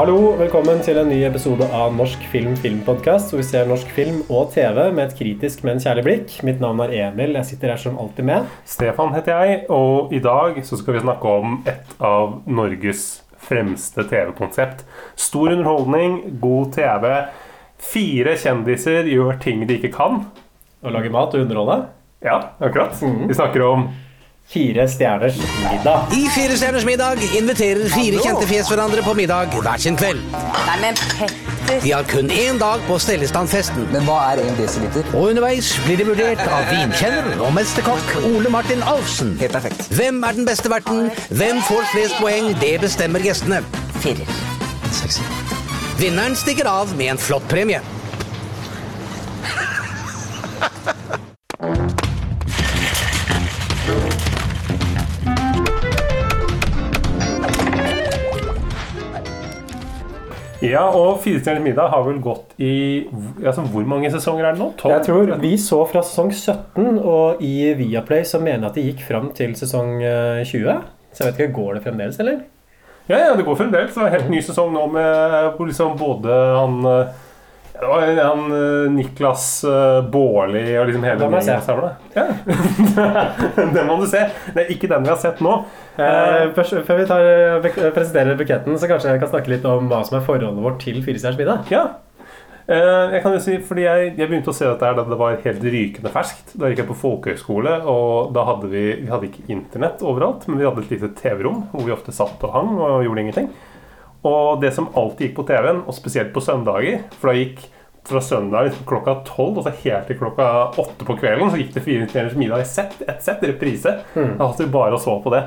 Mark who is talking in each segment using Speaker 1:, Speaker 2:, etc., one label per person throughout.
Speaker 1: Hallo, velkommen til en ny episode av Norsk film filmpodkast, hvor vi ser norsk film og TV med et kritisk, men kjærlig blikk. Mitt navn er Emil. Jeg sitter her som alltid med.
Speaker 2: Stefan heter jeg, og i dag så skal vi snakke om et av Norges fremste TV-konsept. Stor underholdning, god TV. Fire kjendiser gjør ting de ikke kan.
Speaker 1: Å lage mat og underholde.
Speaker 2: Ja, akkurat. Vi snakker om
Speaker 1: Fire stjerners middag.
Speaker 3: I Fire stjerners middag inviterer fire kjente fjes hverandre på middag hver sin kveld.
Speaker 4: Nei, men Petter
Speaker 3: De har kun én dag på å stelle i stand festen.
Speaker 5: Men hva er en desiliter?
Speaker 3: Og underveis blir de vurdert av vinkjenner og mesterkokk Ole Martin Alfsen.
Speaker 5: Helt perfekt.
Speaker 3: Hvem er den beste verten? Hvem får flest poeng? Det bestemmer gjestene.
Speaker 4: Firer.
Speaker 5: Seks.
Speaker 3: Vinneren stikker av med en flott premie.
Speaker 2: Ja, og Fire stjerners middag har vel gått i altså, Hvor mange sesonger er det nå? 12?
Speaker 1: Jeg tror Vi så fra sesong 17, og i Viaplay så mener jeg at det gikk fram til sesong eh, 20. Så jeg vet ikke, Går det fremdeles, eller?
Speaker 2: Ja, ja, det går fremdeles. Det er helt ny sesong nå med liksom både han eh, det var han eh, Niklas uh, Baarli og liksom hele
Speaker 1: Den se.
Speaker 2: samlet. Ja. den må du se. Det er ikke den vi har sett nå.
Speaker 1: Uh, før vi tar, presenterer buketten, så kanskje jeg kan snakke litt om hva som er forholdet vårt til Firestjerners middag.
Speaker 2: Ja. Jeg kan jo si, fordi jeg, jeg begynte å se dette her da det var helt rykende ferskt. Da gikk jeg på folkehøyskole, og da hadde vi, vi hadde ikke internett overalt, men vi hadde et lite TV-rom hvor vi ofte satt og hang og gjorde ingenting. Og det som alltid gikk på TV-en, og spesielt på søndager For da gikk fra søndag liksom klokka tolv og så helt til klokka åtte på kvelden, så gikk det Fire timers middag i sett, ett sett, reprise. Satt vi bare og så på det.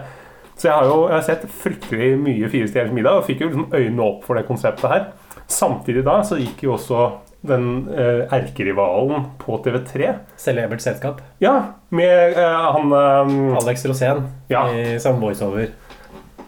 Speaker 2: Så jeg har jo jeg har sett fryktelig mye Fire stjerners middag og fikk jo liksom øynene opp for det konseptet her. Samtidig da så gikk jo også den eh, erkerivalen på TV3
Speaker 1: Celebert selskap.
Speaker 2: Ja, med eh, han eh,
Speaker 1: Alex Rosén
Speaker 2: Ja.
Speaker 1: i som voiceover.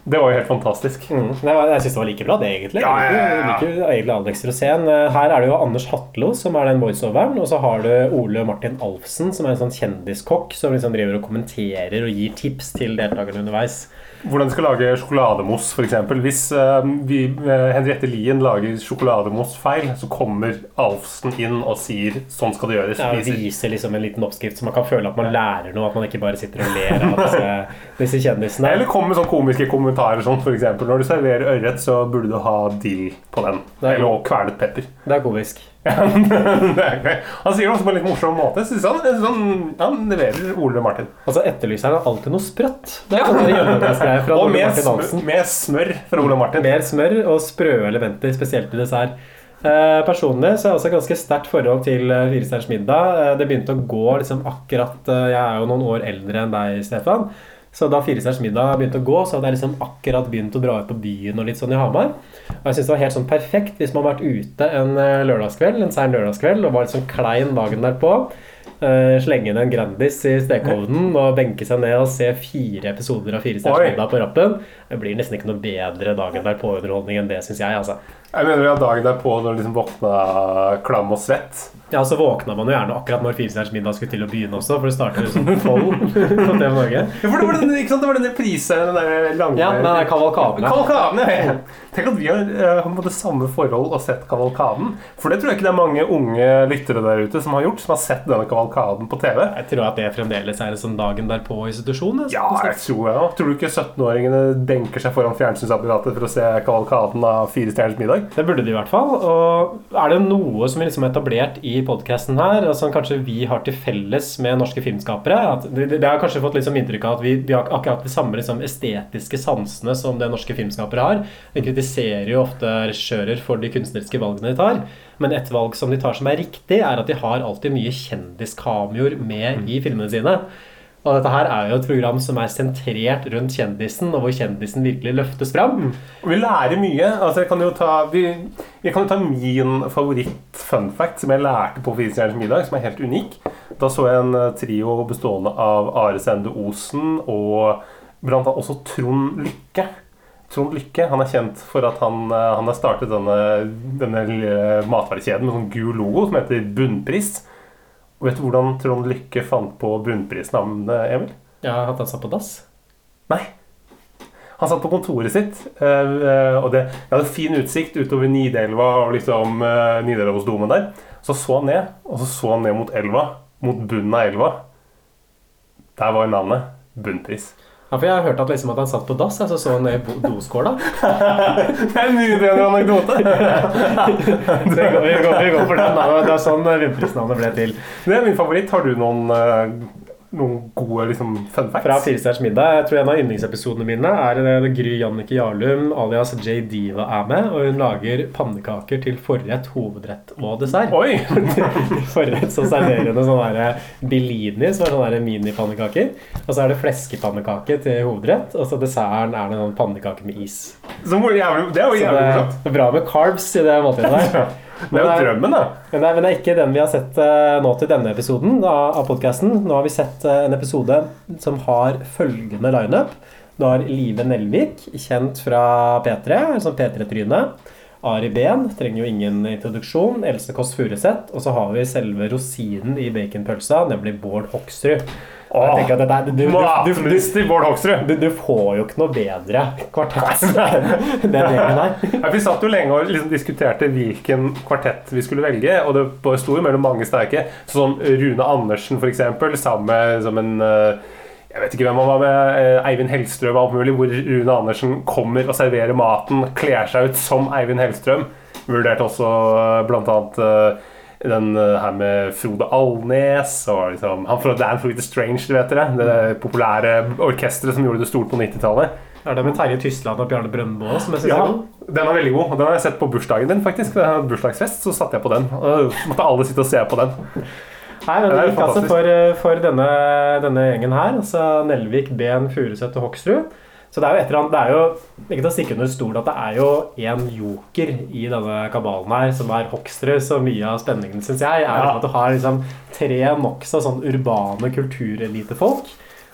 Speaker 2: Det var jo helt fantastisk.
Speaker 1: Mm. Jeg syns det var like bra, det, egentlig.
Speaker 2: Ja, ja, ja.
Speaker 1: Jeg liker jo egentlig Alex Rosén. Eh, Her er det jo Anders Hatlo som er den voiceoveren, og så har du Ole Martin Alfsen, som er en sånn kjendiskokk som liksom driver og kommenterer og gir tips til deltakerne underveis.
Speaker 2: Hvordan de skal lage sjokolademousse, f.eks. Hvis uh, vi, uh, Henriette Lien lager sjokolademousse feil, så kommer Alfsen inn og sier 'sånn skal det gjøres'.
Speaker 1: Ja,
Speaker 2: Viser-
Speaker 1: viser liksom en liten oppskrift, så man kan føle at man lærer noe. At man ikke bare sitter og ler av disse, disse kjendisene.
Speaker 2: Eller kom med sånne komiske kommentarer sånn, for eksempel. Når du serverer ørret, så burde du ha dill på den.
Speaker 1: Er
Speaker 2: Eller og kvernet pepper.
Speaker 1: Det er komisk.
Speaker 2: Han sier det også på en litt morsom måte. Jeg synes han, synes han, leverer Ole Martin.
Speaker 1: Altså etterlyser han alltid noe sprøtt. Det er sånn hjemmebredsgreie fra
Speaker 2: Og
Speaker 1: Ole
Speaker 2: med,
Speaker 1: Martin
Speaker 2: smør,
Speaker 1: Hansen.
Speaker 2: med smør fra Ole Martin.
Speaker 1: Mer smør og sprø elementer, spesielt i dessert. Eh, personlig så har jeg også et ganske sterkt forhold til eh, Fire middag. Eh, det begynte å gå liksom akkurat eh, Jeg er jo noen år eldre enn deg, Stefan. Så da Firestjerners middag begynte å gå, så hadde jeg liksom akkurat begynt å dra ut på byen og litt sånn i Hamar. Og jeg synes det var helt sånn perfekt hvis man har vært ute en eh, lørdagskveld, en sein lørdagskveld og var litt sånn klein dagen derpå. Uh, slenge inn en Grandis i stekeovnen og benke seg ned og se fire episoder av Fire stjerners middag på rappen. Det blir nesten ikke noe bedre dagen derpå-underholdning enn det, syns jeg. altså.
Speaker 2: Jeg mener at dagen derpå når du liksom våkna klam og svett.
Speaker 1: Ja, så våkna man jo gjerne akkurat når Firestjerners middag skulle til å begynne også, for det starter sånn tolv på TV Norge.
Speaker 2: Ja, for det var den, ikke sant? Det var den reprisen, den der lange
Speaker 1: Ja, den der kavalkaden. ja.
Speaker 2: Kavalkaden, ja. Tenk at vi har eh, har på det samme forhold og sett Kavalkaden. For det tror jeg ikke det er mange unge lyttere der ute som har gjort, som har sett denne Kavalkaden på TV.
Speaker 1: Jeg tror at det fremdeles er en sånn dagen derpå-institusjon.
Speaker 2: Ja, jeg tror jeg. Tror du ikke 17-åringene benker seg foran fjernsynsapparatet for å se Kavalkaden av Fire stjerners middag?
Speaker 1: Det burde de i hvert fall. Og er det noe som er liksom etablert i podkasten her, og som kanskje vi har til felles med norske filmskapere at det, det har kanskje fått liksom inntrykk av at vi, vi har akkurat de samme liksom, estetiske sansene som det norske filmskapere har. Vi kritiserer jo ofte regissører for de kunstneriske valgene de tar. Men et valg som de tar som er riktig, er at de har alltid mye kjendiskameoer med i filmene sine. Og dette her er jo et program som er sentrert rundt kjendisen, og hvor kjendisen virkelig løftes fram.
Speaker 2: Og vi lærer mye. Altså, jeg kan jo ta, vi, jeg kan jo ta min favoritt-fun fact som jeg lærte på Firestjerners middag, som er helt unik. Da så jeg en eh, trio bestående av Are Sende Osen og blant annet også Trond Lykke. Trond Lykke han er kjent for at han, eh, han har startet denne, denne matvarekjeden med sånn gul logo som heter Bunnpris. Og vet du hvordan Trond Lykke fant på bunnprisnavnet, Emil?
Speaker 1: Ja, At han satt på dass?
Speaker 2: Nei. Han satt på kontoret sitt, eh, eh, og det jeg hadde fin utsikt utover Nidelva og liksom eh, Nidarosdomen der. Så så han ned, og så så han ned mot elva, mot bunnen av elva. Der var navnet Bunnpris.
Speaker 1: Ja, for Jeg har hørt at, liksom at han satt på dass, og så så ned i doskåla.
Speaker 2: Det er en nydelig anekdote!
Speaker 1: Så vi går, vi går, vi går for den. da. Det er sånn Bunnprisnavnet ble til.
Speaker 2: Det er min favoritt. Har du noen, eh, noen gode liksom, fun facts?
Speaker 1: Fra Firestjerners middag. Jeg tror en av yndlingsepisodene mine er det Gry Jannicke Jarlum alias J. Diva er med, og hun lager pannekaker til forrett, hovedrett og dessert.
Speaker 2: Oi!
Speaker 1: Forrett så serverer hun sånne der Bellini, som er sånne minipannekaker. Og så er det fleskepannekake til hovedrett, og så desserten er det noen pannekaker med is.
Speaker 2: Så jævlig, det er jo jævlig
Speaker 1: det,
Speaker 2: morsomt.
Speaker 1: det er bra med carbs i det måltidet der.
Speaker 2: Det er jo drømmen, da.
Speaker 1: Men det, er, men det er ikke den vi har sett eh, nå til denne episoden av podkasten. Nå har vi sett eh, en episode som har følgende lineup. Du har Live Nelvik, kjent fra P3, som P3-tryne. Ari Behn trenger jo ingen introduksjon. Else Kåss Furuseth. Og så har vi selve rosinen i baconpølsa, nemlig Bård Hoksrud. Og jeg at dette, du, du,
Speaker 2: Bård Hoksrud.
Speaker 1: du, får jo ikke noe bedre kvartett enn den gjengen her.
Speaker 2: Vi satt jo lenge og liksom diskuterte hvilken kvartett vi skulle velge, og det sto jo mellom mange sterke. Sånn som Rune Andersen, eksempel, sammen med som en eh, Jeg vet ikke hvem han var med. eh, Eivind Hellstrøm og alt mulig. Hvor Rune Andersen kommer og serverer maten, kler seg ut som Eivind Hellstrøm. Vurderte også eh, blant annet den eh, her med Frode Alnes og liksom, Han fra Dan Fruit Strange, du vet dere. Det populære orkesteret som gjorde det stort på 90-tallet.
Speaker 1: Er det med Terje Tysland og Bjarne Brøndbo som jeg syns
Speaker 2: Ja,
Speaker 1: er god?
Speaker 2: den er veldig god. Den har jeg sett på bursdagen din, faktisk. Da jeg hadde bursdagsfest, så satte jeg på den. Og måtte alle sitte og se på den.
Speaker 1: Nei, men
Speaker 2: Det
Speaker 1: gikk altså for, eh, for denne, denne gjengen her. Altså Nelvik, Ben, Furuseth og Hoksrud. Så det er jo et eller annet Det er jo ikke til å stikke under stol at det er jo en joker i denne kabalen her, som er Hoksrud. Så mye av spenningen, syns jeg, er
Speaker 2: Ja.
Speaker 1: at du har liksom tre nokså sånn urbane kulturelitefolk.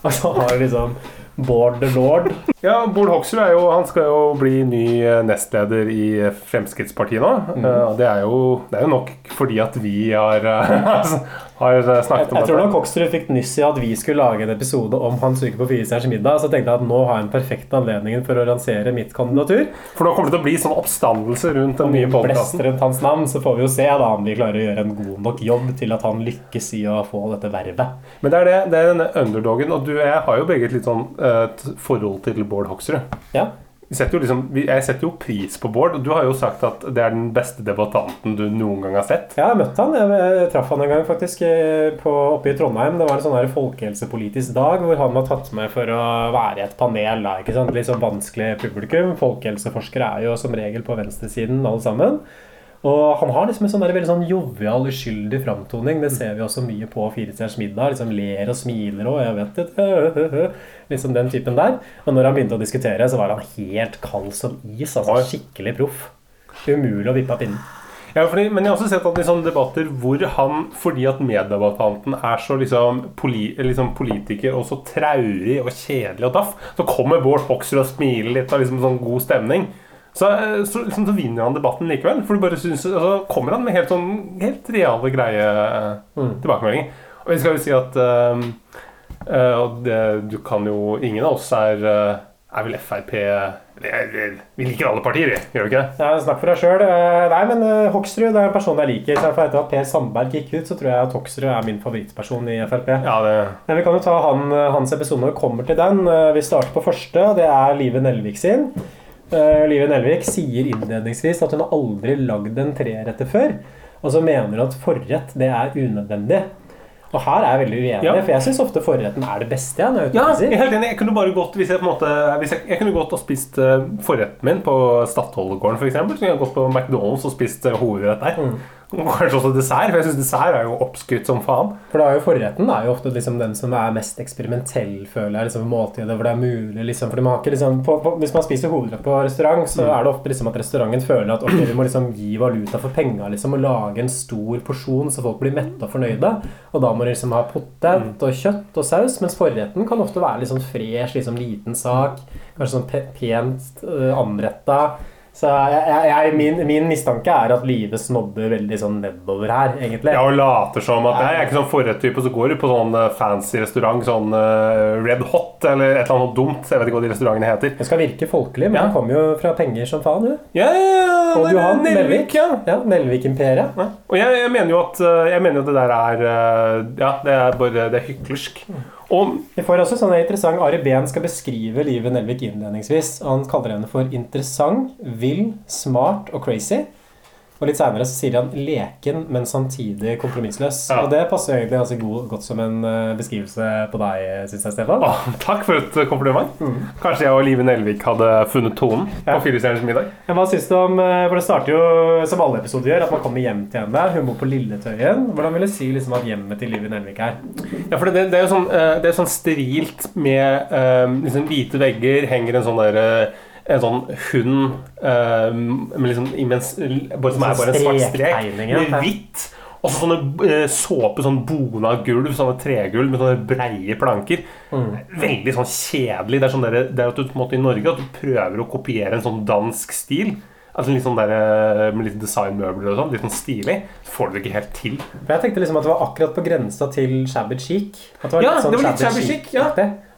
Speaker 1: Og så har du liksom Bård the Lord.
Speaker 2: Ja, Bård Hoksrud er jo, han skal jo bli ny eh, nestleder i eh, Fremskrittspartiet nå. Eh, Det, er jo, det er jo nok fordi at vi har, eh, har eh,
Speaker 1: Jeg,
Speaker 2: snakket om
Speaker 1: jeg tror
Speaker 2: dette.
Speaker 1: nok Hoksrud fikk nyss i at vi skulle lage en episode om Hans uke på Firestjerners middag. Så tenkte jeg at nå har jeg en perfekt anledning for å lansere mitt kandidatur.
Speaker 2: For nå kommer det til å bli sånn oppstandelse rundt den nye podkasten.
Speaker 1: rundt hans navn, så får vi jo se da om vi klarer å gjøre en god nok jobb til at han lykkes i å få dette vervet.
Speaker 2: Men det er, det, det er denne underdogen, og du og jeg har jo begge et litt sånn et forhold til Bård Hoksrud.
Speaker 1: Ja.
Speaker 2: Setter liksom, jeg setter jo pris på Bård, og du har jo sagt at det er den beste debattanten du noen gang har sett.
Speaker 1: Ja, Jeg har møtt han. Jeg, jeg traff han en gang faktisk eh, på, oppe i Trondheim. Det var en sånn her folkehelsepolitisk dag hvor han var tatt med for å være i et panel. Ikke sant? Litt sånn vanskelig publikum. Folkehelseforskere er jo som regel på venstresiden alle sammen. Og han har liksom en sånn der veldig sånn jovial, uskyldig framtoning. Det ser vi også mye på Firestjerners middag. Liksom ler og smiler og jeg vet det. Liksom den typen der. Og når han begynte å diskutere, så var han helt kald som is. Altså skikkelig proff. Umulig å vippe av pinnen.
Speaker 2: Ja, fordi, men jeg har også sett at i sånne debatter hvor han, fordi at meddebattanten er så liksom, poli, liksom politiker og så traurig og kjedelig og daff, så kommer Bård Hoksrud og smiler litt og liksom sånn god stemning. Så, så, så, liksom, så vinner han debatten likevel. For du bare synes, og så kommer han med helt sånn helt reale, greie mm. tilbakemeldinger. Og vi skal jo si at eh, eh, det, du kan jo Ingen av oss er, eh, er vel Frp Vi liker alle partier, gjør vi ikke det?
Speaker 1: Ja, Snakk for deg sjøl. Nei, men eh, Hoksrud er en person jeg liker. Så Etter at Per Sandberg gikk ut, så tror jeg at Hoksrud er min favorittperson i Frp.
Speaker 2: Ja, det
Speaker 1: Men Vi kan jo ta han, eh, hans episode når vi kommer til den. Eh, Vi starter på første. og Det er Live Nelvik sin. Eh, Live Nelvik sier innledningsvis at hun har aldri lagd en treretter før. Og så mener hun at forrett det er unødvendig. Og her er jeg veldig uenig,
Speaker 2: Ja.
Speaker 1: for jeg syns ofte forretten er det beste. Jeg,
Speaker 2: Ja, jeg er helt enig. Jeg kunne bare gått hvis jeg på en måte hvis jeg, jeg kunne gått og spist uh, forretten min på Stadholdegården f.eks. Så kunne jeg gått på McDonald's og spist uh, hovedrett der. Og kanskje også dessert, for jeg syns dessert er jo oppskrytt som faen.
Speaker 1: For da er jo Forretten er jo ofte liksom den som er mest eksperimentell, føler jeg. liksom Måltidet hvor det er mulig. liksom, fordi man har ikke liksom, på, på, Hvis man spiser hovedrett på restaurant, så er det ofte liksom at restauranten føler at ok, vi må liksom gi valuta for penga liksom, og lage en stor porsjon så folk blir mette og fornøyde. Og da må de liksom ha potet og kjøtt og saus, mens forretten kan ofte være litt sånn fresh, liksom liten sak. Kanskje sånn pent uh, anretta. Så jeg, jeg, min, min mistanke er at Live snobber veldig sånn nedover her, egentlig.
Speaker 2: Ja, og later som at jeg er ikke sånn forrettype, så går du på sånn eh, fancy restaurant, sånn eh, Red Hot eller et eller annet dumt. Jeg vet ikke hva de restaurantene heter.
Speaker 1: Det skal virke folkelig, men
Speaker 2: Ja.
Speaker 1: han kommer jo fra penger som faen, du.
Speaker 2: Ja, ja, ja, Og
Speaker 1: Johan.
Speaker 2: Nelvik, ja.
Speaker 1: Ja, Melvik-imperiet.
Speaker 2: Ja. Og jeg, jeg mener jo at eh, Jeg mener jo at det der er Ja, det er bare Det er hyklersk. Og
Speaker 1: Vi får også sånn interessant Ari Behn skal beskrive livet Nelvik innledningsvis. Han kaller henne for interessant, vill, smart og crazy. Og litt senere så sier han leken, men samtidig kompromissløs.
Speaker 2: Ja.
Speaker 1: Og det passer egentlig ganske god, godt som en eh, beskrivelse på deg, syns jeg, Stefan.
Speaker 2: å, takk for et kompliment. Kanskje jeg og Live Nelvik hadde funnet tonen på Firestjerners middag.
Speaker 1: Men Hva syns du om eh, For det starter jo, som alle episoder gjør, at man kommer hjem til henne. Hun bor på Lilletøyen. Hvordan vil du si liksom at hjemmet til Live Nelvik er?
Speaker 2: Ja, for det, det er jo sånn, eh, det er sånn sterilt med eh, liksom hvite vegger, henger en sånn der eh, en sånn hund uh, med liksom imens, bare, Som er bare en svart strek med hvitt. Og så sånne eh, såpe, sånn bona gulv, sånne tregulv med sånne breie planker. Veldig sånn kjedelig. Det er, sånn der, det er at du måte i Norge at du prøver å kopiere en sånn dansk stil. Altså litt sånn der, eh, Med litt designmøbler og sånn. Litt sånn stilig. Så får du det ikke helt til.
Speaker 1: For Jeg tenkte liksom at det var akkurat på grensa til shabby chic. At det var
Speaker 2: Ja,
Speaker 1: litt sånn
Speaker 2: det var litt shabby chic, ja.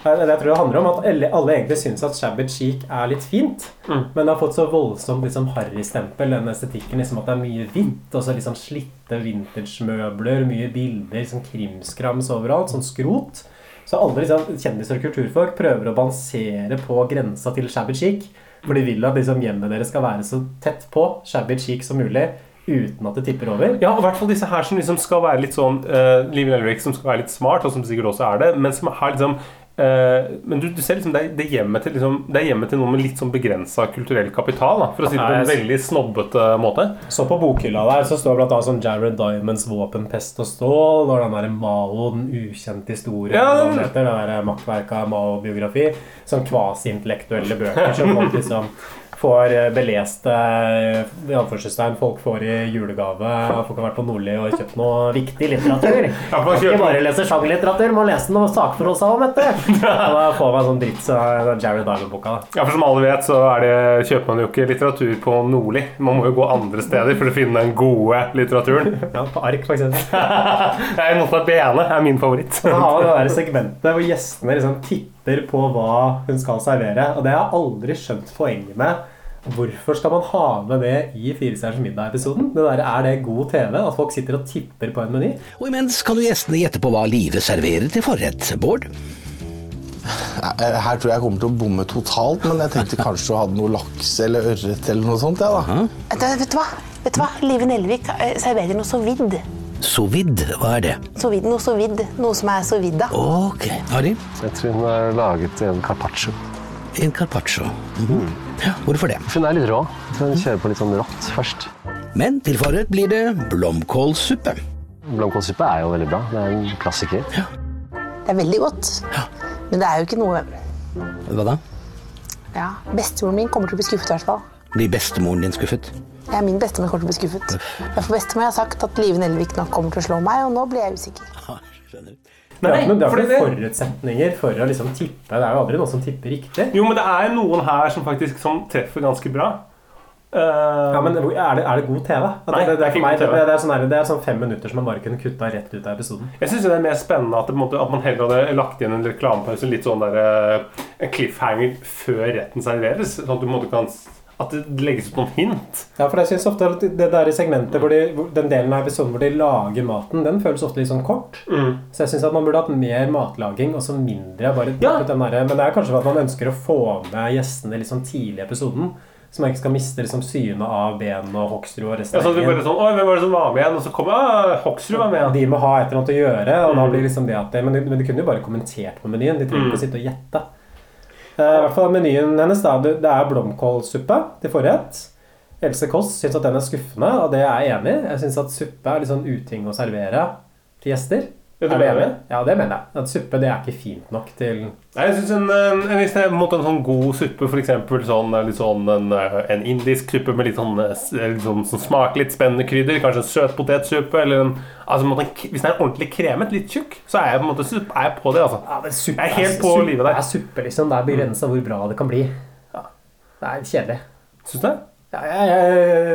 Speaker 1: Det er jeg tror det handler om at alle, egentlig syns at shabby chic er litt fint,
Speaker 2: Mm.
Speaker 1: men det har fått så voldsomt liksom, harrystempel, den estetikken. Liksom, at det er mye hvitt, og så liksom slitte vintage-møbler, mye bilder, liksom krimskrams overalt, sånn skrot. Så alle liksom, kjendiser og kulturfolk prøver å balansere på grensa til shabby chic. For de vil at liksom, hjemmet deres skal være så tett på shabby chic som mulig, uten at det tipper over.
Speaker 2: Ja, og i hvert fall disse her som liksom skal være litt sånn uh, Liv Nelvik som skal være litt smart, og som sikkert også er det, men som har liksom men du, du ser liksom det er, det, hjemmet til, liksom, til noen med litt sånn begrensa kulturell kapital. Da, for å si det på en veldig snobbete måte.
Speaker 1: Så på bokhylla der så står annet sånn Jared Diamonds våpen, pest og stål, og den der Mao, den ukjente historien,
Speaker 2: Ja, den-
Speaker 1: den heter, det der makkverket av Mao-biografi. Sånn kvasi-intellektuelle bøker som liksom får eh, beleste eh, i anførselstegn, folk får i julegave. Folk har vært på Nordli og kjøpt noe viktig litteratur.
Speaker 2: man
Speaker 1: Man ikke bare lese sjangerlitteratur, man lese noe sakprosa om dette. Og da får man sånn dritt så er Jared Diamond-boka.
Speaker 2: Ja, for Som alle vet, så er det, kjøper man jo ikke litteratur på Nordli. Man må jo gå andre steder for å finne den gode litteraturen.
Speaker 1: Ja, på ark, eksempel.
Speaker 2: Jeg Nota Bene er min favoritt.
Speaker 1: Så har vi det der segmentet hvor gjestene liksom tipper på hva hun skal servere. Og det har jeg aldri skjønt poenget med. Hvorfor skal man ha med det i Firestjerners middag-episoden? Det der, Er det god TV? At folk sitter og tipper på en meny?
Speaker 3: Og imens kan jo gjestene gjette på hva Live serverer til forrett. Bård?
Speaker 6: Eh, Her tror jeg jeg kommer til å bomme totalt, men jeg tenkte kanskje du hadde noe laks eller ørret eller noe sånt. Ja, da.
Speaker 4: Vet du- vet du hva? Vet du hva? Live Nelvik eh, serverer noe sovidd.
Speaker 3: Sovidd, hva er det?
Speaker 4: Sovidd, noe sovidd. Noe som er sovidda.
Speaker 3: Ok. Ari?
Speaker 7: Jeg tror hun har laget en carpaccio.
Speaker 3: En carpaccio. Mhm. Ja, hvorfor det?
Speaker 7: Hun er litt rå. Tror hun kjører på litt sånn rått først.
Speaker 3: Men til forrett blir det blomkålsuppe.
Speaker 7: Blomkålsuppe er jo veldig bra. Det er en klassiker.
Speaker 4: Det er veldig godt. Men det er jo ikke noe
Speaker 3: Hva da?
Speaker 4: Ja, Bestemoren min kommer til å bli skuffet. i hvert fall.
Speaker 3: Blir bestemoren din skuffet?
Speaker 4: Ja, min bestemor kommer til å bli skuffet. For Bestemor har sagt at Live Nelvik nok kommer til å slå meg, og nå blir jeg usikker.
Speaker 3: Ja,
Speaker 1: Skjønner. Er ikke det er ikke noen forutsetninger for å liksom tippe. Det er jo aldri noen som tipper riktig.
Speaker 2: Jo, men det er noen her som faktisk som treffer ganske bra. Uh,
Speaker 1: Ja, men Er det, er det god TV?
Speaker 2: Nei,
Speaker 1: det,
Speaker 2: er ikke
Speaker 1: meg,
Speaker 2: god TV.
Speaker 1: det, er sånn det er sånn fem minutter som man bare kunne kutta rett ut av episoden.
Speaker 2: Jeg syns det er mer spennende at, måte, at man heller hadde lagt igjen en reklamepause, litt sånn der, eh, en cliffhanger før retten serveres. Sånn at du måte kan At det legges ut noen hint.
Speaker 1: Ja, for jeg synes ofte at det der i segmentet hvor de, Den delen av episoden hvor de lager maten, den føles ofte litt sånn kort. Så jeg syns at man burde hatt mer matlaging og så mindre bare
Speaker 2: Ja.
Speaker 1: den der, Men det er kanskje for at man ønsker å få med gjestene litt sånn tidlig i episoden. Så man ikke skal miste liksom synet av Ben og Hoksrud og resten
Speaker 2: Ja, så bare sånn, Oi, hvem var det som var med igjen? Og så kommer ah, Hoksrud var med igjen.
Speaker 1: De må ha et eller annet å gjøre, og da
Speaker 2: Mm.
Speaker 1: blir liksom det at det, men, de, men de kunne jo bare kommentert på menyen. De trenger
Speaker 2: Mm.
Speaker 1: ikke å sitte og gjette. Eh, I hvert fall menyen hennes da, det, er blomkålsuppe til forrett. Else Kåss syns at den er skuffende, og det er jeg enig i. Jeg syns at suppe er litt sånn uting å servere til gjester. Er du enig? Ja, det mener jeg. At suppe det er ikke fint nok til
Speaker 2: Nei, jeg synes en, en, Hvis det er en en sånn god suppe, f.eks. Sånn, litt sånn en, en indisk suppe med litt sånn, eh, sånn som smaker litt spennende krydder, kanskje en søt potetsuppe eller en, altså, en måte, Hvis den er ordentlig kremet, litt tjukk, så er jeg på en måte suppe, er jeg på det. altså.
Speaker 1: Ja, suppe
Speaker 2: Jeg er helt på
Speaker 1: suppe
Speaker 2: livet der.
Speaker 1: Det er suppe, liksom. Det er begrensa hvor bra det kan bli. Ja. Det er kjedelig.
Speaker 2: Syns du det?
Speaker 1: Jeg, jeg,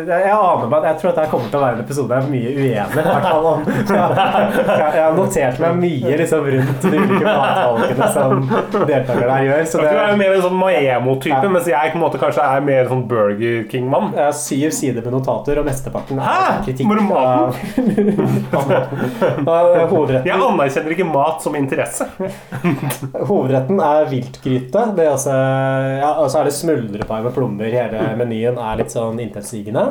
Speaker 1: jeg, jeg aner meg Jeg tror at dette kommer til å være en episode jeg er mye uenig i. Jeg, jeg har notert meg mye liksom, rundt de ulike matvalgene som deltakerne her gjør. Så
Speaker 2: Du
Speaker 1: jeg
Speaker 2: er jo mer en sånn Maemo-type,
Speaker 1: Ja.
Speaker 2: mens jeg på en måte kanskje er mer sånn Burger King-mann.
Speaker 1: jeg har syv sider med notater, og mesteparten er kritikk.
Speaker 2: Hvor
Speaker 1: maten?
Speaker 2: Jeg anerkjenner ikke mat som interesse.
Speaker 1: Hovedretten er viltgryte. Det ja, og så er det smuldrepai med plommer. Hele menyen er litt sånn intetsigende.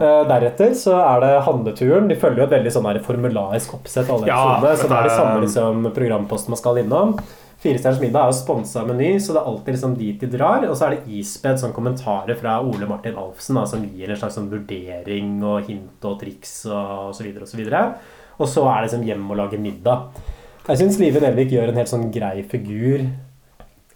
Speaker 1: Eh, Deretter så er det handleturen. De følger jo et veldig sånn her formularisk oppsett. alle
Speaker 2: Ja,
Speaker 1: episodene, Så det er det samme liksom, programposten man skal innom. Firestjerners middag er jo sponsa meny, så det er alltid liksom dit de drar. Og så er det ispedd sånn kommentarer fra Ole Martin Alfsen da, som gir en slags sånn vurdering og hint og triks og så videre og så videre. Og så er det liksom hjem og lage middag. Jeg syns Live Nelvik gjør en helt sånn grei figur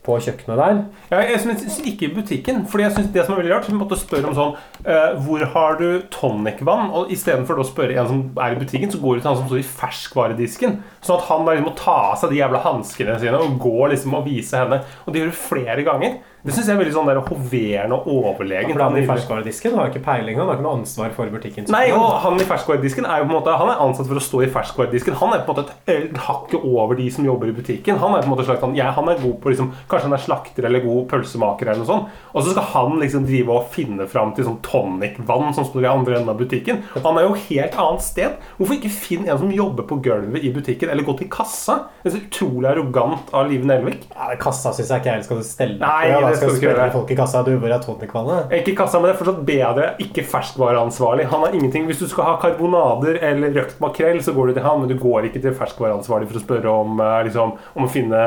Speaker 1: på kjøkkenet der.
Speaker 2: Ja, jeg synes ikke i butikken. Fordi jeg synes det som er veldig rart, så måtte spørre om sånn uh, Hvor har du tonicvann? Og istedenfor å spørre en som er i butikken, så går du til han som står i ferskvaredisken. Sånn at han da liksom må ta av seg de jævla hanskene sine og gå liksom og vise henne. Og det gjør du flere ganger. Det syns jeg er veldig sånn der hoverende og overlegent.
Speaker 1: Han i ferskvaredisken har ikke peiling, han har ikke noe ansvar for butikken.
Speaker 2: Nei, og han i ferskvaredisken er jo på en måte Han er ansatt for å stå i ferskvaredisken. Han er på en måte et hakket over de som jobber i butikken. Han er på en måte slags han, ja, han er god på liksom Kanskje han er slakter eller god pølsemaker eller noe sånt. Og så skal han liksom drive og finne fram til sånn tonicvann som står i andre enden av butikken. Han er jo helt annet sted. Hvorfor ikke finne en som jobber på gulvet i butikken, eller gå til kassa? Det er så utrolig arrogant av Live Nelvik.
Speaker 1: Ja, kassa syns jeg ikke jeg skal stelle
Speaker 2: Nei,
Speaker 1: for.
Speaker 2: Skal
Speaker 1: skal spørre folk i kassa du, hvor er tonicvannet.
Speaker 2: Ikke kassa, men det er fortsatt bedre. Ikke ferskvareansvarlig. Han har ingenting. Hvis du skal ha karbonader eller røkt makrell, så går du til han, men du går ikke til ferskvareansvarlig for å spørre om, eh, liksom, om å finne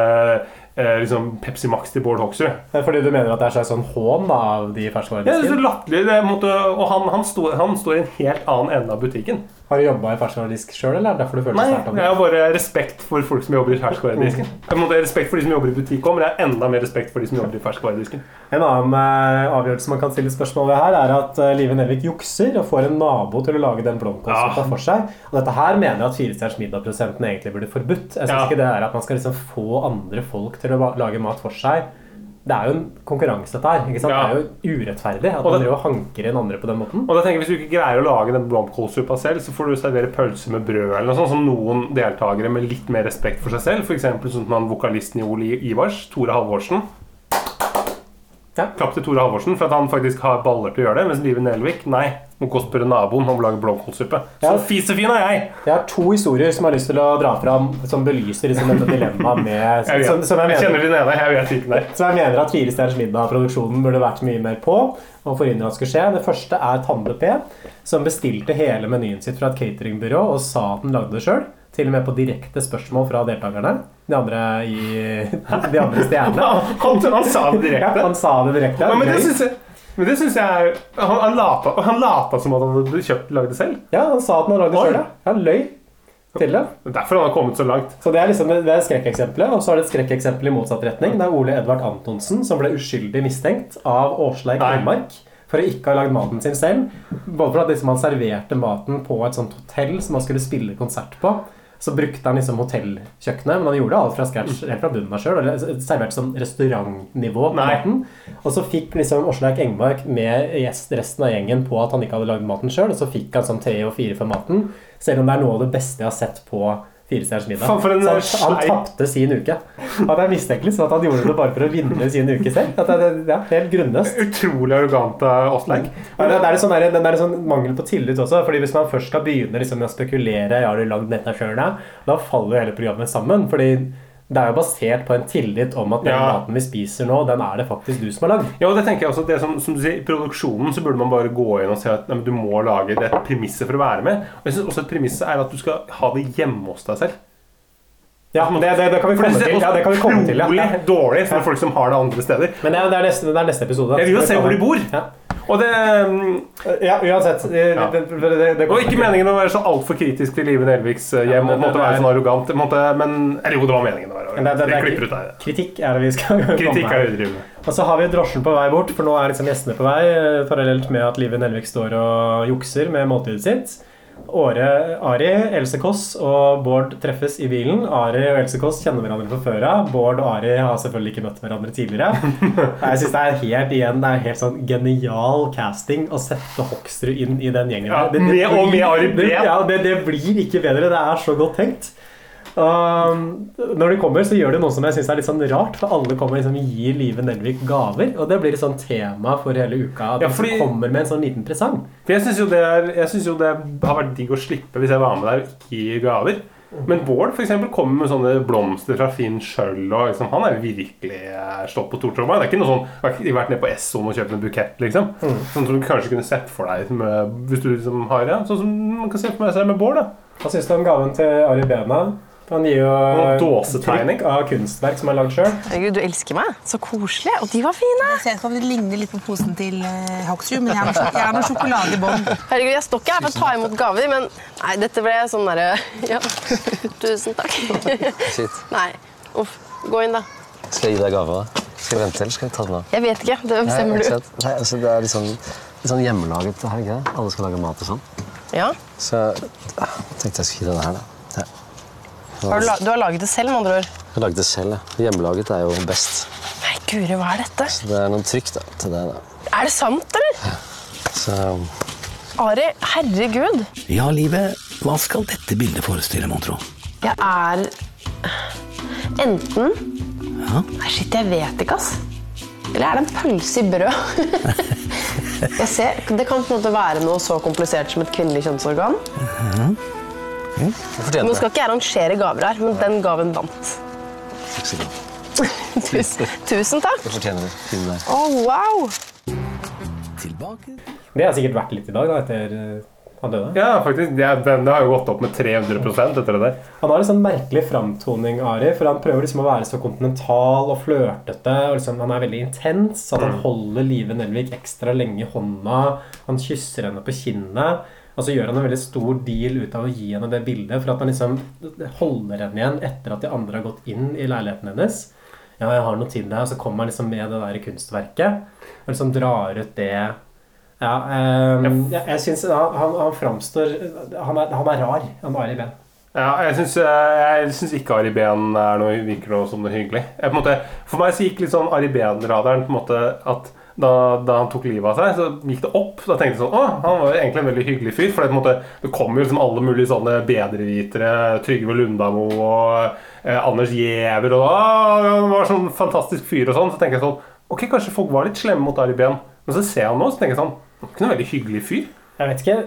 Speaker 2: eh, liksom Pepsi Max til Bård Hoksrud.
Speaker 1: Fordi du mener at det er slags sånn hån av de
Speaker 2: Ja, det er så latterlig. er Og han, han, står, han står i en helt annen ende av butikken.
Speaker 1: Har du jobba i ferskvaredisk sjøl, eller er det derfor du føler
Speaker 2: Nei,
Speaker 1: sterkt om
Speaker 2: jeg har bare respekt for folk som jobber i ferskvaredisken. Jeg måtte respekt for de som jobber i butikk òg, men jeg har enda mer respekt for de som jobber i ferskvaredisken.
Speaker 1: En annen eh, avgjørelse man kan stille spørsmål ved her, er at eh, Live Nelvik jukser og får en nabo til å lage den blomkålsuppa
Speaker 2: Ja.
Speaker 1: for seg. Og dette her mener jeg at Firestjerners middag-prosenten egentlig burde forbudt. Jeg synes
Speaker 2: Ja.
Speaker 1: ikke det er at man skal liksom få andre folk til å lage mat for seg. Det er jo en konkurranse, dette her. ikke sant?
Speaker 2: Ja.
Speaker 1: Det er jo urettferdig at
Speaker 2: Og
Speaker 1: man
Speaker 2: det-
Speaker 1: driver og hanker inn andre på den måten.
Speaker 2: Og da tenker jeg, Hvis du ikke greier å lage den blomkålsuppa selv, så får du servere pølse med brød eller noe sånt, som noen deltakere med litt mer respekt for seg selv. F.eks. sånn som han vokalisten i Ole Ivars, Tore Halvorsen.
Speaker 1: Ja.
Speaker 2: Klapp til Tore Halvorsen for at han faktisk har baller til å gjøre det. Mens Live Nelvik nei, må gå og spørre naboen om å lage blomkålsuppe. Så
Speaker 1: Ja.
Speaker 2: fisefin er jeg!
Speaker 1: Jeg har to historier som jeg har lyst til å dra fram, som belyser liksom dette dilemmaet med
Speaker 2: Jeg,
Speaker 1: som, som jeg
Speaker 2: jeg kjenner din ene. Jeg vet ikke, nei.
Speaker 1: Så jeg mener at Fire stjerners middag-produksjonen burde vært mye mer på. og forhindre at skulle skje. Det første er Tande P, som bestilte hele menyen sitt fra et cateringbyrå og sa at den lagde det sjøl. Til og med på direkte spørsmål fra deltakerne. De andre, i, de andre stjernene.
Speaker 2: Han, han, sa det
Speaker 1: Ja,
Speaker 2: direkte.
Speaker 1: han sa det direkte.
Speaker 2: Ja, men det syns jeg men det synes jeg Han, han, lata, han lata som at han hadde kjøpt lagd det selv.
Speaker 1: Ja, han sa at han lagde det sjøl. Han løy til det.
Speaker 2: Det er derfor han har kommet så langt.
Speaker 1: Så det er liksom det er skrekkeksempelet. Og så er det et skrekkeksempel i motsatt retning. Det er Ole Edvard Antonsen som ble uskyldig mistenkt av Åsleik. Elmark for å ikke ha lagd maten sin selv. Både for at liksom han serverte maten på et sånt hotell som han skulle spille konsert på. Så brukte han liksom hotellkjøkkenet, men han gjorde alt fra scratch helt fra bunnen av sjøl. Servert sånn restaurantnivå. Og så fikk liksom Åsleik Engmark med gjest, resten av gjengen på at han ikke hadde lagd maten sjøl, og så fikk han sånn tre og fire for maten. Selv om det er noe av det beste jeg har sett på Firestjerners middag.
Speaker 2: Faen, for en
Speaker 1: Så han, han tapte sin uke. At det er mistenkelig Så at han gjorde det bare for å vinne sin uke selv. At det, det, ja, helt grunnløst.
Speaker 2: Utrolig arrogant av Åsleik.
Speaker 1: Det, det er en sånn, der, sånn mangel på tillit også. Fordi Hvis man først skal begynne liksom, å spekulere Ja, har du lagd dette sjøl, da faller jo hele programmet sammen. Fordi det er jo basert på en tillit om at den
Speaker 2: Ja.
Speaker 1: maten vi spiser nå, den er det faktisk du som har lagd.
Speaker 2: Ja, og det tenker jeg også, det som, som du sier, I produksjonen så burde man bare gå inn og se at nei, du må lage det et premisset for å være med. Og jeg synes også et premiss er at du skal ha det hjemme hos deg selv.
Speaker 1: Ja, det, det, det kan vi komme til. Ja, det kan vi komme til ja.
Speaker 2: dårlig for folk som har det andre steder.
Speaker 1: Men det er, er neste, det er neste episode.
Speaker 2: Jeg vil jo se hvor de bor.
Speaker 1: Ja.
Speaker 2: Og det mm,
Speaker 1: Ja, uansett.
Speaker 2: Ja.
Speaker 1: det, det, det, det
Speaker 2: Og ikke meningen å være så altfor kritisk til Live Nelviks eh, hjem.
Speaker 1: Ja,
Speaker 2: måtte være
Speaker 1: er-
Speaker 2: sånn arrogant. Måtte, men Eller jo, det var meningen å være
Speaker 1: Men det-
Speaker 2: arrogant.
Speaker 1: det- det
Speaker 2: Vi skal.
Speaker 1: Kritikk er det vi komme med.
Speaker 2: er.
Speaker 1: Og så har vi drosjen på vei bort, for nå er liksom gjestene på vei, eh, parallelt med at Live Nelvik står og jukser med måltidet sitt. Åre, Ari, Else Kåss og Bård treffes i bilen. Ari og Else Kåss kjenner hverandre fra før av. Bård og Ari har selvfølgelig ikke møtt hverandre tidligere. Jeg synes det er helt igjen, det er helt sånn genial casting å sette Hoksrud inn i den gjengen.
Speaker 2: Ja,
Speaker 1: det,
Speaker 2: med- og med Ari
Speaker 1: det, ja, det, det blir ikke bedre. Det er så godt tenkt. Um, når de kommer, så gjør de noe som jeg synes er litt sånn rart. For alle kommer liksom gir Live Nelvik gaver. Og det blir et sånn tema for hele uka. At
Speaker 2: Ja,
Speaker 1: de
Speaker 2: fordi-
Speaker 1: kommer med en sånn liten presang.
Speaker 2: Jeg syns jo, det jo det har vært digg å slippe hvis jeg var med der og ikke gi gaver. Men Bård for eksempel, kommer med sånne blomster fra Finn sjøl. Og liksom, han er virkelig Stått slått på stortromma. Det er ikke noe sånn, har ikke vært nede på Esson og kjøpt en bukett. liksom Sånn som du kanskje kunne sett for deg med, hvis du liksom har ja, Sånn som man kan se for seg med Bård. da
Speaker 1: Hva syns du om gaven til Ari Bena? Han gir jo
Speaker 2: Noen dåsetegning.
Speaker 1: av kunstverk som er lagd sjøl.
Speaker 8: Du elsker meg. Så koselig. Og de var fine.
Speaker 4: Jeg ser ut som det ligner litt på posen til uh, Hoksrud, men jeg har, noe- jeg har noe sjokolade i bånn.
Speaker 8: Herregud, Jeg står ikke her for å ta imot gaver, men nei, dette ble sånn derre Ja. Tusen takk.
Speaker 7: Shit.
Speaker 8: Nei. Uff. Gå inn, da.
Speaker 7: Skal jeg gi deg gaver? da? Skal jeg vente, eller skal jeg ta den av?
Speaker 8: Jeg vet ikke. Det bestemmer du.
Speaker 7: Nei, altså, det er litt sånn, litt sånn hjemmelaget. Her, ikke det? Alle skal lage mat og sånn.
Speaker 8: Ja.
Speaker 7: Så jeg tenkte jeg skulle gi denne her. da. Ja.
Speaker 8: Har du, la- du har laget det selv, med andre ord?
Speaker 7: Jeg laget det selv. Ja. Hjemmelaget er jo best.
Speaker 8: Nei, guri, hva er dette?
Speaker 7: Så det er noen trykk da, til det. da.
Speaker 8: Er det sant, eller?
Speaker 7: Så
Speaker 8: Ari, herregud.
Speaker 3: Ja, livet, hva skal dette bildet forestille, mon tro?
Speaker 8: Jeg er enten
Speaker 3: Ja.
Speaker 8: Nei, shit, jeg vet ikke, ass. Eller er det en pølse i brød? jeg ser, Det kan på en måte være noe så komplisert som et kvinnelig kjønnsorgan.
Speaker 7: du fortjener
Speaker 8: Nå skal ikke jeg rangere gaver her, men den gaven vant.
Speaker 7: Du.
Speaker 8: Tusen, tusen takk.
Speaker 7: Du fortjener det. Fin der.
Speaker 8: Å, wow!
Speaker 3: Tilbake
Speaker 1: Det har sikkert vært litt i dag, da, etter eh, han døde.
Speaker 2: Ja, faktisk. Det, er- den har jo gått opp med 300 etter det der.
Speaker 1: Han har en sånn merkelig framtoning, Ari, for han prøver liksom å være så kontinental og flørtete. og liksom, Han er veldig intens. At han holder Live Nelvik ekstra lenge i hånda. Han kysser henne på kinnet. Og så gjør han en veldig stor deal ut av å gi henne det bildet, for at han liksom holder henne igjen etter at de andre har gått inn i leiligheten hennes. Ja, jeg har noe til deg, og så kommer han liksom med det der kunstverket. Og liksom drar ut det Ja, um, jeg, jeg syns han, han, han framstår han er, han er rar, han Ari Behn.
Speaker 2: Ja, jeg syns, jeg syns ikke Ari Behn er virker noe som noe hyggelig. Jeg, på en måte, for meg så gikk litt sånn Ari Behn-radaren på en måte at da, da han tok livet av seg, så gikk det opp. Da tenkte jeg sånn Å, han var jo egentlig en veldig hyggelig fyr. For det, måte, det kom jo liksom alle mulige sånne bedrevitere. Trygve Lundamo og eh, Anders Giæver og da, Han var sånn fantastisk fyr og sånn. Så tenker jeg sånn Ok, kanskje folk var litt slemme mot Ari Behn. Men så ser jeg han nå, så tenker jeg sånn ikke noen veldig hyggelig fyr.
Speaker 1: Jeg vet ikke.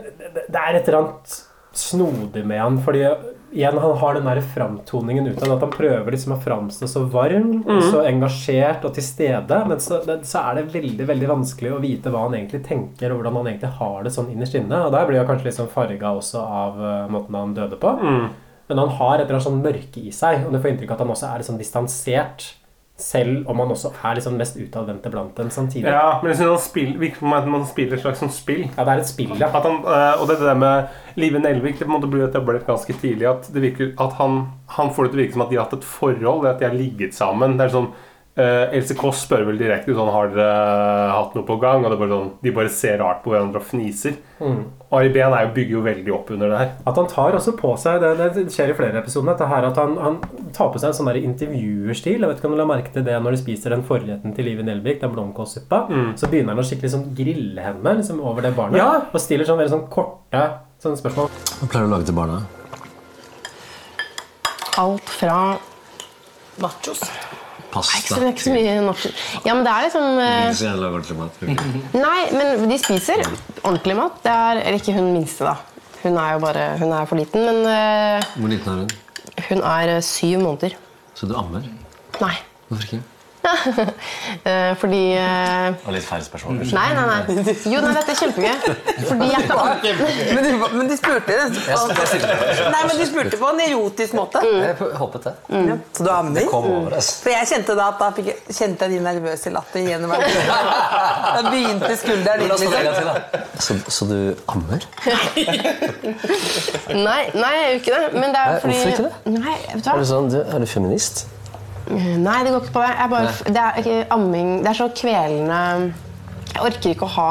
Speaker 1: Det er et eller annet snodig med han. Fordi igjen, han har den der framtoningen utad. At han prøver liksom å framstå så varm mm. så engasjert og til stede. Men så, det, så er det veldig veldig vanskelig å vite hva han egentlig tenker, og hvordan han egentlig har det sånn innerst inne. Og der blir han kanskje litt liksom farga også av uh, måten han døde på. Men han har et eller annet sånn mørke i seg, og du får inntrykk av at han også er litt sånn distansert. Selv om han også er liksom mest utadvendte blant dem samtidig.
Speaker 2: Ja, men jeg synes han spiller, virker som at man spiller et slags sånn spill.
Speaker 1: Ja, det er et spill, ja.
Speaker 2: At han, eh, og det der med Live Nelvik det på en måte blir etablert ganske tidlig. At det virker at han, han får det til å virke som at de har hatt et forhold, at de har ligget sammen. Det er sånn eh, Else Kåss spør vel direkte sånn, har dere hatt noe på gang. Og det er bare sånn, de bare ser rart på hverandre og fniser. Ari Behn er bygger jo veldig opp under det her.
Speaker 1: At han tar også på seg Det, det skjer i flere episoder dette her, At han, han tar på seg en sånn intervjuerstil. Jeg vet ikke om du la merke til det når de spiser den forretten til Live Nelvik, den blomkålsuppa. Så begynner han å skikkelig sånn grille henne liksom, over det barnet.
Speaker 2: Ja.
Speaker 1: Og stiller sånn veldig sånn korte sånne spørsmål.
Speaker 7: Hva pleier du å lage til barna?
Speaker 8: Alt fra nachos.
Speaker 7: Pasta?
Speaker 8: Ikke så, ikke så mye norsk. Ja, men det er liksom eh,
Speaker 7: lager ordentlig mat.
Speaker 8: Nei, men de spiser ordentlig mat. Det er, eller ikke hun minste, da. Hun er jo bare Hun er for liten, men eh,
Speaker 7: Hvor liten er hun?
Speaker 8: hun er eh, syv måneder.
Speaker 7: Så du ammer?
Speaker 8: Nei.
Speaker 7: Hvorfor ikke?
Speaker 8: Eh, fordi eh,
Speaker 5: Og litt feil spørsmål.
Speaker 8: Nei, nei, nei. Jo, nei, dette er kjempegøy. Fordi jeg kan
Speaker 4: Men du, men de spurte Nei, men de spurte på en erotisk måte.
Speaker 5: Jeg håpet det.
Speaker 4: Ja. Så du ammer?
Speaker 5: Kom over, altså.
Speaker 4: For jeg kjente da at da fikk jeg, kjente jeg din nervøse latter gjennom meg. Da begynte skulderen din.
Speaker 5: liksom. Så, så du ammer?
Speaker 8: Nei, nei, jeg gjør ikke det. Men det er fordi
Speaker 7: hvorfor ikke det?
Speaker 8: Nei, vet du
Speaker 7: Er du, sånn, du, er du feminist?
Speaker 8: Nei, det går ikke på det. Jeg bare, det er amming Det er så kvelende Jeg orker ikke å ha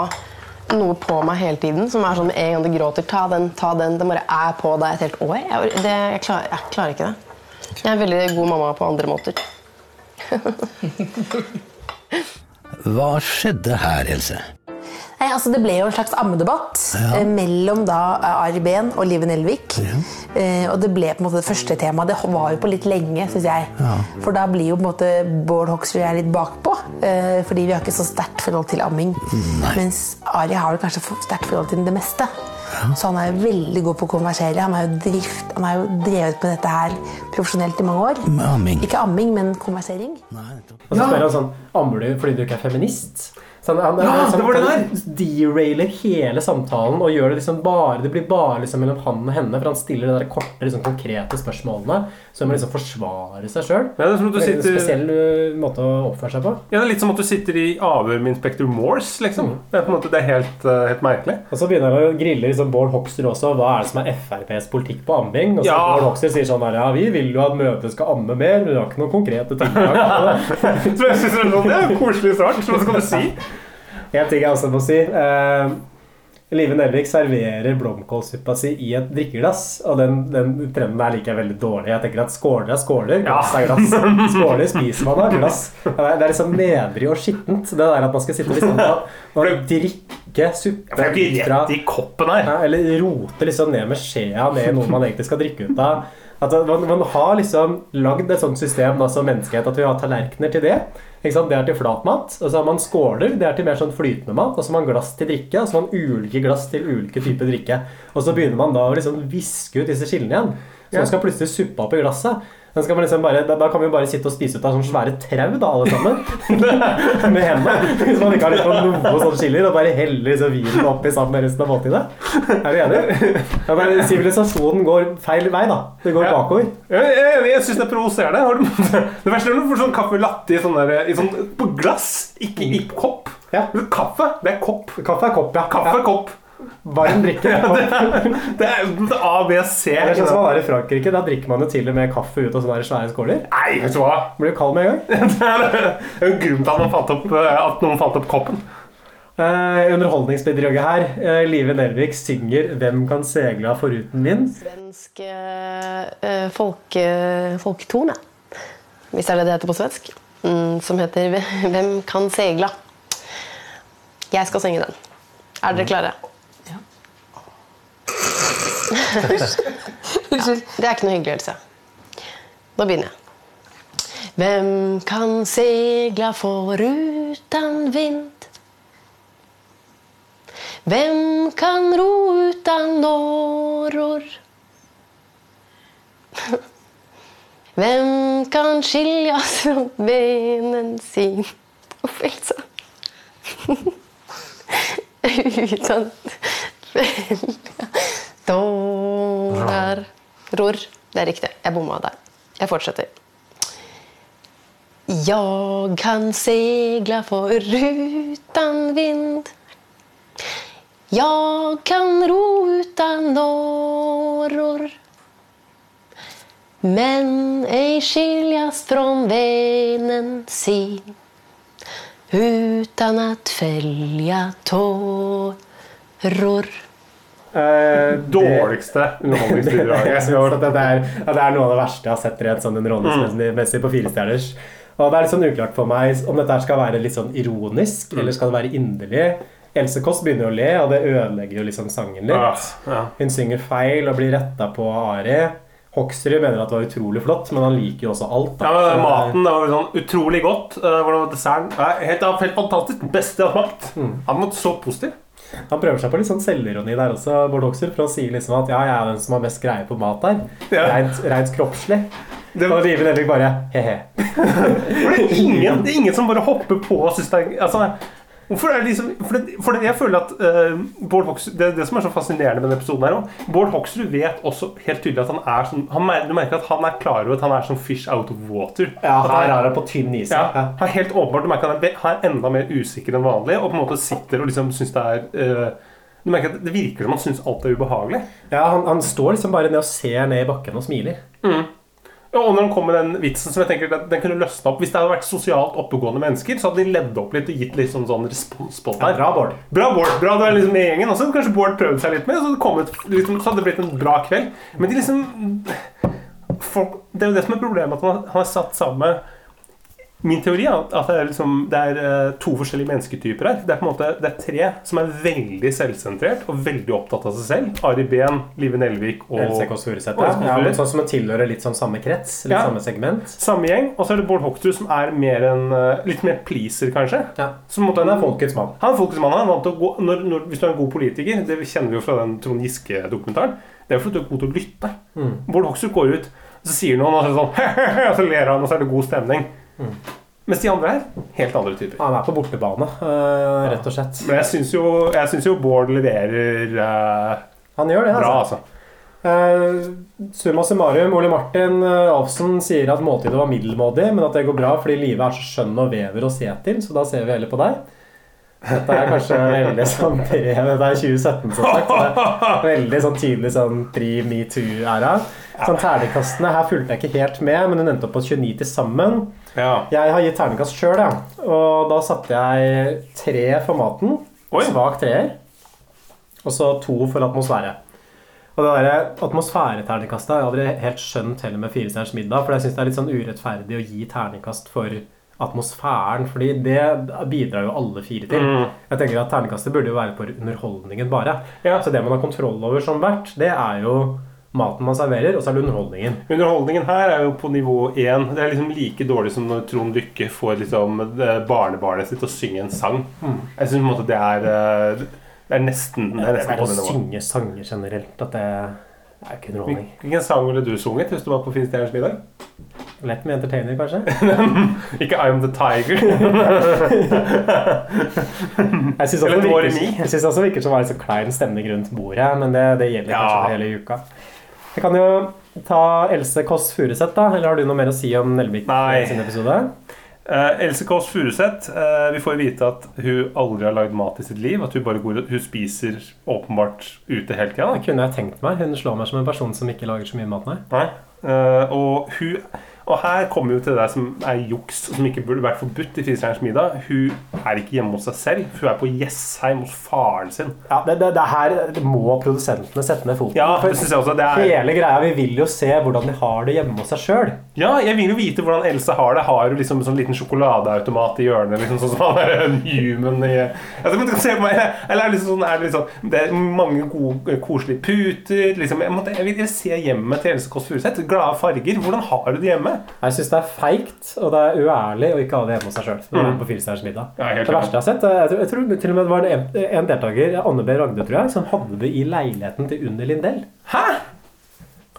Speaker 8: noe på meg hele tiden som er sånn en gang du gråter. Ta den, ta den. Den bare er på deg et helt år. Jeg, det, jeg, klarer, jeg klarer ikke det. Jeg er en veldig god mamma på andre måter.
Speaker 3: Hva skjedde her, Else?
Speaker 4: Nei, altså Det ble jo en slags ammedebatt ja. mellom da eh, Ari Behn og Live Nelvik. Eh, og det ble på en måte det første temaet. Det var jo på litt lenge, syns jeg. For da blir jo på en måte Bård Hoksrud og jeg litt bakpå. Eh, fordi vi har ikke så sterkt forhold til amming. Mens Ari har vel kanskje sterkt forhold til det meste. Så han er jo veldig god på å konversere. Han har jo, drift, han har jo drevet med dette her profesjonelt i mange år.
Speaker 3: Med amming.
Speaker 4: Ikke amming, men konversering.
Speaker 1: Og så spør han sånn Ammer du fordi du ikke er feminist? Så han, han,
Speaker 2: Ja,
Speaker 1: han,
Speaker 2: det var det
Speaker 1: der! derailer hele samtalen og gjør det liksom bare Det blir bare liksom mellom han og henne, for han stiller de der korte, liksom, konkrete spørsmålene. Så må liksom forsvare seg sjøl.
Speaker 2: Ja, det er som at du
Speaker 1: En spesiell uh, måte å oppføre seg på.
Speaker 2: Ja, det er litt som at du sitter i avhør med inspektor Morse, liksom. Det er på en måte det er helt, uh, helt merkelig.
Speaker 1: Og så begynner han å grille liksom Bård Hoksrud også. Hva er det som er FrPs politikk på amming? Og så
Speaker 2: Ja.
Speaker 1: Bård Hoksrud sier sånn her ja, vi vil jo at mødre skal amme mer, men vi har ikke noen konkrete tiltak.
Speaker 2: Så jeg synes det er sånn, det er koselig svart. Hva skal du si?
Speaker 1: En ting jeg også må si. Eh, Live Nelvik serverer blomkålsuppa si i et drikkeglass. Og den, den trenden der liker jeg veldig dårlig. Jeg tenker at Skåler er skåler, glass er glass. Skåler spiser man av glass. Det er, det er liksom nedrig og skittent. Det der at man skal sitte liksom og, og drikke suppe
Speaker 2: er
Speaker 1: fra
Speaker 2: i koppen her.
Speaker 1: Eller rote liksom ned med skjea ned i noe man egentlig skal drikke ut av. At man, man har liksom lagd et sånt system da, som menneskehet at vi har tallerkener til det. Det er til flatmat. Og så har man skåler. Det er til mer sånn flytende mat. Og så har man glass til drikke. Og så har man ulike glass til ulike typer drikke. Og så begynner man da å liksom viske ut disse skillene igjen. Så man skal plutselig suppe opp i glasset. Liksom bare, da, da kan vi jo bare sitte og spise ut av sånne svære trau, da, alle sammen. med hendene. Hvis man ikke har liksom noe sånn skiller, Da bare heller liksom vinen oppi sammen med resten av måltidet. Er du enig? Ja, men Sivilisasjonen går feil vei, da. Det går
Speaker 2: Ja.
Speaker 1: bakover.
Speaker 2: Jeg, jeg, jeg syns det er provoserende. Det verste er når du får sånn kaffe latte i sånn, der, i sånn på glass, ikke i kopp.
Speaker 1: Ja.
Speaker 2: Kaffe, det er kopp.
Speaker 1: Kaffe er kopp, ja.
Speaker 2: Kaffe er kopp.
Speaker 1: Varm drikke.
Speaker 2: Ja, det, er, det er A, B, C.
Speaker 1: Det er sånn som man er i Frankrike. Da drikker man jo til og med kaffe ut av sånne svære skåler.
Speaker 2: Nei, vet du hva?
Speaker 1: Blir jo kald med en gang.
Speaker 2: Det er jo grunn til at, man fant opp, eh, at noen fant opp koppen.
Speaker 1: Eh, underholdningsbidraget her. Eh, Live Nelvik synger 'Hvem kan segla foruten vind'.
Speaker 8: Svensk eh, folke, folketone, hvis det er det det heter på svensk, mm, som heter 'Hvem kan segla'. Jeg skal synge den. Er dere klare?
Speaker 4: Unnskyld.
Speaker 8: Det er ikke noe hyggelig, øvelse. Nå begynner jeg. Hvem kan segla forutan vind? Hvem kan ro utan åror? Hvem kan skiljas fra benen sin? Uff, Elsa. Utan välja tårar Ror. Det er riktig. Jeg bomma der. Jeg fortsetter. Jag kan segla uten vind Jag kan ro utan åror Men ej skiljas från vänen sin utan att följa tåror.
Speaker 1: Eh,
Speaker 2: Dårligste underholdningsbidraget.
Speaker 1: At det, er, det er noe av det verste jeg har sett rent sånn underholdningsmessig på Firestjerners. Og det er litt sånn uklart for meg om dette skal være litt sånn ironisk, eller skal det være inderlig. Else Kåss begynner å le, og det ødelegger jo liksom sangen litt.
Speaker 2: ja.
Speaker 1: Hun synger feil og blir retta på Ari. Hoksrud mener at det var utrolig flott, men han liker jo også alt.
Speaker 2: Ja, men Maten det var sånn utrolig godt. Eh, Hvordan var desserten? Helt, helt fantastisk. Beste jeg har smakt. Han var så positiv.
Speaker 1: Han prøver seg på litt sånn selvironi der også, Bård Hoksrud, for han sier liksom at ja, jeg er den som har mest greie på mat her.
Speaker 2: Ja.
Speaker 1: Rent, rent kroppslig.
Speaker 2: Det-
Speaker 1: var Liven Nelvik bare he-he.
Speaker 2: Det er ingen, det er ingen som bare hopper på og syns det er altså, Hvorfor er det liksom For, det, for det, jeg føler at uh, Bård Hoksrud Det det som er så fascinerende med denne episoden her også. Bård Hoksrud vet også helt tydelig at han er sånn han, Du merker at han er klar over at han er sånn fish out of water.
Speaker 1: Ja,
Speaker 2: At han
Speaker 1: her er han på tynn is.
Speaker 2: Ja,
Speaker 1: Ja.
Speaker 2: han er helt åpenbart Du merker at han er enda mer usikker enn vanlig og på en måte sitter og liksom syns det er uh, Du merker at Det virker som han syns alt er ubehagelig.
Speaker 1: Ja, han, han står liksom bare ned og ser ned i bakken og smiler.
Speaker 2: Ja, og når han kom med den vitsen som jeg tenker at den kunne løsne opp Hvis det hadde vært sosialt oppegående mennesker, så hadde de ledd opp litt og gitt litt sånn, sånn respons på det.
Speaker 1: Ja, bra, Bård.
Speaker 2: Bra, Bård. Bra, du er liksom med gjengen. også kanskje Bård prøvde seg litt med, så kommet, liksom, så hadde det blitt en bra kveld. Men de liksom folk, Det er jo det som er problemet, at man har satt sammen Min teori er at det er, liksom, det er eh, to forskjellige mennesketyper her. Det er på en måte det er tre som er veldig selvsentrert og veldig opptatt av seg selv. Ari Behn, Live Nelvik og
Speaker 1: Else Kåss Furuseth. Ja, ja, sånn som tilhører litt sånn samme krets, litt
Speaker 2: Ja.
Speaker 1: samme segment.
Speaker 2: Samme gjeng. Og så er det Bård Hoksrud, som er mer en, eh, litt mer pleaser, kanskje.
Speaker 1: Ja.
Speaker 2: Som måte
Speaker 1: Han er folkets mann.
Speaker 2: Han er folkets mann. Han vant å gå, når, når, hvis du er en god politiker, det kjenner vi jo fra den Trond Giske-dokumentaren, det er jo fordi du er god til å lytte.
Speaker 1: Mm.
Speaker 2: Bård Hoksrud går ut, og så sier noen, og så sånn og så ler han, og så er det god stemning.
Speaker 1: Mm.
Speaker 2: Mens de andre her, helt andre typer.
Speaker 1: Han er på bortebane, uh, rett og slett.
Speaker 2: Men jeg syns jo, jo Bård leverer uh,
Speaker 1: Han gjør det,
Speaker 2: bra,
Speaker 1: altså.
Speaker 2: altså.
Speaker 1: Eh, summa summarum, Ole Martin uh, Alfsen sier at måltidet var middelmådig, men at det går bra fordi livet er så skjønn og vever å se til, så da ser vi heller på deg. Dette er kanskje veldig sånn pre... Det er 2017, som sagt. Det er veldig sånn tydelig sånn pre-metoo-æra. Sånn terningkastene Her fulgte jeg ikke helt med, men hun endte opp på 29 til sammen.
Speaker 2: Ja.
Speaker 1: Jeg har gitt terningkast sjøl, og da satte jeg tre for maten.
Speaker 2: Oi.
Speaker 1: Svak treer. Og så to for atmosfære. Og det der atmosfæreterningkastet har jeg aldri helt skjønt heller med Fire stjerners middag. For jeg syns det er litt sånn urettferdig å gi terningkast for atmosfæren. Fordi det bidrar jo alle fire til.
Speaker 2: Mm.
Speaker 1: Jeg tenker at Terningkastet burde jo være på underholdningen bare.
Speaker 2: Ja.
Speaker 1: Så det man har kontroll over som vert, det er jo maten man serverer, og så er det underholdningen.
Speaker 2: Underholdningen her er jo på nivå én. Det er liksom like dårlig som når Trond Lykke får liksom eh, barnebarnet sitt til å synge en sang. Jeg syns på en måte det er eh, Det er nesten Det er
Speaker 1: Det er å synge sanger generelt at det er ikke underholdning.
Speaker 2: Hvilken sang ville du sunget hvis du var på Fire stjerners middag?
Speaker 1: Lett med entertainer, kanskje?
Speaker 2: Ikke I Am The Tiger.
Speaker 1: Jeg syns også, det virker- jeg synes også virker som det er så klein stemning rundt bordet, men det, det gjelder
Speaker 2: Ja.
Speaker 1: kanskje hele uka. Jeg kan jo ta Else Kåss Furuseth, da. Eller har du noe mer å si om Nelvik
Speaker 2: Nei.
Speaker 1: sin episode?
Speaker 2: Uh, Else Kåss Furuseth, uh, vi får vite at hun aldri har lagd mat i sitt liv. At hun bare går, hun spiser åpenbart ute hele tida.
Speaker 1: Det kunne jeg tenkt meg. Hun slår meg som en person som ikke lager så mye mat, nei.
Speaker 2: Nei. Uh, og, hun, og her kommer vi jo til det der som er juks, som ikke burde vært forbudt i Fire middag. Hun er ikke hjemme hos seg selv. Hun er på Jessheim hos faren sin.
Speaker 1: Ja, det, det, det her må produsentene sette ned foten.
Speaker 2: Ja, det synes jeg også. Det er,
Speaker 1: Hele greia, Vi vil jo se hvordan de har det hjemme hos seg sjøl.
Speaker 2: Ja, jeg vil jo vite hvordan Else har det. Har hun liksom en sånn liten sjokoladeautomat i hjørnet? Liksom sånn som han er en human i altså, men du kan se på meg, Eller er det liksom sånn, er det sånn Det er mange gode, koselige puter. Liksom, jeg, måtte, jeg vil se hjemmet til Else Kåss Furuseth. Glade farger. Hvordan har du det hjemme?
Speaker 1: Jeg syns det er feigt og det er uærlig å ikke ha det hjemme hos seg sjøl.
Speaker 2: Mm.
Speaker 1: På Fire middag.
Speaker 2: Ja,
Speaker 1: Det verste jeg har sett, jeg tror, jeg tror til og med det var en, en deltaker, Anne B. Ragde, tror jeg, som hadde det i leiligheten til Unni Lindell.
Speaker 2: Hæ?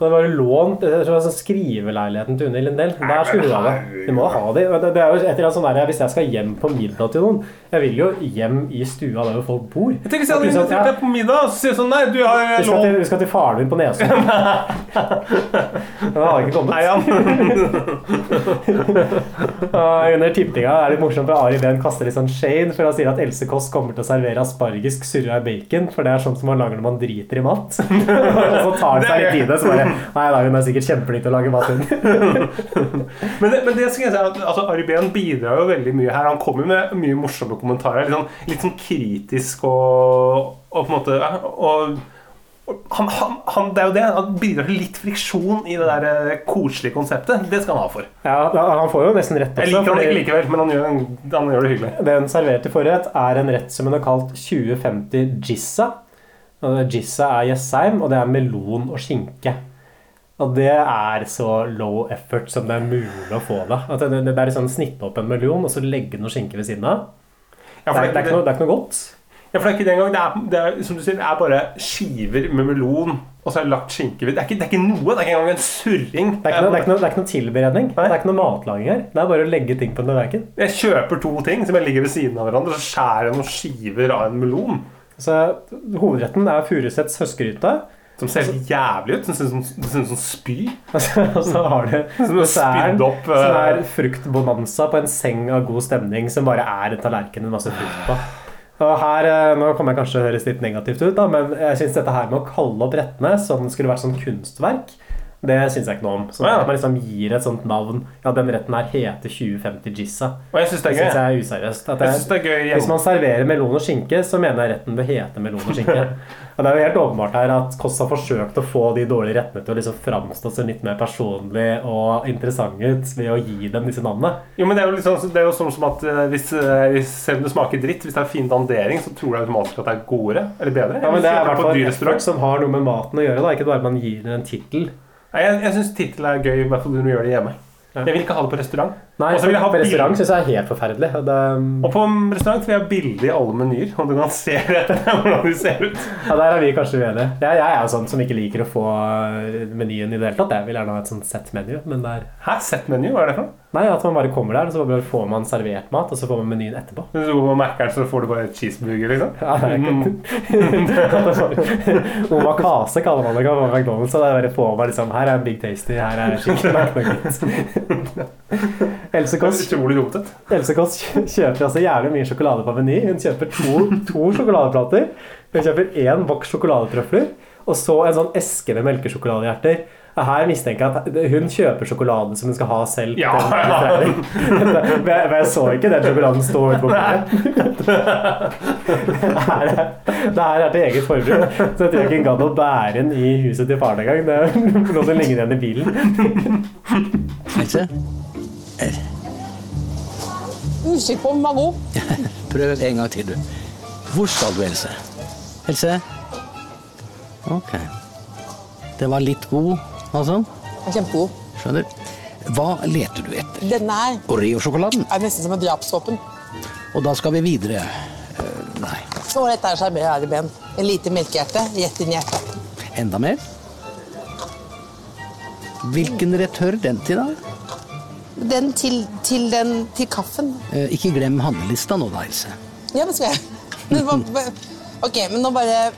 Speaker 1: Så det var jo lånt jeg tror det var sånn skriveleiligheten til Unni Lindell. Der skulle du ha det. Du må ha det. Det. Det er jo et eller annet sånn der, Hvis jeg skal hjem på middag til noen Jeg vil jo hjem i stua der hvor folk bor.
Speaker 2: Jeg tenker Hvis jeg hadde
Speaker 1: At liksom,
Speaker 2: invitert
Speaker 1: ja,
Speaker 2: deg på middag, og så sier jeg sånn Nei, du har
Speaker 1: lånt skal
Speaker 2: lov
Speaker 1: til, vi skal til faren din på Nesodden. Men han har ikke kommet.
Speaker 2: Nei,
Speaker 1: ja. Under tippinga er det morsomt, for Ari Behn kaster litt sånn shade, for han sier at Else Kåss kommer til å servere aspargisk surra i bacon, for det er sånn som man lager når man driter i mat. og så tar han seg litt i det, så bare Nei da, hun er sikkert kjempeflink til å lage mat.
Speaker 2: Men det, men det skal jeg si at altså, Ari Behn bidrar jo veldig mye her. Han kommer med mye morsomme kommentarer. Litt sånn, litt sånn kritisk og, og på en måte og, og han, han, han, det er jo det. Han bidrar til litt friksjon i det der eh, koselige konseptet. Det skal han ha for.
Speaker 1: Ja, Han får jo nesten rett også.
Speaker 2: Jeg liker han ikke likevel, men han gjør, han gjør det hyggelig.
Speaker 1: Det hun serverte forrett, er en rett som hun har kalt 2050 Jizza. Og Jizza er Jessheim, og det er melon og skinke. Og det er så low effort som det er mulig å få det. At det, det, er sånn snitte opp en melon og så legge noe skinke ved siden av.
Speaker 2: Ja,
Speaker 1: Det er, det, er ikke noe, det er ikke noe godt.
Speaker 2: Ja, for det er ikke det engang. Det er, det er, som du sier, det er bare skiver med melon, og så er det lagt skinke ved. Det er ikke, det er ikke noe. Det er ikke engang en surring.
Speaker 1: Det er ikke noe, det er ikke noe, det er ikke noe tilberedning. Det er ikke noe matlaging her. Det er bare å legge ting på en tallerken.
Speaker 2: Jeg kjøper to ting som jeg ligger ved siden av hverandre, så skjærer jeg noen skiver av en melon.
Speaker 1: Så Hovedretten er Furuseths høstgryte.
Speaker 2: Som ser helt jævlig ut. Som ser ut som, spy.
Speaker 1: Og så har du
Speaker 2: Som er
Speaker 1: desserten,
Speaker 2: opp,
Speaker 1: som
Speaker 2: eh.
Speaker 1: er fruktbonanza på en seng av god stemning, som bare er en tallerken med masse frukt på. Og her, eh, Nå kommer jeg kanskje å høres litt negativt ut, da, men jeg synes dette her med å kalle opp rettene som skulle vært sånn kunstverk, det syns jeg ikke noe om. Så. At man liksom gir et sånt navn Ja, den retten her heter 2050 Jizza.
Speaker 2: Og jeg syns det er
Speaker 1: synes jeg er useriøst. At
Speaker 2: Jeg synes det er gøy ja.
Speaker 1: Hvis man serverer melon og skinke, så mener jeg retten bør hete melon og skinke. og det er jo helt åpenbart her at Kåss har forsøkt å få de dårlige rettene til å liksom framstå så litt mer personlig og interessant ut ved å gi dem disse navnene.
Speaker 2: Jo, men det er jo, sånn, det er jo sånn som at eh, hvis, eh, hvis, selv om det smaker dritt, hvis det er fin dandering, så tror du automatisk at det er godere eller bedre.
Speaker 1: Ja, men Det er i hvert fall effort som har noe med maten å gjøre. da Ikke bare man gir den en tittel.
Speaker 2: Nei, Jeg, jeg syns tittel er gøy, i hvert fall når du gjør det hjemme. Jeg vil ikke ha det på restaurant.
Speaker 1: Nei,
Speaker 2: Og så vil jeg ha
Speaker 1: på restaurant syns jeg er helt forferdelig. og Det,
Speaker 2: Og på restaurant vil jeg ha bilde i alle menyer, og du kan se hvordan de ser ut.
Speaker 1: ja, Der er vi kanskje uenige. Jeg, jeg er jo sånn som ikke liker å få menyen i det hele tatt. Jeg vil gjerne ha et sånt sett menu. Men det er
Speaker 2: Hæ? Sett-menu? Hva er det for noe?
Speaker 1: Nei, at man bare kommer der, og så bare får man servert mat, og så får man menyen etterpå.
Speaker 2: Hvis du går på Mækkern, så får du bare cheeseburger, liksom?
Speaker 1: Ja, det er ikke Omakase kaller man det på McDonald's. Så det er bare får man liksom Her er en Big Tasty, her er skikkelig McNuggets. Else Kåss Else Kåss kjøper altså jævlig mye sjokolade på Meny. Hun kjøper to, to sjokoladeplater. Hun kjøper én boks sjokoladetrøfler, og så en sånn eske med melkesjokoladehjerter. Her mistenker jeg at hun kjøper sjokolade som hun skal ha selv.
Speaker 2: Ja, ja.
Speaker 1: Men jeg, så ikke den sjokoladen stå ute på bordet. Det her er, til eget forbruk. Så jeg tror jeg ikke gadd å bære den i huset til faren engang. Det er noe som ligner igjen i bilen.
Speaker 3: Else?
Speaker 9: Usikker på om den var god.
Speaker 3: Prøv en gang til, du. Hvor skal du, Else? Else? Ok. Den var litt god, altså?
Speaker 9: Kjempegod.
Speaker 3: Skjønner. Hva leter du etter?
Speaker 9: Denne her
Speaker 3: Oreo-sjokoladen?
Speaker 9: er nesten som en drapsvåpen.
Speaker 3: Og da skal vi videre. Uh, nei.
Speaker 9: Så dette er sjarmerende ben. En lite melkehjerte rett inn i hjertet.
Speaker 3: Enda mer? Hvilken rett hører den til, da?
Speaker 9: Den til, til den til kaffen.
Speaker 3: Eh, ikke glem handlelista nå, da, Else.
Speaker 9: Ja, det skal jeg Men Ok, men nå bare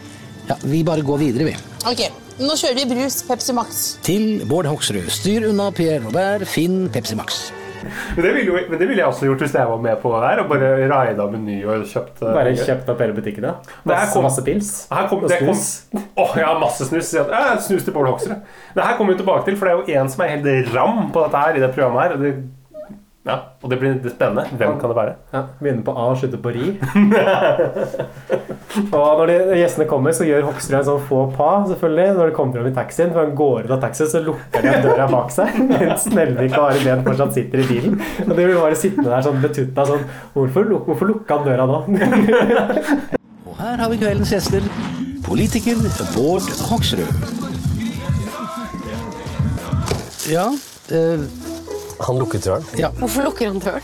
Speaker 3: Ja, Vi bare går videre, vi.
Speaker 9: Ok, nå kjører vi brus Pepsi Max.
Speaker 3: Til Bård Hoksrud. Styr unna Pierre Robert. Finn Pepsi Max.
Speaker 2: Men det, ville men det ville jeg også gjort hvis jeg var med på det her, og bare raida Meny og kjøpt uh,
Speaker 1: Bare kjøpt opp hele butikken, ja. Masse,
Speaker 2: kom-
Speaker 1: masse pils.
Speaker 2: Kom,
Speaker 1: og
Speaker 2: snus? kom, oh, ja, masse snus. Ja, snus til Bård Hoksrud. Det her kommer vi tilbake til, for det er jo en som er helt ram på dette her i det programmet her. Og det, ja, og det blir spennende. Hvem kan det være?
Speaker 1: Ja, Begynner på A og slutter på ri. og når de, gjestene kommer, så gjør Hoksrud en sånn få pa, selvfølgelig Når de kommer fram i taxien, for han går ut av taxien, så lukker de døra bak seg. Mens Nelvik og Ari Behn fortsatt sitter i bilen. Og de blir bare sittende der sånn betutta sånn Hvorfor, luk- hvorfor lukka han døra nå?
Speaker 3: Og her har vi kveldens gjester. Politiker Bård Hoksrud. Ja eh,
Speaker 7: Han lukker døren.
Speaker 3: Ja.
Speaker 8: Hvorfor lukker han døren?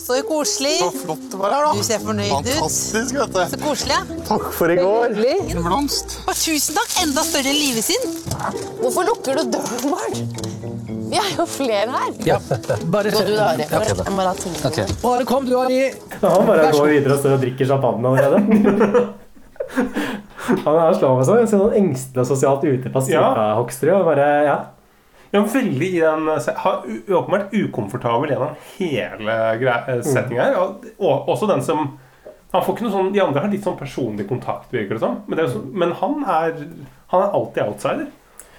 Speaker 9: Så koselig.
Speaker 6: Så flott det var her, da.
Speaker 9: Du ser fornøyd ut.
Speaker 6: Fantastisk, vet du.
Speaker 9: Så koselig. ja.
Speaker 6: Takk for i går. En blomst.
Speaker 9: Og tusen takk. Enda større enn livet sin. Hvorfor lukker du døren, Bård? Vi er jo flere her.
Speaker 3: ja. Bare,
Speaker 9: Gå du, da, Ari.
Speaker 7: Ok, da.
Speaker 9: Jeg må la tingene
Speaker 7: okay.
Speaker 3: bare kom du, Ari.
Speaker 1: Han bare går videre og står og drikker champagne allerede. Han er slår meg sånn. Jeg ser sånn engstelig og sosialt utilpass type
Speaker 2: Ja.
Speaker 1: Hoksrud. Og bare, ja.
Speaker 2: Ja, veldig i den Har åpenbart ukomfortabel gjennom hele
Speaker 1: Mm.
Speaker 2: settinga her. Og, og også den som han får ikke noe sånn, De andre har litt sånn personlig kontakt, virker det som. Men, så, men han, er, han er alltid outsider.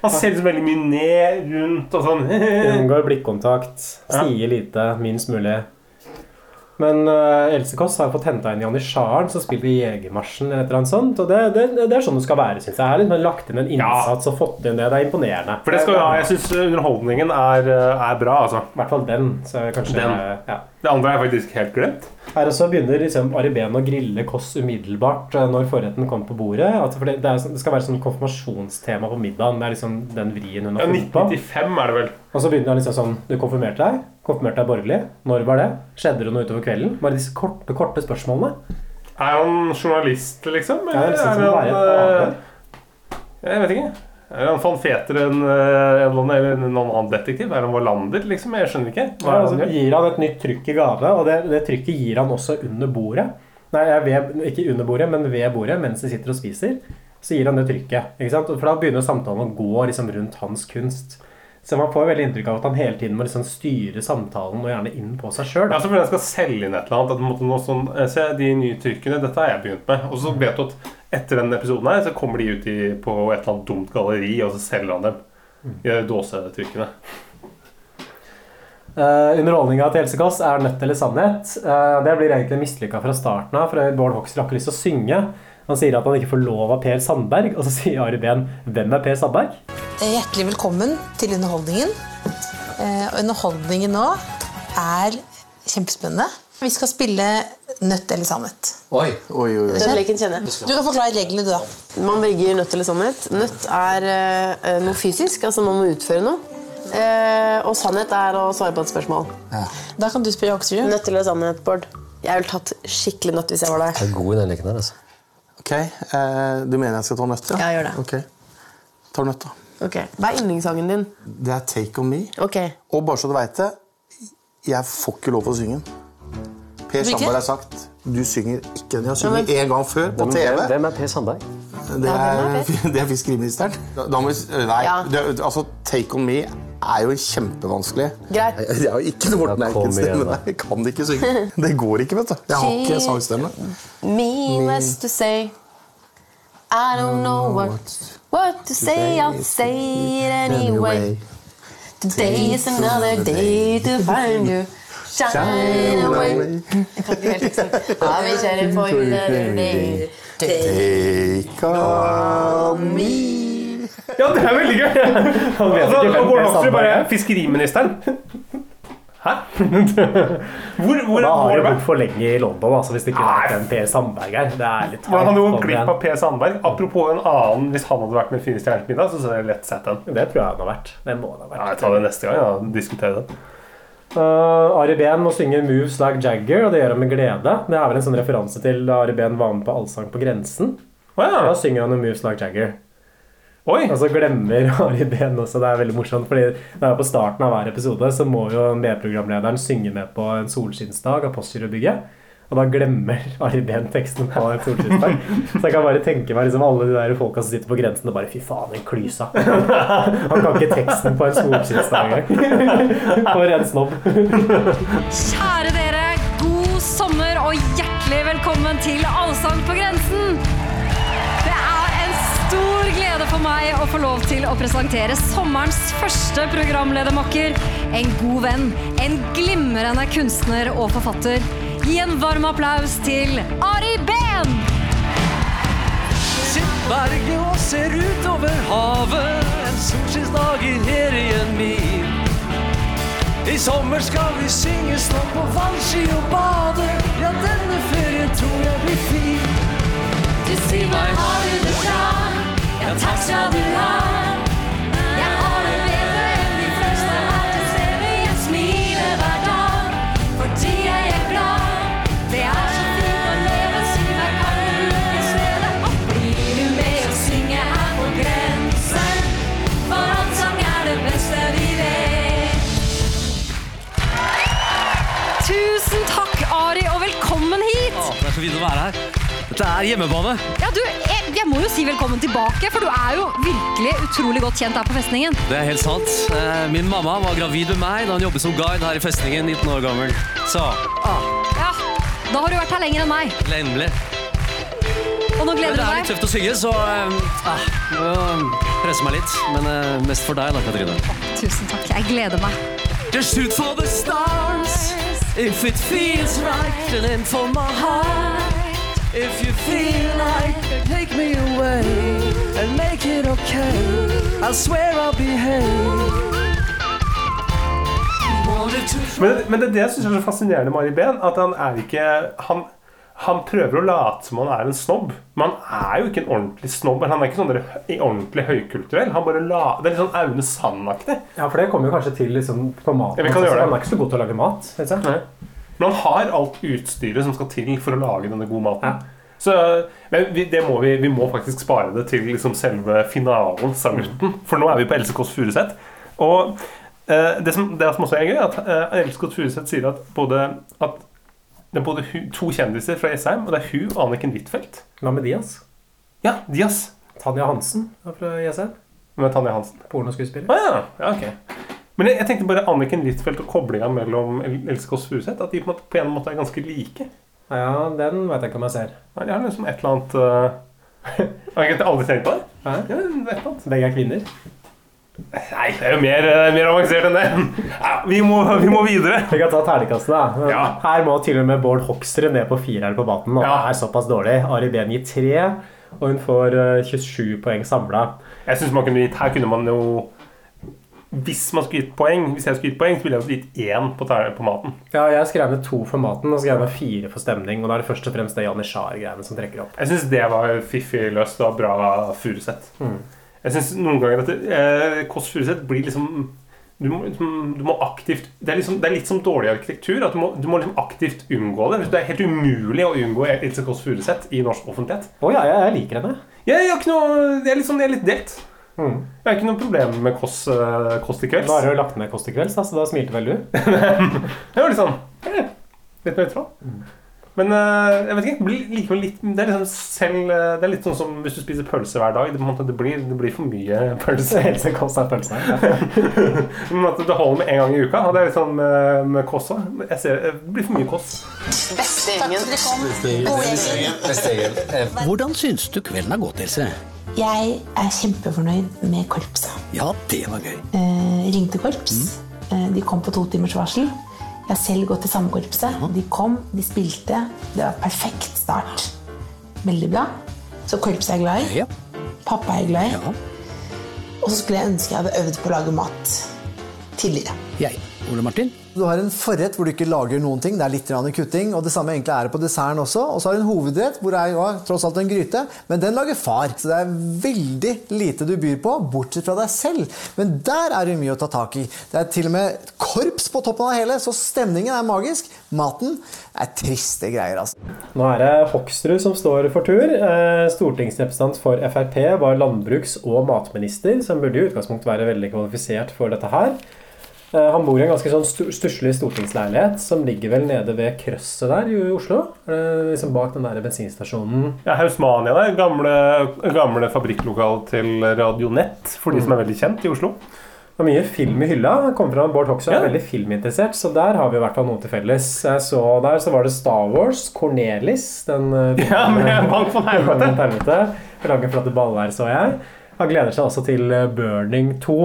Speaker 2: Han ser liksom veldig mye ned rundt og sånn.
Speaker 1: Unngår blikkontakt, sier lite, minst mulig. Men uh, Else Kåss har fått henta inn Janitsjaren, som spiller i Jegermarsjen. eller et eller annet sånt, og det, det, det er sånn det skal være, syns jeg. Her liksom lagt inn en innsats og fått inn det. Det er imponerende.
Speaker 2: For det skal jo ha, Jeg syns underholdningen er, er bra, altså.
Speaker 1: I hvert fall den. Så kanskje,
Speaker 2: Den.
Speaker 1: Ja.
Speaker 2: Det andre er faktisk helt glemt.
Speaker 1: Her også begynner liksom Ari Behn å grille Kåss umiddelbart eh, når forretten kommer på bordet. Altså, det, det, er, sånn- det skal være sånn konfirmasjonstema på middagen. Det er liksom den vrien hun har funnet på.
Speaker 2: 1995 er det vel.
Speaker 1: Og så begynner han liksom sånn Du konfirmerte deg? Konfirmerte deg borgerlig? Når var det? Skjedde det noe utover kvelden? Bare disse korte, korte spørsmålene.
Speaker 2: Er han journalist, liksom? Eller
Speaker 1: ser ut
Speaker 2: er han eh. Jeg vet ikke. Er han van Feter en, eh, en, eller noen annen detektiv? Er han Wallander, liksom? Jeg skjønner ikke. Hva
Speaker 1: Ja,
Speaker 2: er
Speaker 1: altså, gir han et nytt trykk i gave, og det, det trykket gir han også under bordet. Nei, ved, ikke under bordet, men ved bordet mens de sitter og spiser. Så gir han det trykket. For da begynner samtalen å gå liksom rundt hans kunst. Så man får veldig inntrykk av at han hele tiden må liksom styre samtalen og gjerne inn på seg sjøl.
Speaker 2: Ja, så fordi han skal selge inn et eller annet. At sånn, eh, Se, de nye trykkene, dette har jeg begynt med. Og så vet du at etter den episoden her, så kommer de ut i, på et eller annet dumt galleri, og så selger han dem. De dåsetrykkene.
Speaker 1: Uh, Underholdninga til Else Kåss er nødt eller sannhet. Uh, det blir egentlig mislykka fra starten av, for Bård Hoksrud har ikke lyst til å synge. Han sier at han ikke får lov av Per Sandberg, og så sier Ari Behn 'Hvem er Per Sandberg?'
Speaker 4: Eh, Hjertelig velkommen til underholdningen. Eh, og underholdningen nå er kjempespennende. Vi skal spille Nødt eller sannhet.
Speaker 5: Oi.
Speaker 6: Oi, oi, oi.
Speaker 8: Den kjenner jeg.
Speaker 4: Du kan forklare reglene, du, da.
Speaker 8: Man velger nødt eller sannhet. Nødt er eh, noe fysisk, altså man må utføre noe. Eh, og sannhet er å svare på et spørsmål.
Speaker 4: Da kan du spørre Hoksrud.
Speaker 8: Nødt eller sannhet, Bård? Jeg ville tatt skikkelig nøtt hvis jeg var deg.
Speaker 7: Jeg er god i den leken her, altså.
Speaker 6: Ok, eh, Du mener jeg skal ta nøtt?
Speaker 8: Ja, ja gjør det.
Speaker 6: Ok, tar nøtt, da.
Speaker 8: Ok, Hva er yndlingssangen din?
Speaker 6: Det er Take On Me.
Speaker 8: Ok,
Speaker 6: Og bare så du veit det, jeg får ikke lov å synge den. Per Sandberg har sagt du synger ikke den. Jeg har sunget én gang før på TV.
Speaker 7: hvem, hvem er Per Sandberg?
Speaker 6: Det
Speaker 8: Ja,
Speaker 6: er, det er fiskeriministeren. Da, da må vi, nei,
Speaker 8: Ja.
Speaker 6: det, altså, Take On Me er jo kjempevanskelig.
Speaker 8: greit.
Speaker 6: Jeg har jo ikke noe Morten Eiken-stemme. Jeg kan ikke synge. Det går ikke, vet du. Jeg har ikke sangstemme.
Speaker 8: Meaningless to say I don't know what, what to say, I'll say it anyway. Today is another day to find you. Shine away. Jeg kan ikke helt teksten. I'll be shining for another day.
Speaker 6: Take on me
Speaker 2: Ja, det er veldig gøy!
Speaker 1: Han vet
Speaker 2: Altså,
Speaker 1: ikke hvem
Speaker 2: og Bård Hoksrud bare
Speaker 1: er.
Speaker 2: Fiskeriministeren. Hæ? Hvor, hvor,
Speaker 1: Da har du
Speaker 2: er
Speaker 1: bodd for lenge i London, altså, hvis du ikke vet en Per Sandberg her. Det er litt
Speaker 2: Hvordan hadde jo gå glipp av Per Sandberg? Apropos en annen, hvis han hadde vært med i Fire stjerners middag, så hadde jeg lett sett den.
Speaker 1: Det tror jeg han har vært. Det må han ha
Speaker 2: Ja, jeg tar det neste gang. Ja. diskuterer den.
Speaker 1: Uh, Ari Behn må synge 'Moves Like Jagger', og det gjør han med glede. Det er vel en sånn referanse til da Ari Behn var med på Allsang på grensen.
Speaker 2: Oh, ja.
Speaker 1: Da synger han 'Moves Like Jagger'.
Speaker 2: Oi!
Speaker 1: Og så glemmer Ari Behn også. Det er veldig morsomt, fordi det er på starten av hver episode så må jo medprogramlederen synge med på en solskinnsdag av Postgirobygget. Og da glemmer Ari Behn teksten på en solskinnsdag. Så jeg kan bare tenke meg liksom alle de der folka som sitter på grensen og bare Fy faen, den klysa. Han kan ikke teksten på en solskinnsdag engang. For en snobb.
Speaker 10: Kjære dere, god sommer og hjertelig velkommen til Allsang på grensen. For meg å få lov til å presentere sommerens første programledermakker. En god venn, en glimrende kunstner og forfatter. Gi en varm applaus til Ari Behn!
Speaker 11: Sitt berget og ser utover havet En solskinnsdag i herien min I sommer skal vi synge, stå på vannski og bade Ja, denne ferien tror jeg blir fin
Speaker 10: Du sier meg, har du det bra? Takk skal du ha. Jeg har det bedre enn de fleste her til stede. Jeg smiler hver dag fordi jeg er glad. Det er så fint å leve, si hver gang du lukke stedet? Og blir du med og synge her på grensen? For alt allsang er det beste vi vet. Tusen takk, Ari, og velkommen hit!
Speaker 11: Å, Det er så fint å være her Dette er hjemmebane
Speaker 10: Ja, du, jeg, jeg må jo si velkommen tilbake, for du er jo virkelig utrolig godt kjent her på festningen.
Speaker 11: Det er helt sant Eh, Min mamma var gravid med meg Da hun jobbet som guide her i festningen 19 år gammel Så, ah,
Speaker 10: Ja, da har du vært her lenger enn meg.
Speaker 11: Endelig.
Speaker 10: Og nå gleder du deg?
Speaker 11: det er litt tøft å synge Så, eh, ah, må presse meg litt Men eh, mest for deg da, Katrine
Speaker 10: Tusen takk, jeg gleder meg.
Speaker 11: Just shoot for the stars If it feels right And then for my heart If you feel like Take me away And make it okay I swear I'll behave
Speaker 2: Men, men det er det jeg syns er så fascinerende med Ari Behn. At han er ikke han, han prøver å late som han er en snobb, men han er jo ikke en ordentlig snobb. Han er ikke sånn der ordentlig høykulturell. Han bare la, Det er litt sånn Aune Sand-aktig.
Speaker 1: Ja, for det kommer jo kanskje til liksom, på maten.
Speaker 2: Ja.
Speaker 1: Han er ikke så god til å lage mat. Vet jeg.
Speaker 2: Men han har alt utstyret som skal til for å lage denne gode maten. Så men vi, det må vi, vi må faktisk spare det til liksom selve finalen, salutten. For nå er vi på Else Kåss Furuseth. Og eh, det, som, det som også er gøy, er at eh, Else Kåss Furuseth sier at både at det er både hu, to kjendiser fra Jessheim, og det er hun og Anniken Huitfeldt.
Speaker 1: Hva med Dias?
Speaker 2: Ja, Dias.
Speaker 1: Tanja Hansen er fra Jessheim.
Speaker 2: Med Tanja Hansen.
Speaker 1: Pornoskuespiller.
Speaker 2: Ah, ja, ja, ok. Men jeg, jeg tenkte bare Anniken Huitfeldt og koblinga mellom El- Else Kåss Furuseth. At de på en, måte, på en måte er ganske like.
Speaker 1: Ja, den vet jeg ikke om jeg ser.
Speaker 2: Nei, De har liksom et eller annet uh, Jeg har egentlig aldri tenkt på det. Ja, et eller annet.
Speaker 1: Begge er kvinner.
Speaker 2: Nei, det er jo mer, eh, mer avansert enn det. Ja, vi, må, vi må videre.
Speaker 1: Vi kan ta terningkastet, da. Her må til og med Bård Hoksrud ned på fireren på banen. Og det er såpass dårlig. Ari Behn gir tre, og hun får eh, 27 poeng samla.
Speaker 2: Jeg synes man kunne gitt, Her kunne man jo Hvis man skulle gitt poeng Hvis jeg skulle gitt poeng, så ville jeg også gitt én på, på maten.
Speaker 1: Ja, jeg skrev ned to for maten og skrev ned fire for stemning. Og da er det først og fremst det Janitsjar-greiene som trekker opp.
Speaker 2: Jeg syns det var fiffig løst og bra Furuseth.
Speaker 1: Mm.
Speaker 2: Jeg synes noen ganger at eh, Kåss Furuseth blir liksom du må, liksom, du må aktivt det er, liksom, det er litt som dårlig arkitektur. At du må, du må liksom aktivt unngå det. Det er helt umulig å unngå Else Kåss Furuseth i norsk offentlighet.
Speaker 1: Å ja, jeg, jeg liker henne.
Speaker 2: Jeg, jeg har ikke noe, jeg er sånn, jeg er litt delt.
Speaker 1: Mm.
Speaker 2: Jeg har ikke noe problem med Kåss eh, Kåss til kvelds.
Speaker 1: Da har du jo lagt ned Kåss til kvelds, da, så da smilte vel du?
Speaker 2: Det var litt sånn eh, Litt nøytral. Men eh, jeg vet ikke, det likevel litt Det er liksom selv eh, Det er litt sånn som hvis du spiser pølse hver dag. Det, på en måte, det, blir, det blir for mye pølse.
Speaker 1: Else Kåss er pølse.
Speaker 2: Men at det holder med én gang i uka. Og det er litt sånn med, med Kåss òg. Jeg ser Det blir for mye Kåss.
Speaker 9: Beste gjengen.
Speaker 3: Hvordan syns du kvelden har gått, Else?
Speaker 4: Jeg er kjempefornøyd med korpset.
Speaker 3: Ja, det var gøy.
Speaker 4: Eh, ringte korps. Eh, de kom på to timers varsel. Jeg har selv gått i samme korpset. De kom, de spilte. Det var perfekt start. Veldig bra. Så korpset er jeg glad i. Pappa er jeg glad i. Og så skulle jeg ønske jeg hadde øvd på å lage mat tidligere.
Speaker 3: Jeg. Ole Martin?
Speaker 12: Du har en forrett hvor du ikke lager noen ting. Det er litt kutting. og Det samme egentlig er det på desserten også. Og så har du en hovedrett hvor det er ja, tross alt en gryte, men den lager far. Så det er veldig lite du byr på, bortsett fra deg selv. Men der er det mye å ta tak i. Det er til og med korps på toppen av hele, så stemningen er magisk. Maten er triste greier, altså.
Speaker 1: Nå er det Hoksrud som står for tur. Eh, Stortingsrepresentant for Frp var landbruks- og matminister, som burde i utgangspunktet være veldig kvalifisert for dette her. Eh, Han bor i en ganske sånn stu- stusslig stortingsleilighet som ligger vel nede ved krøsset der i Oslo. Liksom bak den der bensinstasjonen.
Speaker 2: Ja, Hausmania der. Gamle, gamle fabrikklokal til Radio Nett, for de som er veldig kjent i Oslo.
Speaker 1: Det var mye film i hylla. Kommer fra Bård Hoksrud er veldig filminteressert, så der har vi i hvert fall noe til felles. Så Der så var det Star Wars, Cornelis, den eh,
Speaker 2: Ja, med Bank von Helvete.
Speaker 1: Lange, flotte baller, så jeg. Han gleder seg også til eh, Burning 2.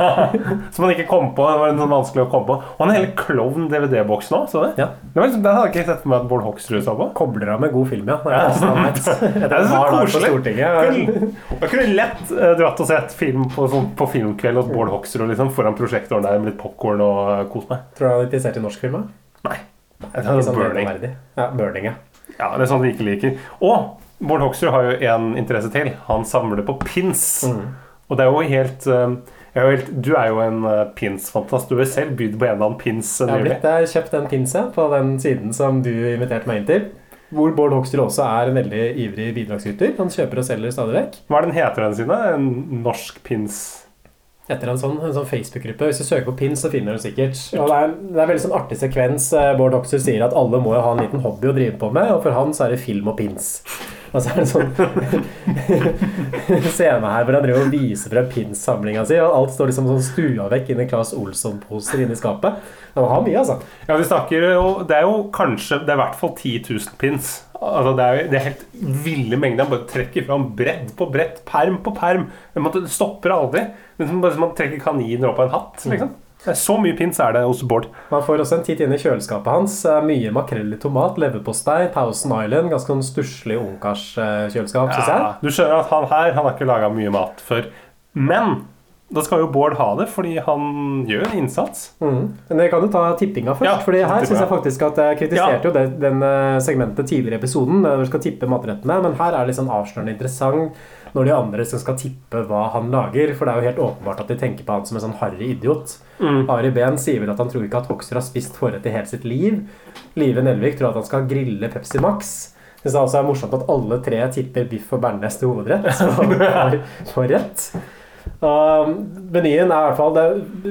Speaker 2: Som han ikke kom på. Det var en sånn vanskelig å komme på. Og han er hele Klovn-DVD-boks nå. Så det? Det, var liksom, det hadde jeg ikke sett for meg at Bård Hoksrud så på.
Speaker 1: Kobler av med god film, ja. Det er sånn.
Speaker 2: Det er så koselig. Jeg kunne lett eh, dratt og sett film på, sånn, på filmkveld hos Bård Hoksrud liksom, foran prosjektoren der med litt popkorn og eh, kos meg.
Speaker 1: Tror du han er interessert i norsk film? da?
Speaker 2: Nei. Det er
Speaker 1: sånn
Speaker 2: burning.
Speaker 1: Ja, burning, ja.
Speaker 2: Ja, det er sånn vi ikke liker. Og Bård Hoksrud har jo én interesse til. Han samler på pins. Og det er jo helt, eh, er jo helt Du er jo en pinsfantast. pins-fantast. Du har selv bydd på en eller annen pins eh,
Speaker 1: Jeg har blitt der, kjøpt en pinse på den siden som du inviterte meg inn til. Hvor Bård Hoksrud også er en veldig ivrig bidragsyter. Han kjøper og selger stadig vekk.
Speaker 2: Hva er den heter den sine? En norsk pins
Speaker 1: Etter en sånn, en sånn Facebook-gruppe. Hvis du søker på pins, så finner du den sikkert. Og det er, det er veldig sånn artig sekvens. Eh, Bård Hoksrud sier at alle må jo ha en liten hobby å drive på med, og for han så er det film og pins. Og så er det sånn scene her hvor han driver og viser fra pins-samlinga si, og alt står liksom sånn stua vekk inni Claes Olsson-poser inni skapet. Han har mye, altså.
Speaker 2: Ja, vi snakker jo Det er jo kanskje Det er i hvert fall 10 000 pins. Altså, det, er, det er helt ville mengder. Han bare trekker fram bredd på brett, perm på perm. Det stopper aldri. Det er som man trekker kaniner opp av en hatt. Liksom. Så mye pins er det hos Bård.
Speaker 1: Man får også en titt inn i kjøleskapet hans. Eh, Mye makrell i tomat, leverpostei, Thousand Island. Ganske sånn stusslig ungkarskjøleskap, syns
Speaker 2: Ja,
Speaker 1: jeg.
Speaker 2: du skjønner at han her Han har ikke laga mye mat før. Men da skal jo Bård ha det, fordi han gjør en innsats.
Speaker 1: Mm. Men jeg kan jo ta tippinga først.
Speaker 2: Ja,
Speaker 1: fordi her syns jeg faktisk at jeg kritiserte
Speaker 2: Ja.
Speaker 1: jo det, den eh, segmentet tidligere i episoden, Når du skal tippe matrettene, men her er det litt sånn avslørende interessant når de andre som skal tippe hva han lager, for det er jo helt åpenbart at de tenker på han som en sånn harry idiot.
Speaker 2: Mm.
Speaker 1: Ari Behn sier vel at han tror ikke at Hoksrud har spist forrett i hele sitt liv. Live Nelvik tror at han skal grille Pepsi Max. Jeg synes det er morsomt at alle tre tipper biff og bearnés til hovedrett. Så han får rett. Menyen er i hvert fall det,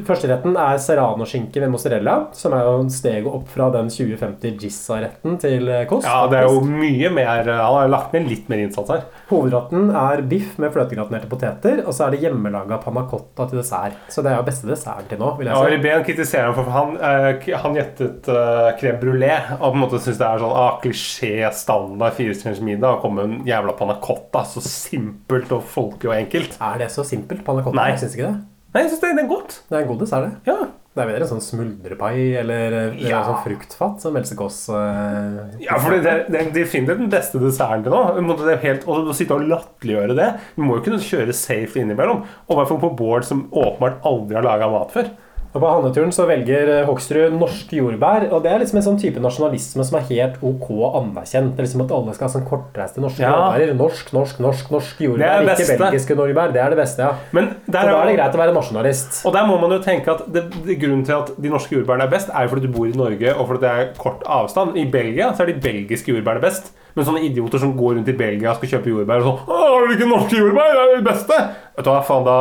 Speaker 1: Førsteretten er serrano-skinke med mozzarella, som er jo steget opp fra den 2050 Gissa-retten til kost.
Speaker 2: Ja, det er jo mye mer Han har lagt ned litt mer innsats her.
Speaker 1: Hovedretten er biff med fløtegratinerte poteter, og så er det hjemmelaga panna cotta til dessert. Så det er jo beste desserten til nå, vil jeg si.
Speaker 2: Ja, Behn kritiserer ham for han, eh, han gjettet uh, crème brulé og på en måte syns det er sånn ah, klisjé, standard firestjerners middag. å komme med en jævla panna cotta. Så simpelt og folkelig og enkelt.
Speaker 1: Er det så simpelt? Panna cotta?
Speaker 2: Nei.
Speaker 1: Jeg syns ikke det.
Speaker 2: Nei, jeg syns det, det er godt.
Speaker 1: Det er en god dessert, det.
Speaker 2: Ja.
Speaker 1: Det er bedre en sånn smuldrepai eller, eller
Speaker 2: Ja.
Speaker 1: sånn fruktfat som Else Kåss eh,
Speaker 2: Ja, for det, det, de finner den beste desserten til nå. Det er helt, og å sitte og latterliggjøre det Vi må jo kunne kjøre safe innimellom. Og i hvert fall på Bård, som åpenbart aldri har laga mat før.
Speaker 1: Og På handleturen så velger eh, Hoksrud norske jordbær. Og det er liksom en sånn type nasjonalisme som er helt ok anerkjent. Det er liksom At alle skal ha sånn kortreiste norske
Speaker 2: Ja.
Speaker 1: jordbærer. Norsk, norsk, norsk norsk jordbær.
Speaker 2: det
Speaker 1: Ikke belgiske jordbær. Det er det beste, ja.
Speaker 2: Men
Speaker 1: Så
Speaker 2: der
Speaker 1: da er det greit å være nasjonalist.
Speaker 2: Og der må man jo tenke at det, det, Grunnen til at de norske jordbærene er best, er jo fordi du bor i Norge og fordi det er kort avstand. I Belgia så er de belgiske jordbærene best. Men sånne idioter som går rundt i Belgia og skal kjøpe jordbær og sånn har du ikke norske jordbær? Det er det beste! Vet du hva, faen, da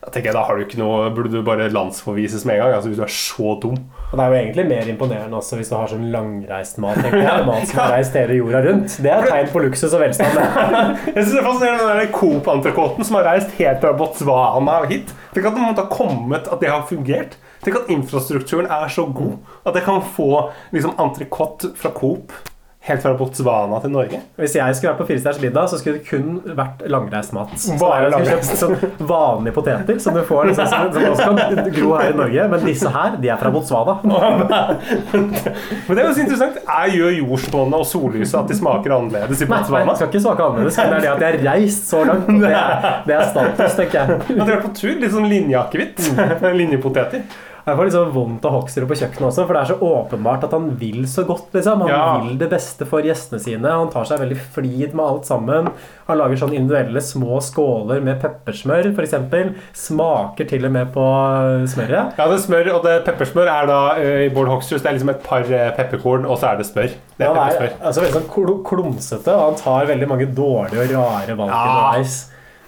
Speaker 2: da tenker jeg, da har du ikke noe Burde du bare landsforvises med en gang. Altså Hvis du er så dum.
Speaker 1: Og det er jo egentlig mer imponerende også hvis du har sånn langreist mat. tenker jeg. Mat som har reist hele jorda rundt. Det er tegn på luksus og velstand. det.
Speaker 2: Jeg synes det er fascinerende den der Coop-entrecôten som har reist helt fra Botswana og hit. Tenk at det måtte ha kommet At det har fungert. Tenk at infrastrukturen er så god at jeg kan få liksom entrecôte fra Coop helt fra Botswana til Norge.
Speaker 1: Hvis jeg skulle vært på Firestjerners middag, så skulle det kun vært langreist mat. Så
Speaker 2: Bare langreist.
Speaker 1: sånn vanlige poteter som du får liksom, som, som også kan gro her i Norge. Men disse her, de er fra Botswana.
Speaker 2: Men det er jo så interessant. Jeg gjør jordsmonnet og sollyset at de smaker annerledes i
Speaker 1: Nei, nei,
Speaker 2: Botswana?
Speaker 1: det skal ikke smake annerledes, men det er det at jeg har reist så langt. Det er, det er status, tenker jeg.
Speaker 2: At har vært på tur, litt sånn linjeakevitt. Linjepoteter.
Speaker 1: Jeg får sånn vondt av Hoksrud på kjøkkenet også, for det er så åpenbart at han vil så godt. liksom. Han
Speaker 2: Ja.
Speaker 1: vil det beste for gjestene sine. Han tar seg veldig flid med alt sammen. Han lager sånn individuelle små skåler med peppersmør, f.eks. Smaker til og med på smøret.
Speaker 2: Ja, det smør, og det peppersmør er da eh, i Bård Hoksrud. Det er liksom et par eh, pepperkorn, og så er det smør. Det er
Speaker 1: Han er altså veldig sånn klumsete, og han tar veldig mange dårlige og rare valg
Speaker 2: Ja.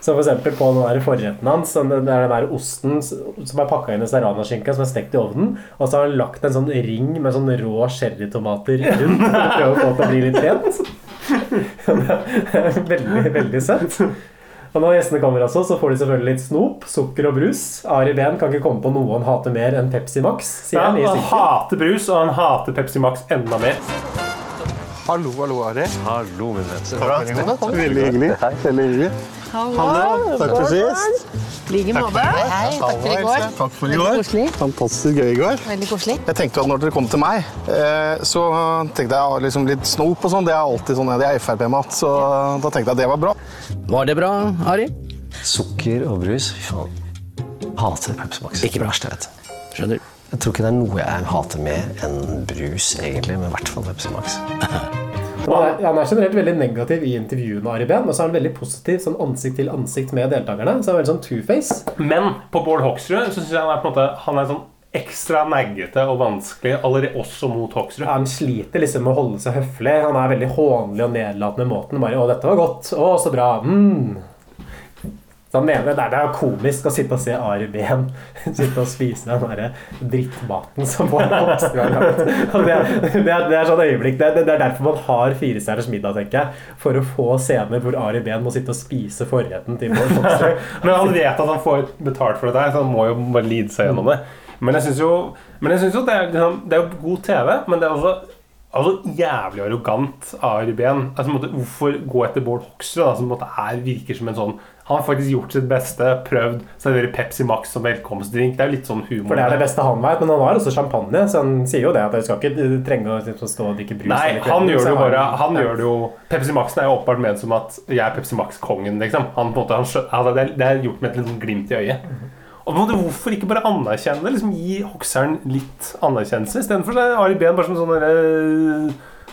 Speaker 1: Så for eksempel på den der forretten hans, det er den der osten som er pakka inn i serranaskinka som er stekt i ovnen, og så har han lagt en sånn ring med sånn rå cherrytomater rundt for å prøve å få det til å bli litt pent. Det er veldig, veldig søtt. Og når gjestene kommer også, så får de selvfølgelig litt snop, sukker og brus. Ari Behn kan ikke komme på noe han hater mer enn Pepsi Max, sier
Speaker 2: Ja,
Speaker 1: han i
Speaker 2: han hater brus, og han hater Pepsi Max enda mer.
Speaker 6: Hallo, hallo, Ari.
Speaker 7: Hallo, min venn.
Speaker 6: Veldig hyggelig. Veldig hyggelig. Hallo, takk for sist.
Speaker 9: I like måte. Hei, takk for i går.
Speaker 6: Takk for i går.
Speaker 9: Koselig.
Speaker 6: Fantastisk gøy i går.
Speaker 9: Veldig koselig.
Speaker 6: Jeg tenkte at når dere kom til meg, eh, så tenkte jeg liksom litt snop og sånn. Det er alltid sånn, det er Frp-mat, så da tenkte jeg at det var bra.
Speaker 3: Var det bra, Ari?
Speaker 7: Sukker og brus. Fy faen. Hater Pepsi Max. Ikke det Verst jeg vet.
Speaker 3: Skjønner.
Speaker 7: Jeg tror ikke det er noe jeg hater mer enn brus, egentlig, men i hvert fall Pepsi Max.
Speaker 1: Han er, han er generelt veldig negativ i intervjuene, Ari Behn, og så er han veldig positiv sånn ansikt til ansikt med deltakerne. Så han er veldig sånn two-face.
Speaker 2: Men på Bård Hoksrud så synes jeg han er på en måte Han er sånn ekstra neggete og vanskelig allerede også mot Hoksrud.
Speaker 1: Han sliter liksom med å holde seg høflig. Han er veldig hånlig og nedlatende med måten. Bare 'Å, dette var godt. Å, så bra. Mm. Så han mener det er, komisk å sitte og se Ari Behn sitte og spise den der drittmaten som har lagd. Det, det, det er sånn øyeblikk det, det, er derfor man har Firestjerners middag, tenker jeg. For å få scener hvor Ari Behn må sitte og spise forretten til Bård Hoksrud.
Speaker 2: Men han vet at han får betalt for dette, så han må jo bare lide seg gjennom det. Men jeg syns jo, jo det, er, liksom, det er jo god TV, men det er også Altså, Jævlig arrogant av Ari Behn. Altså, måtte, hvorfor gå etter Bård Hoksrud, som på en måte er, virker som en sånn har faktisk gjort sitt beste, prøvd servere Pepsi Max som velkomstdrink. Det er jo litt sånn humor.
Speaker 1: For det er det beste han vet, men han har også champagne, så han sier jo det at jeg skal ikke trenge å liksom, stå og drikke brus.
Speaker 2: Nei, han gjør det jo bare Han gjør det jo Pepsi Maxen er jo åpenbart ment som at jeg er Pepsi Max-kongen, liksom. Han, på en måte, han altså, det, er, det er gjort med et lite sånn glimt i øyet. Og på en måte, Hvorfor ikke bare anerkjenne det? Liksom Gi Hokseren litt anerkjennelse istedenfor er Ari Behn bare som sånn derre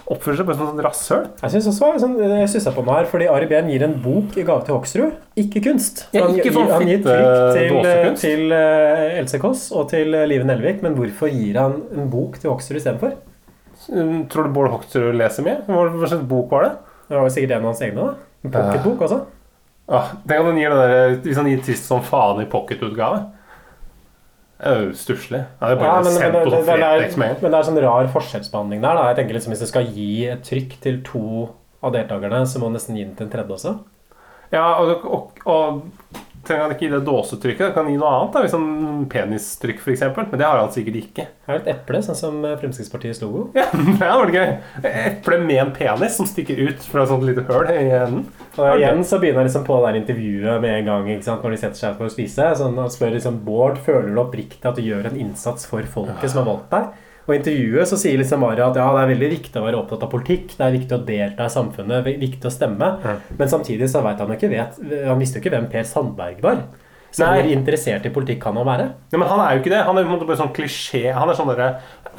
Speaker 2: Oppfører seg bare som sånn rasshøl.
Speaker 1: Jeg synes også sånn, Jeg stussa på meg her, fordi Ari Behn gir en bok i gave til Hoksrud, ikke kunst.
Speaker 2: Ja,
Speaker 1: han,
Speaker 2: ikke
Speaker 1: han gir trykk til, til uh, Else Kåss og til eh, Live Nelvik, men hvorfor gir han en bok til Hoksrud istedenfor?
Speaker 2: Mm, Tror du Bård Hoksrud leser mye? Hva slags bok var det?
Speaker 1: Det var vel sikkert en av hans egne. da En pocketbok også.
Speaker 2: Ah, Tenk om han gir den der, Hvis han gir Trist som faen i pocketutgave. Stusslig. Er
Speaker 1: Ja, men, men, men, men, det er, er sånn rar forskjellsbehandling der. Da. Jeg tenker liksom Hvis du skal gi et trykk til to av deltakerne, så må du nesten gi den til en tredje også.
Speaker 2: Ja, og, og, og trenger han ikke gi det dåsetrykket? Kan gi noe annet, da, han penistrykk f.eks. Men det har han sikkert ikke.
Speaker 1: Det er et eple, sånn som Fremskrittspartiets logo.
Speaker 2: Ja, det var det gøy. Eple med en penis som stikker ut fra et sånt lite høl i enden.
Speaker 1: Og igjen så begynner jeg liksom på det der intervjuet med en gang ikke sant, når de setter seg for å spise. Sånn, og spør liksom Bård føler du oppriktig at du gjør en innsats for folket som har valgt deg. Og i intervjuet så sier liksom Mari at ja, det er veldig viktig å være opptatt av politikk. Det er viktig å delta i samfunnet, det er viktig å stemme. Men samtidig så vet han jo ikke vet, Han visste jo ikke hvem Per Sandberg var. Så
Speaker 2: Nei.
Speaker 1: hvor interessert i politikk kan han være?
Speaker 2: Ja, men han er jo ikke det. Han er på en måte bare sånn klisjé. Han er sånn derre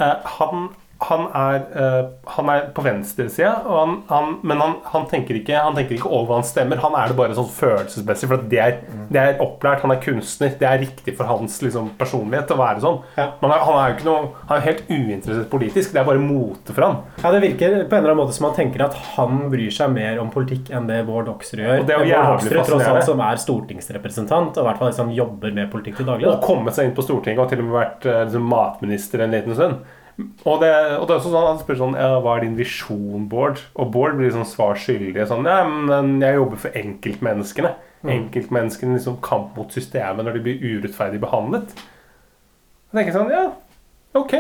Speaker 2: uh, han, han, er, uh, han er på venstresida, og han, han, men han, han, tenker ikke, han tenker ikke over hva han stemmer. Han er det bare sånn følelsesmessig, for det er, det er opplært. Han er kunstner. Det er riktig for hans liksom, personlighet å være sånn. Men han, er jo ikke noe Han er helt uinteressert politisk. Det er bare mote for han.
Speaker 1: Ja, Det virker på en eller annen måte som han tenker at han bryr seg mer om politikk enn det Bård Hoksrud gjør.
Speaker 2: Og det er jo
Speaker 1: Bård Hoksrud tross alt som er stortingsrepresentant, og i hvert fall liksom jobber med politikk til daglig.
Speaker 2: Og
Speaker 1: Da.
Speaker 2: kommet seg inn på Stortinget og til og med vært eh, liksom, matminister en liten stund. Og det, og det er også sånn Han spør sånn ja, Hva er din visjon, Bård? Og Bård blir sånn svar skyldig. Sånn, ja, men jeg jobber for enkeltmenneskene.
Speaker 1: Mm.
Speaker 2: Enkeltmenneskene liksom kamp mot systemet når de blir urettferdig behandlet. Jeg tenker sånn Ja, ok,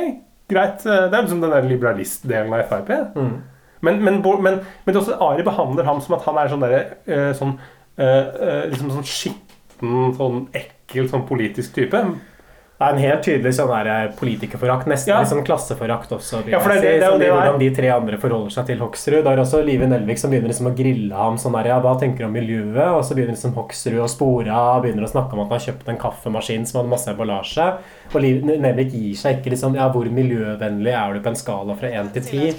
Speaker 2: greit. Det er liksom den der liberalistdelen av Frp.
Speaker 1: Mm.
Speaker 2: Men, men, men, men også Ari behandler ham som at han er sånn derre eh, sånn, eh, eh, liksom sånn skitten, sånn ekkel, sånn politisk type.
Speaker 1: Det er en helt tydelig sånn eh, politikerforakt, nesten
Speaker 2: Ja.
Speaker 1: liksom klasseforakt også.
Speaker 2: Ja, for det- er det
Speaker 1: sånn
Speaker 2: det det er.
Speaker 1: hvordan de tre andre forholder seg til Hoksrud. Det er også Live Nelvik som begynner liksom å grille ham sånn der, ja, hva tenker du om miljøet? Og så begynner liksom Hoksrud å spore av, begynner å snakke om at han har kjøpt en kaffemaskin som hadde masse emballasje. Og Liv Nelvik gir seg ikke liksom, ja, hvor miljøvennlig er du på en skala fra 1 til 10?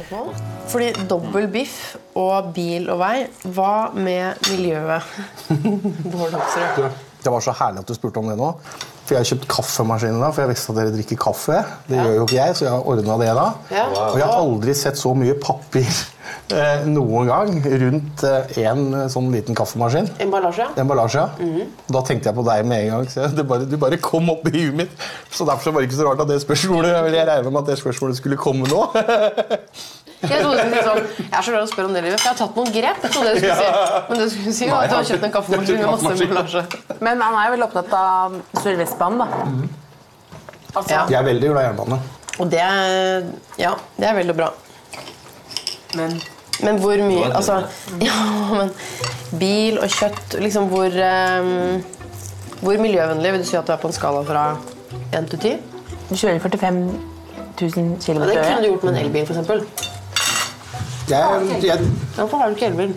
Speaker 8: Fordi dobbel biff og bil og vei, hva med miljøet? Bård Hoksrud.
Speaker 6: Det var så herlig at du spurte om det nå. For jeg har kjøpt kaffemaskin da, for jeg visste at dere drikker kaffe. Det gjør jo ikke jeg, så jeg har ordna det da.
Speaker 8: Ja.
Speaker 6: Og jeg har aldri sett så mye papir eh, noen gang rundt eh, en eh, sånn liten kaffemaskin.
Speaker 8: Emballasje?
Speaker 6: Emballasje. ja. Da tenkte jeg på deg med en gang. Så bare, du bare kom opp i huet mitt. Så derfor var det ikke så rart at det spørsmålet Jeg regner med at det spørsmålet skulle komme nå.
Speaker 8: Jeg sånn, jeg er så glad å spørre om det, livet, for jeg har tatt noen grep. Det skulle si. Men det skulle si at du har kjøpt en kaffemaskin med masse emballasje.
Speaker 4: Men han er jo veldig opptatt av Sør-Vestbanen, da. Altså,
Speaker 6: Jeg er veldig glad i jernbane.
Speaker 8: Og det er, ja, det er veldig bra. Men, men hvor mye Altså, ja, men bil og kjøtt Liksom hvor um, Hvor miljøvennlig vil du si at du er på en skala fra 1 til 10?
Speaker 4: Du kjører 45 000 km
Speaker 8: Det kunne du gjort med en elbil, f.eks.
Speaker 6: Jeg, jeg,
Speaker 8: Hvorfor har du ikke elbil?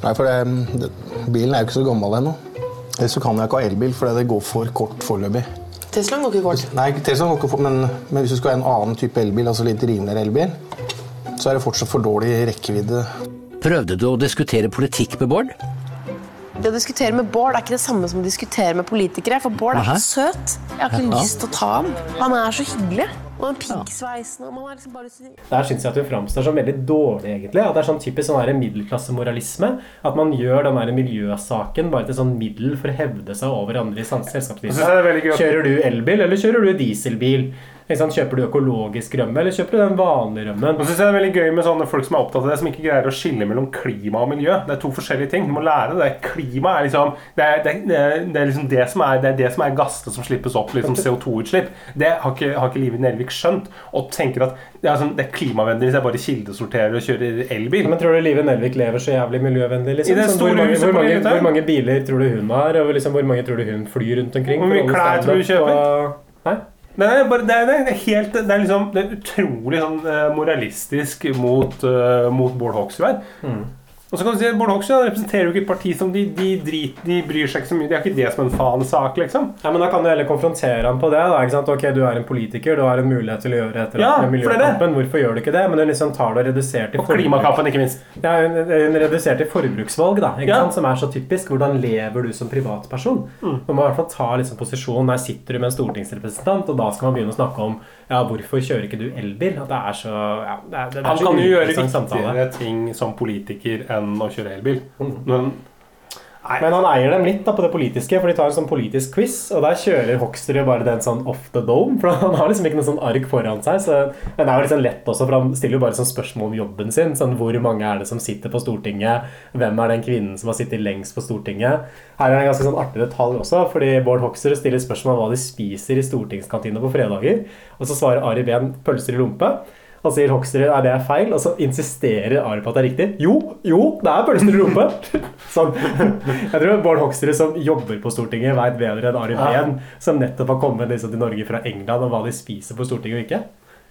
Speaker 6: nei, for det, det, bilen er jo ikke så gammel ennå. Ellers kan jeg ikke ha elbil, fordi det går for kort foreløpig.
Speaker 8: Teslaen går ikke kort.
Speaker 6: Nei, Tesla går ikke for, men, men hvis du skal ha en annen type elbil, altså litt rimeligere elbil, så er det fortsatt for dårlig rekkevidde.
Speaker 3: Prøvde du å diskutere politikk med Bård?
Speaker 8: Det å diskutere med Bård er ikke det samme som å diskutere med politikere. For Bård er
Speaker 3: Aha.
Speaker 8: så søt. Jeg har ikke
Speaker 3: Ja.
Speaker 8: lyst til å ta ham. Han er så hyggelig. Og den piggsveisen og man er liksom bare så...
Speaker 1: Der syns jeg at du framstår som veldig dårlig, egentlig. At det er sånn typisk sånn middelklassemoralisme. At man gjør den der miljøsaken bare til sånn middel for å hevde seg over andre i selskapslivet.
Speaker 2: er
Speaker 1: Kjører du elbil, eller kjører du dieselbil? Sant? Kjøper du økologisk rømme, eller kjøper du den vanlige rømmen?
Speaker 2: Og så synes jeg det er veldig gøy med sånne folk som er opptatt av det, som ikke greier å skille mellom klima og miljø. Det er to forskjellige ting. Du må lære det. Klima er liksom det er, det, er, det er liksom det som er, det er det som er gassene som slippes opp, liksom CO2-utslipp. Det har ikke, har ikke Live Nelvik skjønt. Og tenker at det er, sånn, det er klimavennlig hvis jeg bare kildesorterer og kjører elbil.
Speaker 1: Men tror du Live Nelvik lever så jævlig miljøvennlig? Liksom? Sånn, hvor, mange, hvor, mange, hvor mange biler tror du hun har? Og liksom, hvor mange tror du hun flyr rundt omkring?
Speaker 2: Hvor mye klær tror du kjøper?
Speaker 1: og- Nei?
Speaker 2: Det er, bare, det, er, det, er helt, det er liksom Det er utrolig sånn eh, moralistisk mot, uh, mot Bård Hoksrud her.
Speaker 1: Mm.
Speaker 2: Og så kan du si at Bård Hoksrud representerer jo ikke et parti som de, de, driter, de bryr seg ikke så mye Det er ikke det som en fanesak, liksom.
Speaker 1: Ja, men Da kan du heller konfrontere ham på det. da, ikke sant? Ok, Du er en politiker, du har en mulighet til å gjøre etter
Speaker 2: Ja,
Speaker 1: miljøkampen. Hvorfor gjør du ikke det? Men hun liksom tar det og reduserer til
Speaker 2: Og klimakampen, ikke minst.
Speaker 1: Ja, hun, reduserer til forbruksvalg, da, ikke
Speaker 2: Ja.
Speaker 1: sant? som er så typisk. Hvordan lever du som privatperson?
Speaker 2: Mm.
Speaker 1: Man må i hvert fall ta liksom posisjon. Der sitter du med en stortingsrepresentant, og da skal man begynne å snakke om ja, hvorfor kjører ikke du elbil? At det er så ja, det er, det er
Speaker 2: Han kan jo gjøre
Speaker 1: samtale.
Speaker 2: viktigere ting som politiker enn å kjøre elbil.
Speaker 1: Mm.
Speaker 2: Men
Speaker 1: Men han eier dem litt da på det politiske, for de tar en sånn politisk quiz, og der kjører Hoksrud bare den sånn off the dome, for han har liksom ikke noe sånn ark foran seg. Så men det er jo litt sånn lett også, for han stiller jo bare sånn spørsmål om jobben sin. Sånn hvor mange er det som sitter på Stortinget? Hvem er den kvinnen som har sittet lengst på Stortinget? Her er det en ganske sånn artig detalj også, fordi Bård Hoksrud stiller spørsmål om hva de spiser i stortingskantina på fredager, og så svarer Ari Behn pølser i lompe. Og sier Hoksrud er det er feil, og så insisterer Ari på at det er riktig. Jo, jo, det er pølser i rumpe! sånn. Jeg tror Bård Hoksrud som jobber på Stortinget, veit bedre enn Ari
Speaker 2: Ja.
Speaker 1: Behn, som nettopp har kommet liksom, til Norge fra England, og hva de spiser på Stortinget og ikke.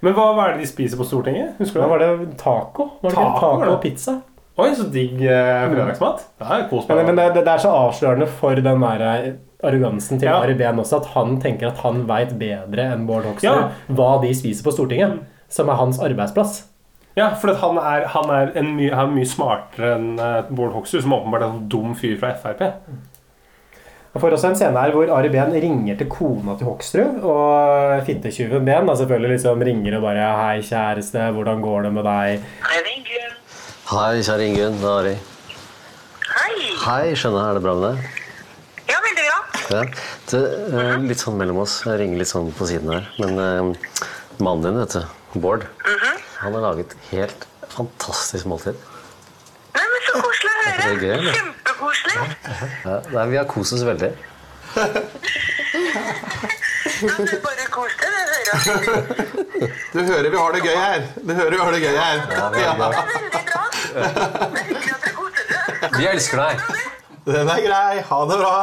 Speaker 2: Men hva, hva er det de spiser på Stortinget? Husker du
Speaker 1: Da var det taco. Var det?
Speaker 2: Taco,
Speaker 1: taco og pizza.
Speaker 2: Oi, så digg eh, fredagsmat. Det er kos
Speaker 1: Men, men det, det er så avslørende for den der eh, arrogansen til
Speaker 2: Ja.
Speaker 1: Ari Behn også, at han tenker at han veit bedre enn Bård Hoksrud
Speaker 2: Ja.
Speaker 1: hva de spiser på Stortinget, som er hans arbeidsplass.
Speaker 2: Ja, for han, er, han, er en mye, han er mye smartere enn eh, Bård Hoksrud, som åpenbart er en dum fyr fra Frp.
Speaker 1: Vi får også en scene her hvor Ari Behn ringer til kona til Hoksrud. Og fittetyven Behn selvfølgelig liksom ringer og bare 'Hei, kjæreste, hvordan går det med deg?'
Speaker 7: Hei, kjære Ingunn. Det er Ari. Hei. Hei, skjønner. Er det bra med deg?
Speaker 13: Ja, veldig bra.
Speaker 7: Ja. Det, eh, litt sånn mellom oss. Jeg ringer litt sånn på siden her. Men eh, mannen din, vet du, Bård, han har laget helt fantastisk måltid.
Speaker 13: Nei, men Så koselig å
Speaker 7: Er det
Speaker 13: høre. Kjempekoselig.
Speaker 7: Ja, nei, vi har kost oss veldig.
Speaker 13: Ja, er bare kos deg, det hører
Speaker 6: Du hører vi har det gøy her. Du hører vi har det gøy her.
Speaker 7: Vi elsker deg.
Speaker 6: Den er grei. Ha det bra.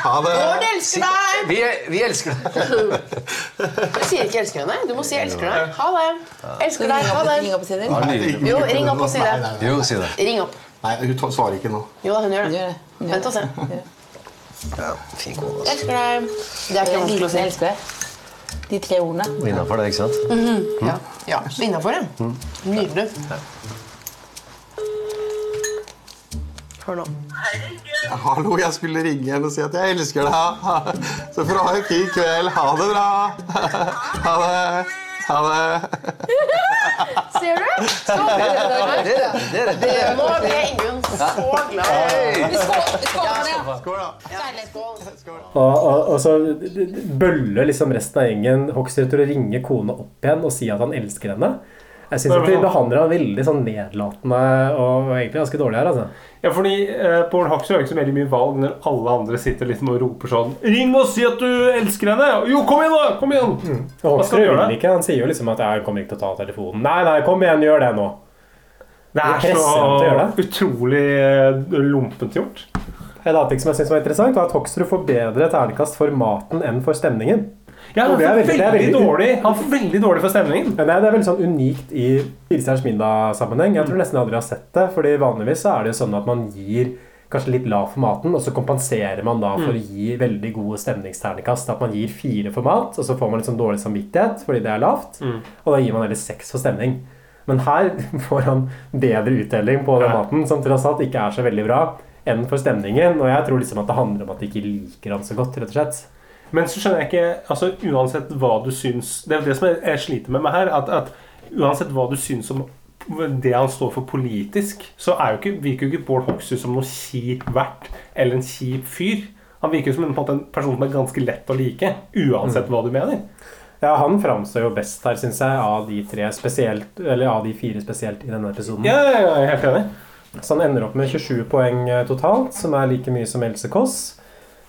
Speaker 6: Ha det.
Speaker 9: Bård elsker deg!
Speaker 7: Vi, vi elsker deg.
Speaker 9: Du sier ikke 'elsker henne'. Du må si 'elsker deg'. Ha det. Elsker deg. Ha det.
Speaker 4: Ring opp og si det.
Speaker 9: Jo, ring opp og si det.
Speaker 7: Jo, si det.
Speaker 9: Ring opp.
Speaker 6: Nei, hun svarer ikke nå.
Speaker 9: Jo da, hun gjør det. Vent og se.
Speaker 7: Ja, fin kone. altså.
Speaker 9: Elsker deg. Det er ikke vanskelig å si.
Speaker 4: elsker deg. De tre ordene.
Speaker 7: Innafor det, ikke sant?
Speaker 9: Mhm. Ja. ja. Innafor, ja.
Speaker 7: Mm.
Speaker 9: Nydelig. Hør nå.
Speaker 6: Hallo, jeg skulle ringe henne og si at jeg elsker deg. Så får du ha en fin kveld. Ha det bra. Ha det. Ha det.
Speaker 9: Ser du? Så Det Nå ble Ingunn så glad. Vi.
Speaker 6: Skål, da.
Speaker 9: Kjærlighetsskål.
Speaker 1: Og, og, og så bøller liksom resten av gjengen Hoksrud til å ringe kona opp igjen og si at han elsker henne. Jeg syns de behandler han veldig sånn nedlatende og egentlig ganske dårlig her. altså.
Speaker 2: Ja, fordi eh, Bård Hoksrud har ikke så veldig mye valg når alle andre sitter liksom og roper sånn 'Ring og si at du elsker henne!' Jo, kom igjen, da! Kom igjen!
Speaker 1: Og Hoksrud vil ikke. Han sier jo liksom at 'jeg kommer ikke til å ta telefonen'. Nei, nei, kom igjen, gjør det nå.
Speaker 2: Det er så utrolig lumpent lompent gjort.
Speaker 1: En annen ting som jeg synes var interessant, var at Hoksrud får bedre terningkast for maten enn for stemningen.
Speaker 2: Ja, han
Speaker 1: det er
Speaker 2: er
Speaker 1: veldig-
Speaker 2: veldig, dårlig Han er veldig dårlig for stemningen.
Speaker 1: Ja, det er, det er veldig sånn unikt i Firestjerners middag-sammenheng. Jeg tror nesten aldri har sett det. Fordi vanligvis så er det jo sånn at man gir kanskje litt lav for maten, og så kompenserer man da for å gi veldig gode stemningsternekast. At man gir fire for mat, og så får man litt sånn dårlig samvittighet fordi det er lavt. Og da gir man heller seks for stemning. Men her får han bedre uttelling på den maten, som tross alt ikke er så veldig bra, enn for stemningen. Og jeg tror liksom at det handler om at de ikke liker han så godt, rett og slett.
Speaker 2: Men så skjønner jeg ikke altså Uansett hva du syns Det er jo det som jeg, sliter med meg her. At, at uansett hva du syns om det han står for politisk, så er jo ikke, virker jo ikke Bård Hoksrud som noe kjip vert eller en kjip fyr. Han virker jo som en, på en, måte en person som er ganske lett å like, uansett hva du mener.
Speaker 1: Ja, han framstår jo best her, syns jeg, av de tre spesielt, eller av de fire spesielt i denne episoden.
Speaker 2: Ja, ja, ja, jeg helt enig.
Speaker 1: Så han ender opp med 27 poeng eh, totalt, som er like mye som Else Kåss.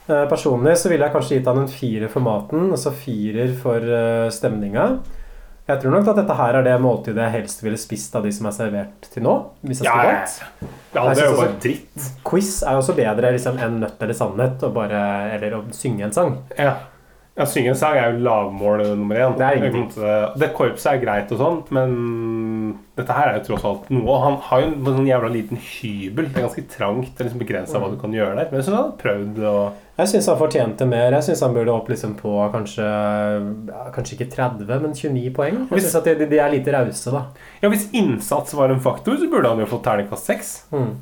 Speaker 1: Eh, Personlig så ville jeg kanskje gitt han en firer for maten, altså firer for eh, stemninga. Jeg tror nok at dette her er det måltidet jeg helst ville spist av de som er servert til nå. Hvis jeg
Speaker 2: Ja, ja, ja. Ja, det er jo bare dritt.
Speaker 1: Quiz er jo også bedre liksom, enn nødt eller sannhet, og bare, eller å synge en sang.
Speaker 2: Ja. Ja synge en sang er jo lavmål nummer én.
Speaker 1: Det er ingenting.
Speaker 2: Det, korpset er greit og sånt, men dette her er jo tross alt noe. Han har jo en sånn jævla liten hybel. Det er ganske trangt. Det er liksom begrensa hva du kan gjøre der. Men jeg syns han hadde prøvd å
Speaker 1: Jeg syns han fortjente mer. Jeg syns han burde opp liksom på kanskje Kanskje ikke 30, men 29 poeng. Jeg synes at de, de er lite rause, da.
Speaker 2: Ja, Hvis innsats var en faktor, så burde han jo fått terningkast 6.
Speaker 1: Mm.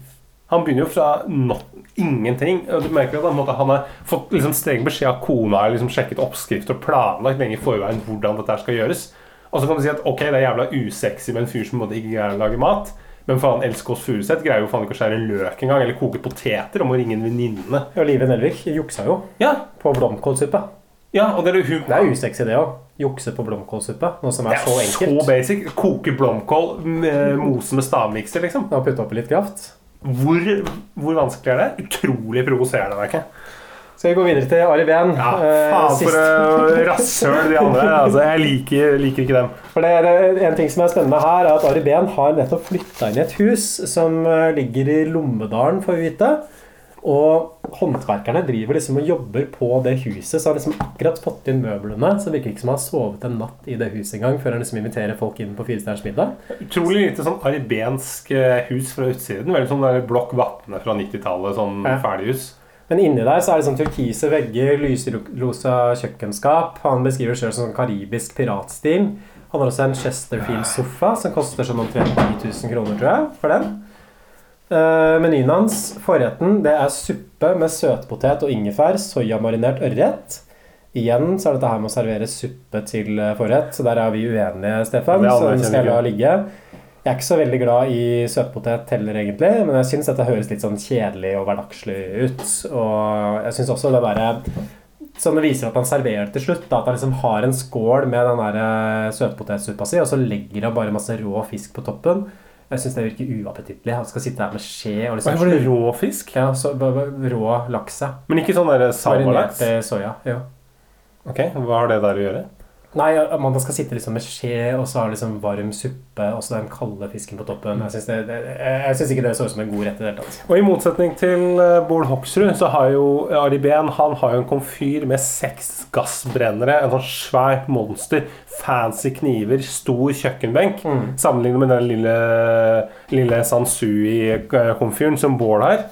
Speaker 2: Han begynner jo fra not ingenting. Du merker at han, måtte- han har fått liksom streng beskjed av kona har liksom sjekket oppskrift og planlagt lenge i forveien hvordan dette skal gjøres. Og så kan du si at ok, det er jævla usexy med en fyr som ikke greier å lage mat. Men faen, Else Kåss Furuseth greier jo faen ikke å skjære løk engang, eller koke poteter, og må ringe en venninne.
Speaker 1: Ja, Live Nelvik juksa jo
Speaker 2: Ja.
Speaker 1: på blomkålsuppe.
Speaker 2: Ja, og det er, hun,
Speaker 1: Det er usexy, det òg. Jukse på blomkålsuppe. Noe som er,
Speaker 2: er
Speaker 1: så enkelt.
Speaker 2: så basic. Koke blomkål, med mose med stavmikser, liksom.
Speaker 1: Og putte oppi litt kraft.
Speaker 2: Hvor, hvor vanskelig er det? Utrolig provoserende, merker jeg.
Speaker 1: Skal vi gå videre til Ari Behn?
Speaker 2: Ja,
Speaker 1: Eh,
Speaker 2: faen for uh, rasshøl de andre. Altså, jeg liker, liker ikke dem.
Speaker 1: For det, det, En ting som er spennende her, er at Ari Behn har nettopp flytta inn i et hus som eh, ligger i Lommedalen, får vi vite. Og håndverkerne driver liksom og jobber på det huset, så har liksom akkurat fått inn møblene. Så det virker ikke som han har sovet en natt i det huset engang før han liksom inviterer folk inn på Firestjerners middag.
Speaker 2: Utrolig lite sånn aribensk eh, hus fra utsiden. Veldig sånn der Blokk Vatne fra 90-tallet. Sånn
Speaker 1: Ja.
Speaker 2: ferdighus.
Speaker 1: Men inni der så er det sånn turkise vegger, lysrosa kjøkkenskap. Han beskriver selv sjøl som sånn karibisk piratstil. Han har også en Chesterfield-sofa som koster sånn omtrent 10 000 kroner, tror jeg, for den. Uh, menyen hans, forretten, det er suppe med søtpotet og ingefær, soyamarinert ørret. Igjen så er dette her med å servere suppe til eh, forrett, så der er vi uenige, Stefan.
Speaker 2: Ja, det
Speaker 1: så den skal jeg la ligge. Jeg er ikke så veldig glad i søtpotet heller, egentlig, men jeg syns dette høres litt sånn kjedelig og hverdagslig ut. Og jeg syns også det derre Som det viser at han serverer til slutt, da, at han liksom har en skål med den der eh, søtpotetsuppa si, og så legger han bare masse rå fisk på toppen. Jeg syns det virker uappetittlig. Han skal sitte her med skje og liksom
Speaker 2: var det rå fisk?
Speaker 1: Ja, så, rå laks.
Speaker 2: Men ikke sånn der salmalaks?
Speaker 1: Marinert eh, soya. Ja.
Speaker 2: Ok, Hva har det der å gjøre?
Speaker 1: Nei, Amanda skal sitte liksom med skje, og så har liksom varm suppe, og så den kalde fisken på toppen. Jeg syns, det, det, jeg syns ikke det så ut som en god rett i det hele tatt.
Speaker 2: Og I motsetning til eh, Bård Hoksrud så har jo Ari Behn han har jo en komfyr med seks gassbrennere. En sånn svært monster. Fancy kniver, stor kjøkkenbenk. Sammenlignet med den lille, lille Sansui-komfyren som Bård har.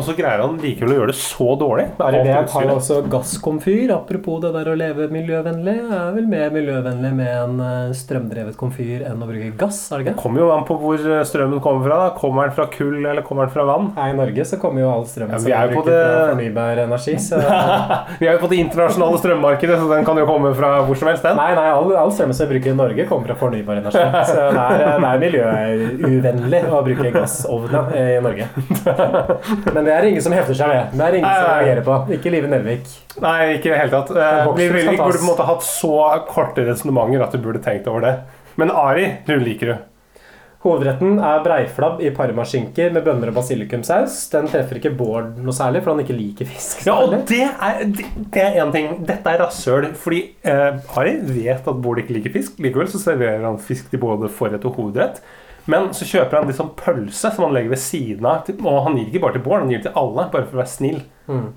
Speaker 2: Og så greier han likevel å gjøre det så dårlig. Bare
Speaker 1: det har jo også gasskomfyr. Apropos det der å leve miljøvennlig. Er vel mer miljøvennlig med en eh, strømdrevet komfyr enn å bruke gass? er det ikke?
Speaker 2: Kommer jo an på hvor eh, strømmen kommer fra. da. Kommer den fra kull, eller kommer den fra vann?
Speaker 1: Her I Norge så kommer jo all strømmen
Speaker 2: Ja,
Speaker 1: som
Speaker 2: er
Speaker 1: brukt fra
Speaker 2: det-
Speaker 1: fornybar energi. Så
Speaker 2: Vi er jo på det internasjonale strømmarkedet, så den kan jo komme fra hvor som helst. den.
Speaker 1: Nei, nei, all, all strømmen som vi bruker i Norge, kommer fra fornybar energi. Så det er, det er miljøuvennlig å bruke gassovner i Norge. Men det er ingen som hefter seg med. Det er ingen som
Speaker 2: Nei, som
Speaker 1: reagerer på. Ikke Live Nelvik.
Speaker 2: Nei, ikke i det hele tatt. Vi
Speaker 1: skal
Speaker 2: vi burde på en måte hatt så korte resonnementer at du burde tenkt over det. Men Ari, du liker du.
Speaker 1: Hovedretten er breiflabb i parmaskinker med bønner og basilikumsaus. Den treffer ikke Bård noe særlig, for han ikke liker fisk.
Speaker 2: Ja, og det er, det, det er en ting. Dette er rasshøl. Fordi eh, Ari vet at Bård ikke liker fisk. Likevel så serverer han fisk til både forrett og hovedrett. Men så kjøper han litt sånn pølse som han legger ved siden av. Og han gir ikke bare til Bård, han gir til alle, bare for å være snill.
Speaker 1: Mm.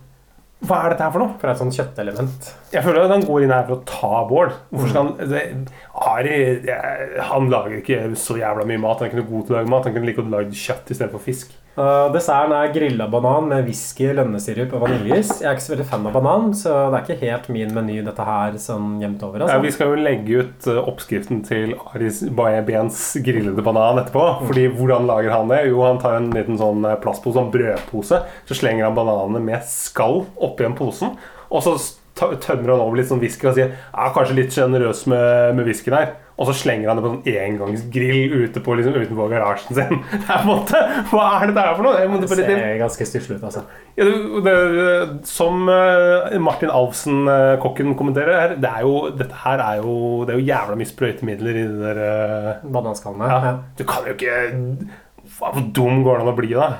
Speaker 2: Hva er dette her for noe?
Speaker 1: For et sånt kjøttelement.
Speaker 2: Jeg føler at han går inn her for å ta Bård. Hvorfor skal han det, Ari han lager ikke så jævla mye mat. Han er ikke noe god til å lage mat. Han kunne like godt lagd kjøtt istedenfor fisk.
Speaker 1: Uh, desserten er grilla banan med whisky, lønnesirup og vaniljeis. Jeg er ikke så veldig fan av banan, så det er ikke helt min meny dette her sånn jevnt over.
Speaker 2: Ja,
Speaker 1: Altså.
Speaker 2: vi skal jo legge ut eh, oppskriften til Aris Bens grillede banan etterpå. Fordi hvordan lager han det? Jo, han tar en liten sånn eh, plastpose, en brødpose. Så slenger han bananene med skall oppi en posen. Og så tømmer han over litt sånn whisky og sier ja, kanskje litt sjenerøs med, med whiskyen her. Og så slenger han det på en sånn engangsgrill ute på, liksom, utenpå garasjen sin. Det er på en måte, Hva er det der for noe?
Speaker 1: Det ser ganske stusslig ut, altså.
Speaker 2: ja, det, det, som eh, Martin Alfsen, eh, kokken, kommenterer her, det er jo, dette her er jo Det er jo jævla mye sprøytemidler i de der uh,
Speaker 1: Bananskallene.
Speaker 2: Ja. Du kan jo ikke Hvor dum går det an å bli, da?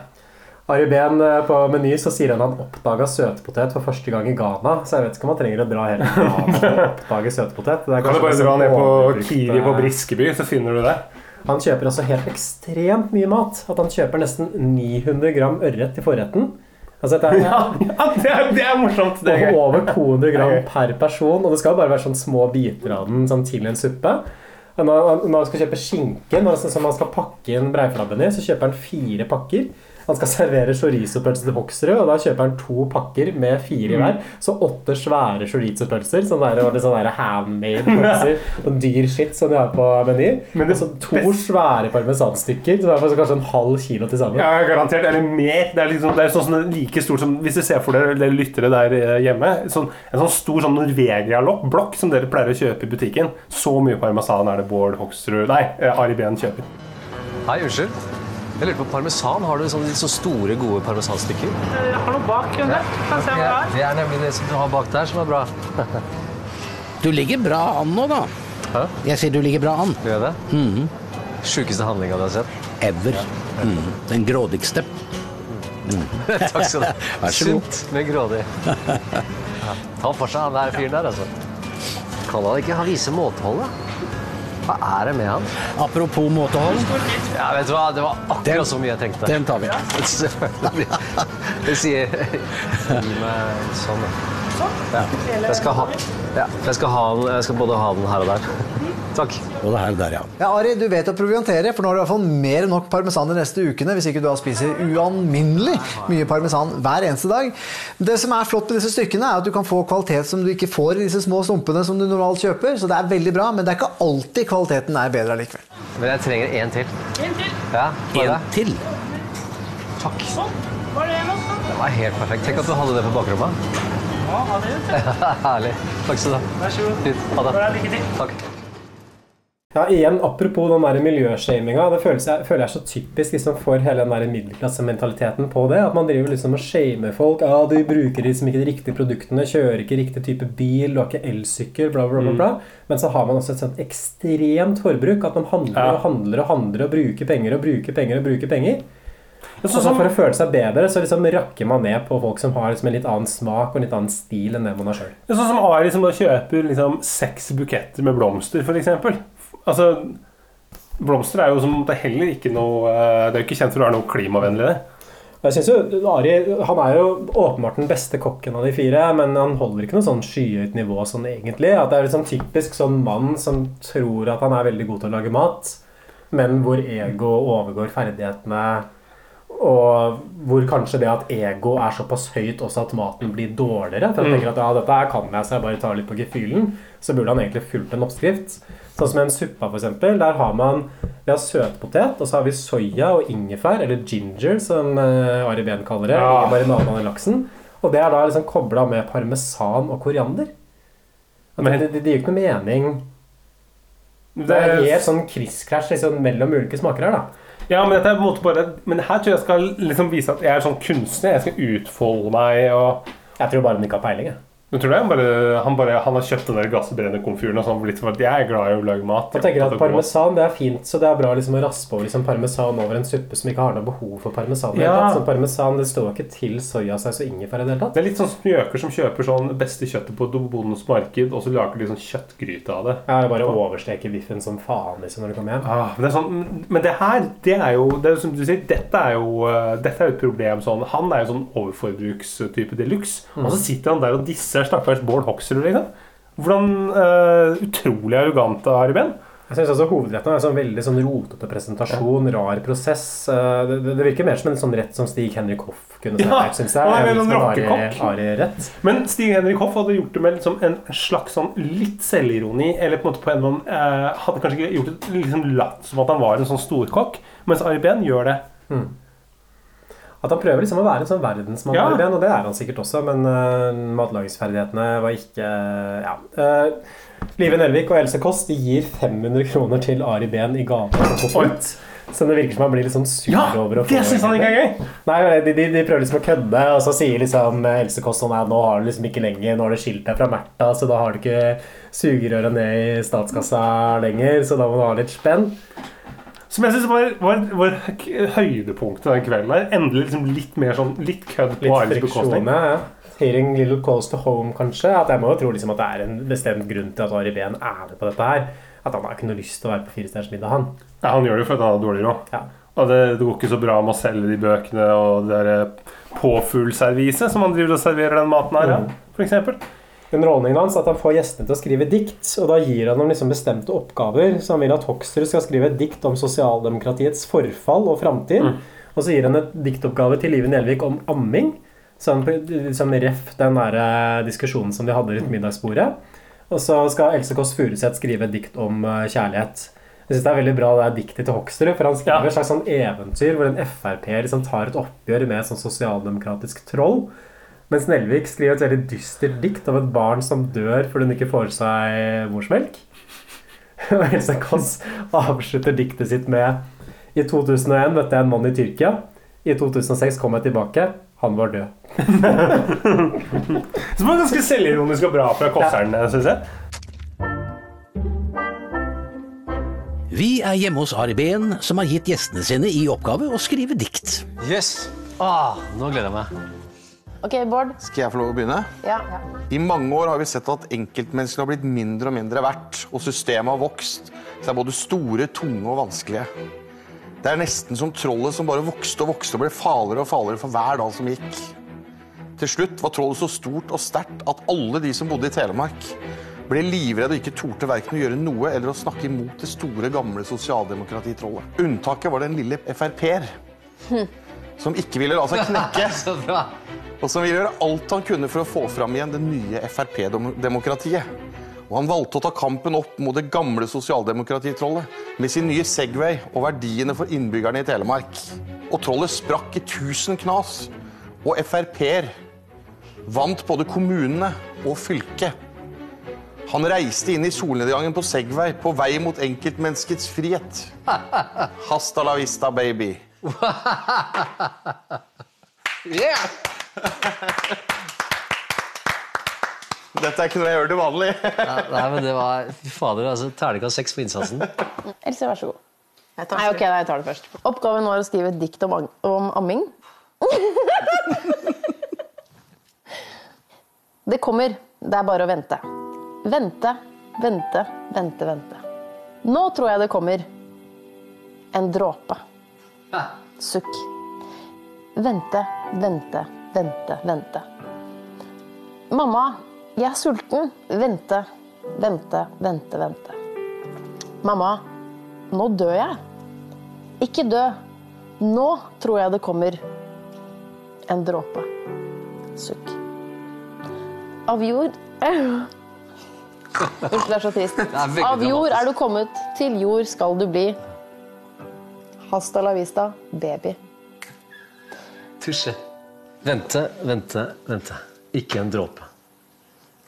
Speaker 1: Ari Behn eh, på Meny så sier han han oppdaga søtpotet for første gang i Ghana. Så jeg vet ikke om han trenger å dra til Ghana for å oppdage søtpotet. Det er
Speaker 2: Du kan
Speaker 1: kanskje
Speaker 2: bare
Speaker 1: det
Speaker 2: dra ned på Kiwi på Briskeby, så finner du det.
Speaker 1: Han kjøper altså helt ekstremt mye mat. At han kjøper nesten 900 gram ørret til forretten. Altså det, er,
Speaker 2: Ja, ja det, er, det er morsomt. Det er
Speaker 1: over 200 gram
Speaker 2: er
Speaker 1: per person. Og det skal bare være sånn små biter av den sånn til en suppe. Når når han skal kjøpe skinke, når han skal pakke inn breiflabben i, så kjøper han fire pakker. Han skal servere chorizo-pølse til Hoksrud, og da kjøper han to pakker med fire i hver. Så åtte svære chorizo-pølser. Sånn der, og det sånn der handmade pølser. Og dyr shit som de har på Meny. Og så to svære parmesanstykker, som er kanskje en halv kilo til sammen.
Speaker 2: Ja, garantert. Eller mer. Det er, liksom, det er sånn like stort som Hvis du ser for dere, dere lyttere der eh, hjemme sånn, En sånn stor sånn Norvegia-blokk som dere pleier å kjøpe i butikken. Så mye parmesan er det Bård Hoksrud Nei, eh, Ari Behn kjøper.
Speaker 7: Hei, unnskyld. Jeg lurer på parmesan. Har du sånne så store, gode parmesanstykker?
Speaker 14: Jeg har noe bak under. Kan se hva det er.
Speaker 7: Det er nemlig det som du har bak der, som er bra.
Speaker 3: Du ligger bra an nå, da.
Speaker 7: Hæ?
Speaker 3: Jeg sier du ligger bra an.
Speaker 7: Gjør jeg det?
Speaker 3: -hmm.
Speaker 7: Sjukeste handlinga du har sett?
Speaker 3: Ever. Mhm. Den grådigste. Mm.
Speaker 7: Takk skal du ha.
Speaker 3: Vær så god.
Speaker 7: Sunt, men grådig. Ja. Ta for seg, han der fyren der, altså. Kan han ikke ha vise måtehold, da? Hva er det med han?
Speaker 3: Apropos måtehold.
Speaker 7: Ja, vet du hva? Det var akkurat så mye jeg tenkte.
Speaker 3: Den tar vi.
Speaker 7: Selvfølgelig. Det sier Gi meg sånn. Ja. Jeg skal ha ja, jeg skal, ha den, jeg skal både ha den her og der. Takk.
Speaker 3: Og det her der, ja.
Speaker 12: Ja, Ari, du vet å proviantere, for nå har du i hvert fall mer enn nok parmesan de neste ukene, hvis ikke du da spiser ualminnelig mye parmesan hver eneste dag. Det som er flott med disse stykkene, er at du kan få kvalitet som du ikke får i disse små stumpene som du normalt kjøper, så det er veldig bra, men det er ikke alltid kvaliteten er bedre allikevel.
Speaker 7: Men jeg trenger en til.
Speaker 14: En til.
Speaker 7: Ja,
Speaker 3: En til.
Speaker 7: Takk.
Speaker 14: Sånn. Var det en også?
Speaker 7: Det var helt perfekt. Tenk at du hadde det på bakrommet.
Speaker 14: Ja, ha det.
Speaker 7: Herlig. Takk skal du ha.
Speaker 14: Vær så god.
Speaker 7: Ha det.
Speaker 14: Lykke til.
Speaker 7: Takk.
Speaker 1: Ja, igjen, Apropos den der miljøshaminga. Det føles jeg, føler jeg er så typisk liksom, for hele den der middelklassementaliteten på det. At man driver liksom og shamer folk. Ja, du bruker liksom ikke de riktige produktene, kjører ikke riktig type bil, du har ikke elsykkel, bla, bla, bla. bla. Men så har man også et sånt ekstremt forbruk. At man handler
Speaker 2: Ja.
Speaker 1: og handler og handler og bruker penger og bruker penger og bruker penger.
Speaker 2: Ja,
Speaker 1: Og
Speaker 2: sånn
Speaker 1: så For å føle seg bedre så liksom rakker man ned på folk som har liksom en litt annen smak og en litt annen stil enn det man har sjøl.
Speaker 2: Er sånn som Ari som da kjøper liksom seks buketter med blomster, f.eks. Altså, blomster er jo som det er heller ikke noe eh, Det er jo ikke kjent for å være noe klimavennlig. det.
Speaker 1: Jeg synes jo Ari han er jo åpenbart den beste kokken av de fire, men han holder ikke noe sånn skyhøyt nivå sånn egentlig. At det er liksom typisk sånn mann som tror at han er veldig god til å lage mat, men hvor ego overgår ferdighetene. Og hvor kanskje det at ego er såpass høyt også at maten blir dårligere. For han
Speaker 2: Mm.
Speaker 1: tenker at ja, dette her kan jeg, så jeg bare tar litt på gefühlen. Så burde han egentlig fulgt en oppskrift. Sånn som en suppa, eksempel. Der har man vi har søtpotet, og så har vi soya og ingefær, eller ginger, som uh, Ari Behn kaller det,
Speaker 2: Ja.
Speaker 1: i marinaden av laksen. Og det er da liksom kobla med parmesan og koriander.
Speaker 2: Men-
Speaker 1: det, det, det gir ikke noe mening. Det er helt sånn krysskrasj liksom, mellom ulike smaker her, da.
Speaker 2: Ja, men dette er på en måte bare Men her tror jeg jeg skal liksom vise at jeg er sånn kunstner. Jeg skal utfolde meg og
Speaker 1: Jeg tror bare den ikke har peiling, jeg.
Speaker 2: Men tror du han bare, han, bare, han har kjøpt den der gassbrennerkomfyren og sånn litt for at jeg er glad i å lage mat.
Speaker 1: Jeg tenker at Parmesan det er fint, så det er bra liksom å raspe over liksom parmesan over en suppe som ikke har noe behov for parmesan.
Speaker 2: Ja.
Speaker 1: tatt. Så parmesan det står ikke til soyasaus og ingefær i det hele tatt.
Speaker 2: Det er litt sånn smjøker som kjøper sånn beste kjøttet på bondens marked, og så lager de sånn kjøttgryte av det.
Speaker 1: Ja, det bare oversteker biffen som faen liksom når du kommer hjem.
Speaker 2: Ah, men, det sånn, men det her, det er jo det er som du sier, dette er jo, eh, dette er et problem. Sånn, han er jo sånn overforbrukstype de luxe. Og så sitter han der og disser stakkars Bård Hoksrud. Liksom. Hvordan uh, utrolig arrogant av Ari Behn.
Speaker 1: Jeg synes også Hovedretten er en sånn veldig sånn rotete presentasjon, rar prosess. Eh, Det, det, virker mer som en sånn rett som Stig Henrik Hoff kunne
Speaker 2: Ja,
Speaker 1: servert, syns jeg.
Speaker 2: han er
Speaker 1: enn
Speaker 2: en
Speaker 1: Ari- Ari-rett.
Speaker 2: Men Stig Henrik Hoff hadde gjort det med liksom en slags sånn litt selvironi. Eller på en måte på en måte eh, Hadde kanskje ikke gjort det liksom latt som at han var en sånn storkokk. Mens Ari Behn gjør det.
Speaker 1: At han prøver liksom å være en sånn verdensmann,
Speaker 2: Ja.
Speaker 1: Og det er han sikkert også, men uh, matlagingsferdighetene var ikke Ja. Uh, Live Nelvik og Else Kåss gir 500 kroner til Ari Behn i gave. Så det virker som han blir litt sånn sur
Speaker 2: Ja,
Speaker 1: over å få det
Speaker 2: synes han ikke er gøy.
Speaker 1: Nei, de, de, de prøver liksom å kødde, og så sier liksom Else Kåss sånn nå har du liksom ikke lenger Nå har du skilt deg fra Märtha, så da har du ikke sugerøret ned i statskassa lenger, så da må du ha litt spenn.
Speaker 2: Som jeg synes var, var, var høydepunktet den kvelden der. Endelig liksom litt mer sånn Litt kødd på
Speaker 1: friksjon,
Speaker 2: bekostning.
Speaker 1: ja. Hearing little calls to home, kanskje. At jeg må jo tro liksom at det er en bestemt grunn til at Ari Behn er med på dette her. At han har ikke noe lyst til å være på Firestjerners middag, han.
Speaker 2: Ja, han gjør det jo fordi han har dårlig råd. Og det, det går ikke så bra med å selge de bøkene og det der påfuglserviset som han driver og serverer den maten her,
Speaker 1: Mm.
Speaker 2: for eksempel.
Speaker 1: Underholdningen hans at han får gjestene til å skrive dikt, og da gir han dem liksom bestemte oppgaver. Så han vil at Hoksrud skal skrive et dikt om sosialdemokratiets forfall og framtid.
Speaker 2: Mm.
Speaker 1: Og så gir han et diktoppgave til Live Nelvik om amming. Sånn, han liksom ref den der eh, diskusjonen som de hadde rundt middagsbordet. Og så skal Else Kåss Furuseth skrive et dikt om eh, kjærlighet. Jeg synes det er veldig bra det er diktet til Hoksrud, for han skriver et slags sånn eventyr hvor en Frp liksom tar et oppgjør med et sånn sosialdemokratisk troll. Mens Nelvik skriver et veldig dystert dikt om et barn som dør fordi hun ikke får seg morsmelk. Og Else Kåss avslutter diktet sitt med I 2001 møtte jeg en mann i Tyrkia. I 2006 kom jeg tilbake. Han var død.
Speaker 2: Som var ganske selvironisk og bra fra Kåsseren, synes jeg.
Speaker 3: Vi er hjemme hos Ari Behn, som har gitt gjestene sine i oppgave å skrive dikt.
Speaker 7: Yes. Ah, nå gleder jeg meg.
Speaker 8: Ok, Bård.
Speaker 6: Skal jeg få lov å begynne?
Speaker 8: Ja.
Speaker 6: I mange år har vi sett at enkeltmenneskene har blitt mindre og mindre verdt, og systemet har vokst. Så er både store, tunge og vanskelige. Det er nesten som trollet som bare vokste og vokste og ble farligere og farligere for hver dag som gikk. Til slutt var trollet så stort og sterkt at alle de som bodde i Telemark, ble livredde og ikke torde verken å gjøre noe eller å snakke imot det store, gamle sosialdemokratitrollet. Unntaket var den lille Frp-er, som ikke ville la seg knekke. Og som ville gjøre alt han kunne for å få fram igjen det nye Frp-demokratiet. Og han valgte å ta kampen opp mot det gamle sosialdemokratitrollet med sin nye Segway og verdiene for innbyggerne i Telemark. Og trollet sprakk i tusen knas. Og Frp-er vant både kommunene og fylket. Han reiste inn i solnedgangen på Segway på vei mot enkeltmenneskets frihet. Hasta la vista, baby.
Speaker 7: Yeah!
Speaker 6: Dette er ikke noe jeg gjør til vanlig.
Speaker 7: Ja, nei, men det var Fy fader, altså. Terningkast seks på innsatsen.
Speaker 8: Else, vær så god. Nei, ok, nei, jeg tar det først. Oppgaven var å skrive et dikt om, om amming. det kommer. Det er bare å vente. Vente, vente, vente, vente. Nå tror jeg det kommer. En dråpe. Sukk. Vente, vente, vente, vente. Mamma, jeg er sulten. Vente, vente, vente, vente. Mamma, nå dør jeg. Ikke dø. Nå tror jeg det kommer en dråpe. Sukk. Av jord Unnskyld, det er så trist. Av jord er du kommet, til jord skal du bli. Hasta la vista, baby.
Speaker 7: Tusje. Vente, vente, vente. Ikke en dråpe.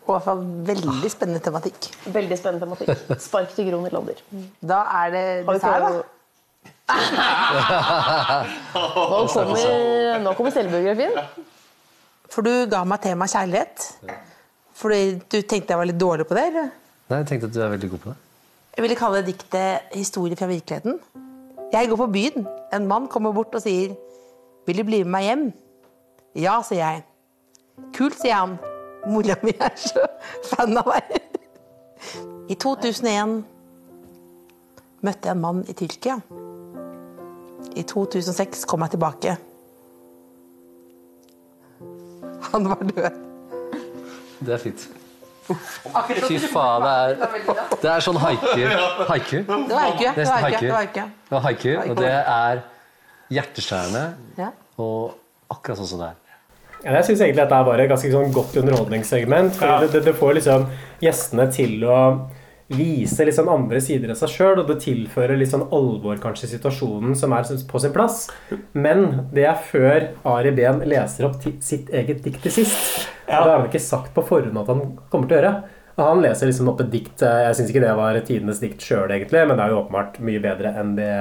Speaker 4: Og i hvert fall veldig spennende tematikk.
Speaker 8: Veldig spennende tematikk. Spark til Gro Nylander.
Speaker 4: Da er det dessert, da.
Speaker 8: Nå kommer, nå kommer selvbiografien.
Speaker 4: For du ga meg tema kjærlighet. Fordi du tenkte jeg var litt dårlig på det? eller?
Speaker 7: Nei, jeg tenkte at du er veldig god på det.
Speaker 4: Jeg ville kalle diktet 'Historie fra virkeligheten'. Jeg går på byen. En mann kommer bort og sier 'Vil du bli med meg hjem?' Ja, sier jeg. Kult, sier han. Mora mi er så fan av meg. I 2001 møtte jeg en mann i Tyrkia. I 2006 kom jeg tilbake. Han var død.
Speaker 7: Det er fint. Fy faen, det er, det er sånn haiku. Haiku?
Speaker 4: Det var haiku. Det var haiku, det var haiku.
Speaker 7: Det var haiku, og det er hjerteskjærende og akkurat sånn som det er.
Speaker 1: Ja, jeg syns egentlig dette er bare et ganske sånn godt underholdningssegment. fordi det, det, det får liksom gjestene til å viser litt sånn andre sider av seg sjøl, og det tilfører litt sånn alvor kanskje situasjonen som er på sin plass. Men det er før Ari Behn leser opp sitt eget dikt til sist. Og det har han ikke sagt på forhånd at han kommer til å gjøre. Og han leser liksom opp et dikt eh, Jeg syns ikke det var tidenes dikt sjøl, egentlig, men det er jo åpenbart mye bedre enn det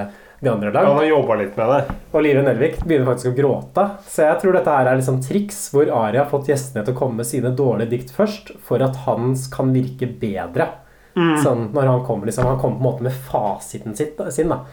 Speaker 1: de andre har lagd.
Speaker 2: Han har jobba litt med det.
Speaker 1: Og Live Nelvik begynner faktisk å gråte. Så jeg tror dette her er liksom triks hvor Ari har fått gjestene til å komme med sine dårlige dikt først, for at hans kan virke bedre.
Speaker 2: Mm.
Speaker 1: Sånn, når Han kommer liksom, han kommer på en måte med fasiten sitt, sin. da.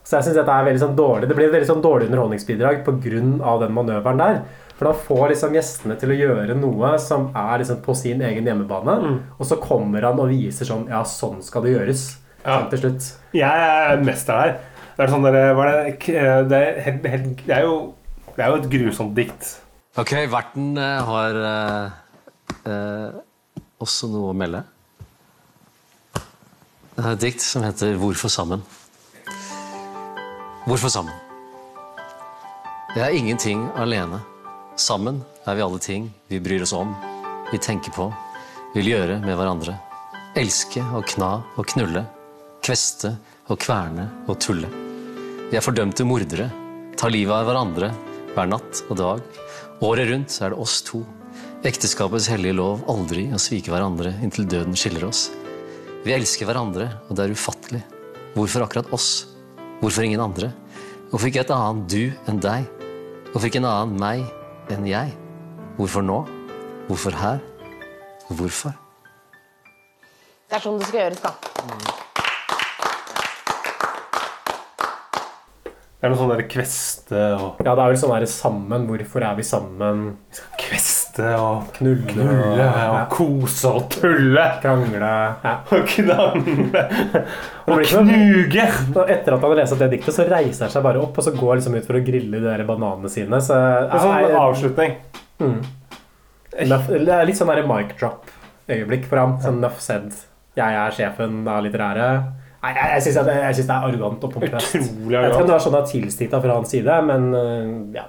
Speaker 1: Så jeg synes dette er veldig sånn dårlig Det blir et veldig sånn dårlig underholdningsbidrag pga. den manøveren der. For da får liksom gjestene til å gjøre noe som er liksom på sin egen hjemmebane.
Speaker 2: Mm.
Speaker 1: Og så kommer han og viser sånn Ja, sånn skal det gjøres. Sånn til slutt.
Speaker 2: Jeg er mester her. Det er sånn der, hva er det, det, er helt, helt, det, er jo, det er jo et grusomt dikt.
Speaker 7: Ok, verten eh, har eh, eh, også noe å melde. Det er et dikt som heter 'Hvorfor sammen'. Hvorfor sammen? Det er ingenting alene. Sammen er vi alle ting vi bryr oss om, vi tenker på, vil gjøre med hverandre. Elske og kna og knulle. Kveste og kverne og tulle. Vi er fordømte mordere. Tar livet av hverandre hver natt og dag. Året rundt er det oss to. Ekteskapets hellige lov aldri å svike hverandre inntil døden skiller oss. Vi elsker hverandre, og det er ufattelig. Hvorfor akkurat oss? Hvorfor ingen andre? Hvorfor ikke et annet du enn deg? Hvorfor ikke en annen meg enn jeg? Hvorfor nå? Hvorfor her? Hvorfor?
Speaker 8: Det er sånn det skal gjøres, da.
Speaker 2: Det er noe sånn der kveste og
Speaker 1: Ja, det er vel sånn derre sammen. Hvorfor er vi sammen?
Speaker 2: Vi skal Kveste og
Speaker 1: knulle,
Speaker 2: knulle og kose og tulle.
Speaker 1: Krangle. Ja.
Speaker 2: Og krangle.
Speaker 1: Og knuge! Etter at han har lest opp det diktet, så reiser han seg bare opp og så går liksom ut for å grille de der bananene sine. Så,
Speaker 2: En sånn avslutning.
Speaker 1: Mm. Det er litt sånn der mic drop-øyeblikk for ham. Sånn nuff said. Jeg er sjefen av litterære. Nei, jeg, jeg syns det, er arrogant og pompøst. Jeg
Speaker 2: tror
Speaker 1: vet ikke om det var sånn det var tilstikta fra hans side, men øh, ja.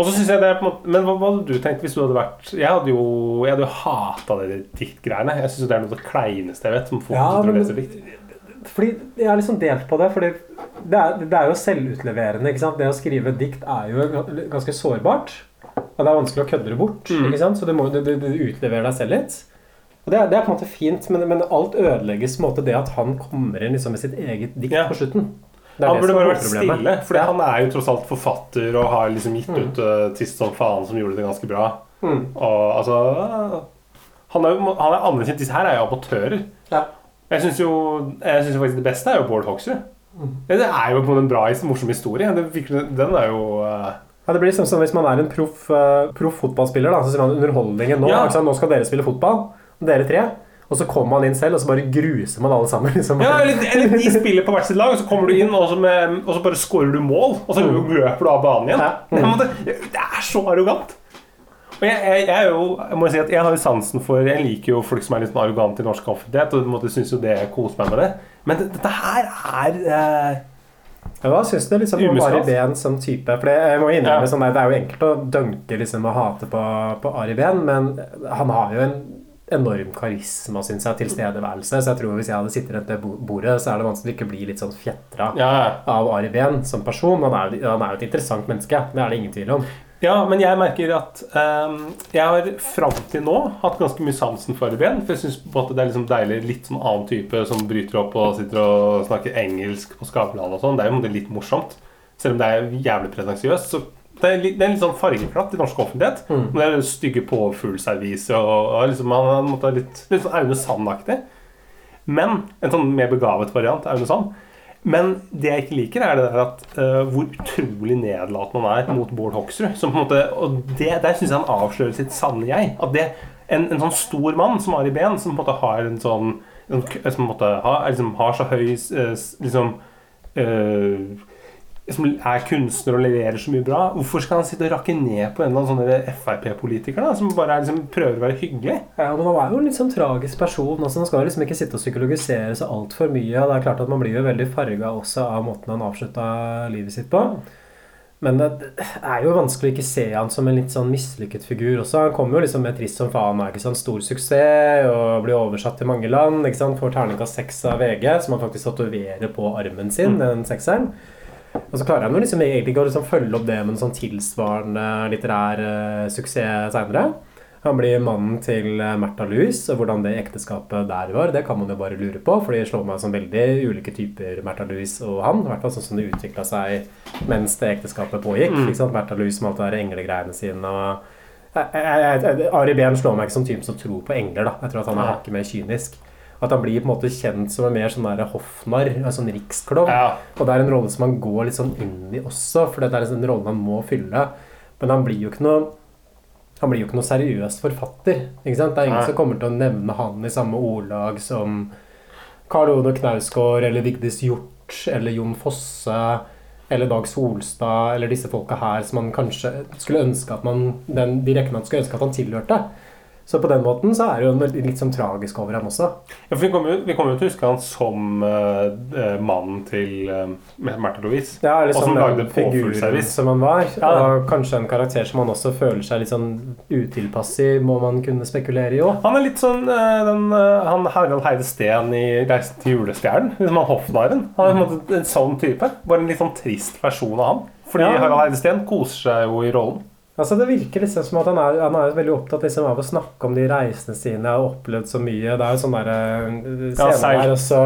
Speaker 2: Og så synes jeg det er på en måte Men hva, hva hadde du tenkt hvis du hadde vært Jeg hadde jo, jeg hadde jo hata de diktgreiene. Jeg syns det er noe av det kleineste jeg vet. Som folk
Speaker 1: Ja,
Speaker 2: tror
Speaker 1: men-
Speaker 2: leser dikt.
Speaker 1: Fordi Jeg er liksom delt på det. Fordi det er, det er jo selvutleverende. ikke sant? Det å skrive dikt er jo ganske sårbart. Og det er vanskelig å kødde det bort.
Speaker 2: Mm.
Speaker 1: ikke sant? Så du, må, du, du, utleverer deg selv litt. Og det er, det er på en måte fint, men, men alt ødelegges på en måte det at han kommer inn liksom med sitt eget dikt på slutten.
Speaker 2: Han burde bare vært stille, for han er jo tross alt forfatter og har liksom gitt
Speaker 1: Mm.
Speaker 2: ut uh, Tist som faen, som gjorde det ganske bra.
Speaker 1: Mm.
Speaker 2: Og altså Han er, jo- han er anerkjent. Disse her er jo amatører. Jeg syns jo, jeg synes jo faktisk det beste er jo Bård Hoksrud.
Speaker 1: Mm.
Speaker 2: Det er jo på en bra, morsom historie. Det, den er jo uh,
Speaker 1: Ja, det blir liksom som hvis man er en proff uh, fotballspiller. da, Så sier man underholdningen nå.
Speaker 2: Ja.
Speaker 1: Altså. Nå skal dere spille fotball. Dere tre. Og så kommer man inn selv, og så bare gruser man alle sammen. liksom.
Speaker 2: Ja, eller, eller de spiller på hvert sitt lag, og så kommer du inn, og så, med, og så bare scorer du mål. Og så
Speaker 1: Mm.
Speaker 2: løper du av banen igjen. Det, en måte- det er så arrogant. Og jeg, jeg, jeg, jo, jeg si at jeg har jo sansen for Jeg liker jo folk som er litt sånn arrogante i norsk offentlighet. Og på en måte synes jo det koser meg med det. Men det, dette her er eh,
Speaker 1: Ja, Hva syns du liksom om. Ari Behn som type? For jeg må innrømme
Speaker 2: Ja.
Speaker 1: sånn der, Det er jo enkelt å dunke liksom, og hate på, på Ari Behn, men han har jo en enorm karisma synes jeg, tilstedeværelse. Så jeg tror hvis jeg hadde sittet rundt det bordet, så er det vanskelig å ikke bli litt sånn fjetra av Ari Behn som person. Han er, han er jo et interessant menneske, det er det ingen tvil om.
Speaker 2: Ja, men jeg merker at um, jeg har fram til nå hatt ganske mye sansen for ben. For jeg syns det er liksom deilig litt sånn annen type som bryter opp og sitter og snakker engelsk på Skavlan og sånn. Det er jo litt morsomt. Selv om det er jævlig pretensiøst. Så det er, litt, det er litt sånn fargeklatt i norsk offentlighet.
Speaker 1: Mm.
Speaker 2: Men det er stygge påfuglserviser og, og liksom, han er på litt, litt sånn Aune Sand-aktig. Men en sånn mer begavet variant Aune Sand. Men det jeg ikke liker, er det der at uh, hvor utrolig nedlatende han er mot Bård Hoksrud. Som på en måte, og det, Der syns jeg han avslører sitt sanne jeg. At det, en, en sånn stor mann som Ari Behn, som på en måte har en sånn en, som på en måte har, liksom, har så høy liksom eh, som er kunstner og leverer så mye bra. Hvorfor skal han sitte og rakke ned på en eller annen sånn Frp-politiker da, som bare er, liksom, prøver å være hyggelig?
Speaker 1: Ja, men Han er jo en litt sånn tragisk person. Altså, man skal liksom ikke sitte og psykologisere seg altfor mye. Det er klart at Man blir jo veldig farga også av måten han avslutta livet sitt på. Men det er jo vanskelig å ikke se han som en litt sånn mislykket figur også. Han kommer jo liksom med 'Trist som faen' er ikke sånn stor suksess og blir oversatt til mange land. ikke sant? Får terningkast seks av VG, som han faktisk tatoverer på armen sin, den sekseren. Og så klarer han liksom egentlig ikke å liksom følge opp det med en sånn tilsvarende litterær uh, suksess seinere. Han blir mannen til eh, Märtha Louise, og hvordan det ekteskapet der var, det kan man jo bare lure på, for de slår meg som veldig ulike typer Märtha Louise og han. I hvert fall sånn som det utvikla seg mens det ekteskapet pågikk.
Speaker 2: Mm.
Speaker 1: Ikke sant? Märtha Louise med alt det der englegreiene sine og jeg- jeg- jeg- Ari Behn slår meg ikke som typen som tror på engler. da Jeg tror at han er hakket mer kynisk. At han blir på en måte kjent som en mer sånn hoffnarr, en sånn riksklovn. Og det er en rolle som han går litt sånn inn i også, for det er en rolle han må fylle. Men han blir jo ikke noe han blir jo ikke noe seriøs forfatter. Ikke sant? Det er ingen
Speaker 2: Nei.
Speaker 1: som kommer til å nevne han i samme ordlag som Karl-Ono Knausgård eller Vigdis Hjort eller Jon Fosse eller Dag Solstad eller disse folka her som man kanskje skulle ønske at man den, De rekkene han skulle ønske at han tilhørte. Så på den måten så er det jo en litt sånn tragisk over ham også.
Speaker 2: Ja, for vi kommer, jo, til å huske han som eh, eh, mannen til uh, Märtha Louise.
Speaker 1: Ja, eller
Speaker 2: og
Speaker 1: som
Speaker 2: som lagde påfuglservice.
Speaker 1: som han var.
Speaker 2: Ja.
Speaker 1: Og kanskje en karakter som han også føler seg litt sånn utilpass i, må man kunne spekulere i òg.
Speaker 2: Han er litt sånn uh, den, uh, han Harald Heide Steen i 'Reisen til julestjernen'. Liksom han hoffnarren. Han er en måte en sånn type. Bare en litt sånn trist versjon av han. Fordi
Speaker 1: Ja.
Speaker 2: Harald Heide Steen koser seg jo i rollen.
Speaker 1: Altså Det virker liksom som at han er, han er veldig opptatt liksom av å snakke om de reisene sine. Har opplevd så mye. Det er jo sånn derre
Speaker 2: Ja,
Speaker 1: scene der også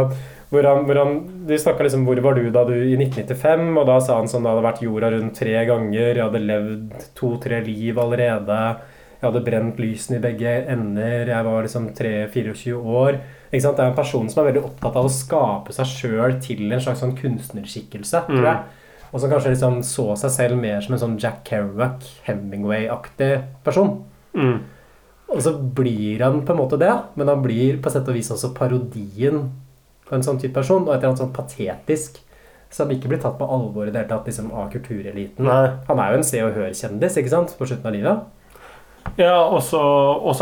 Speaker 1: hvor han, hvor han, De snakka liksom 'Hvor var du da du i 1995?' Og da sa han sånn det hadde vært jorda rundt tre ganger. Jeg hadde levd to-tre liv allerede. Jeg hadde brent lysene i begge ender. Jeg var liksom 3-24 år. Ikke sant? Det er en person som er veldig opptatt av å skape seg sjøl til en slags sånn kunstnerskikkelse. tror jeg.
Speaker 2: Mm.
Speaker 1: Og som kanskje liksom så seg selv mer som en sånn Jack Kerouac, Hemingway-aktig person.
Speaker 2: Mm.
Speaker 1: Og så blir han på en måte det, men han blir på sett og vis også parodien på en sånn type person, og et eller annet sånn patetisk. Som ikke blir tatt på alvor i det hele tatt liksom, av kultureliten.
Speaker 2: Nei.
Speaker 1: Han er jo en Se og Hør-kjendis ikke sant, på slutten av livet.
Speaker 2: Ja, og så,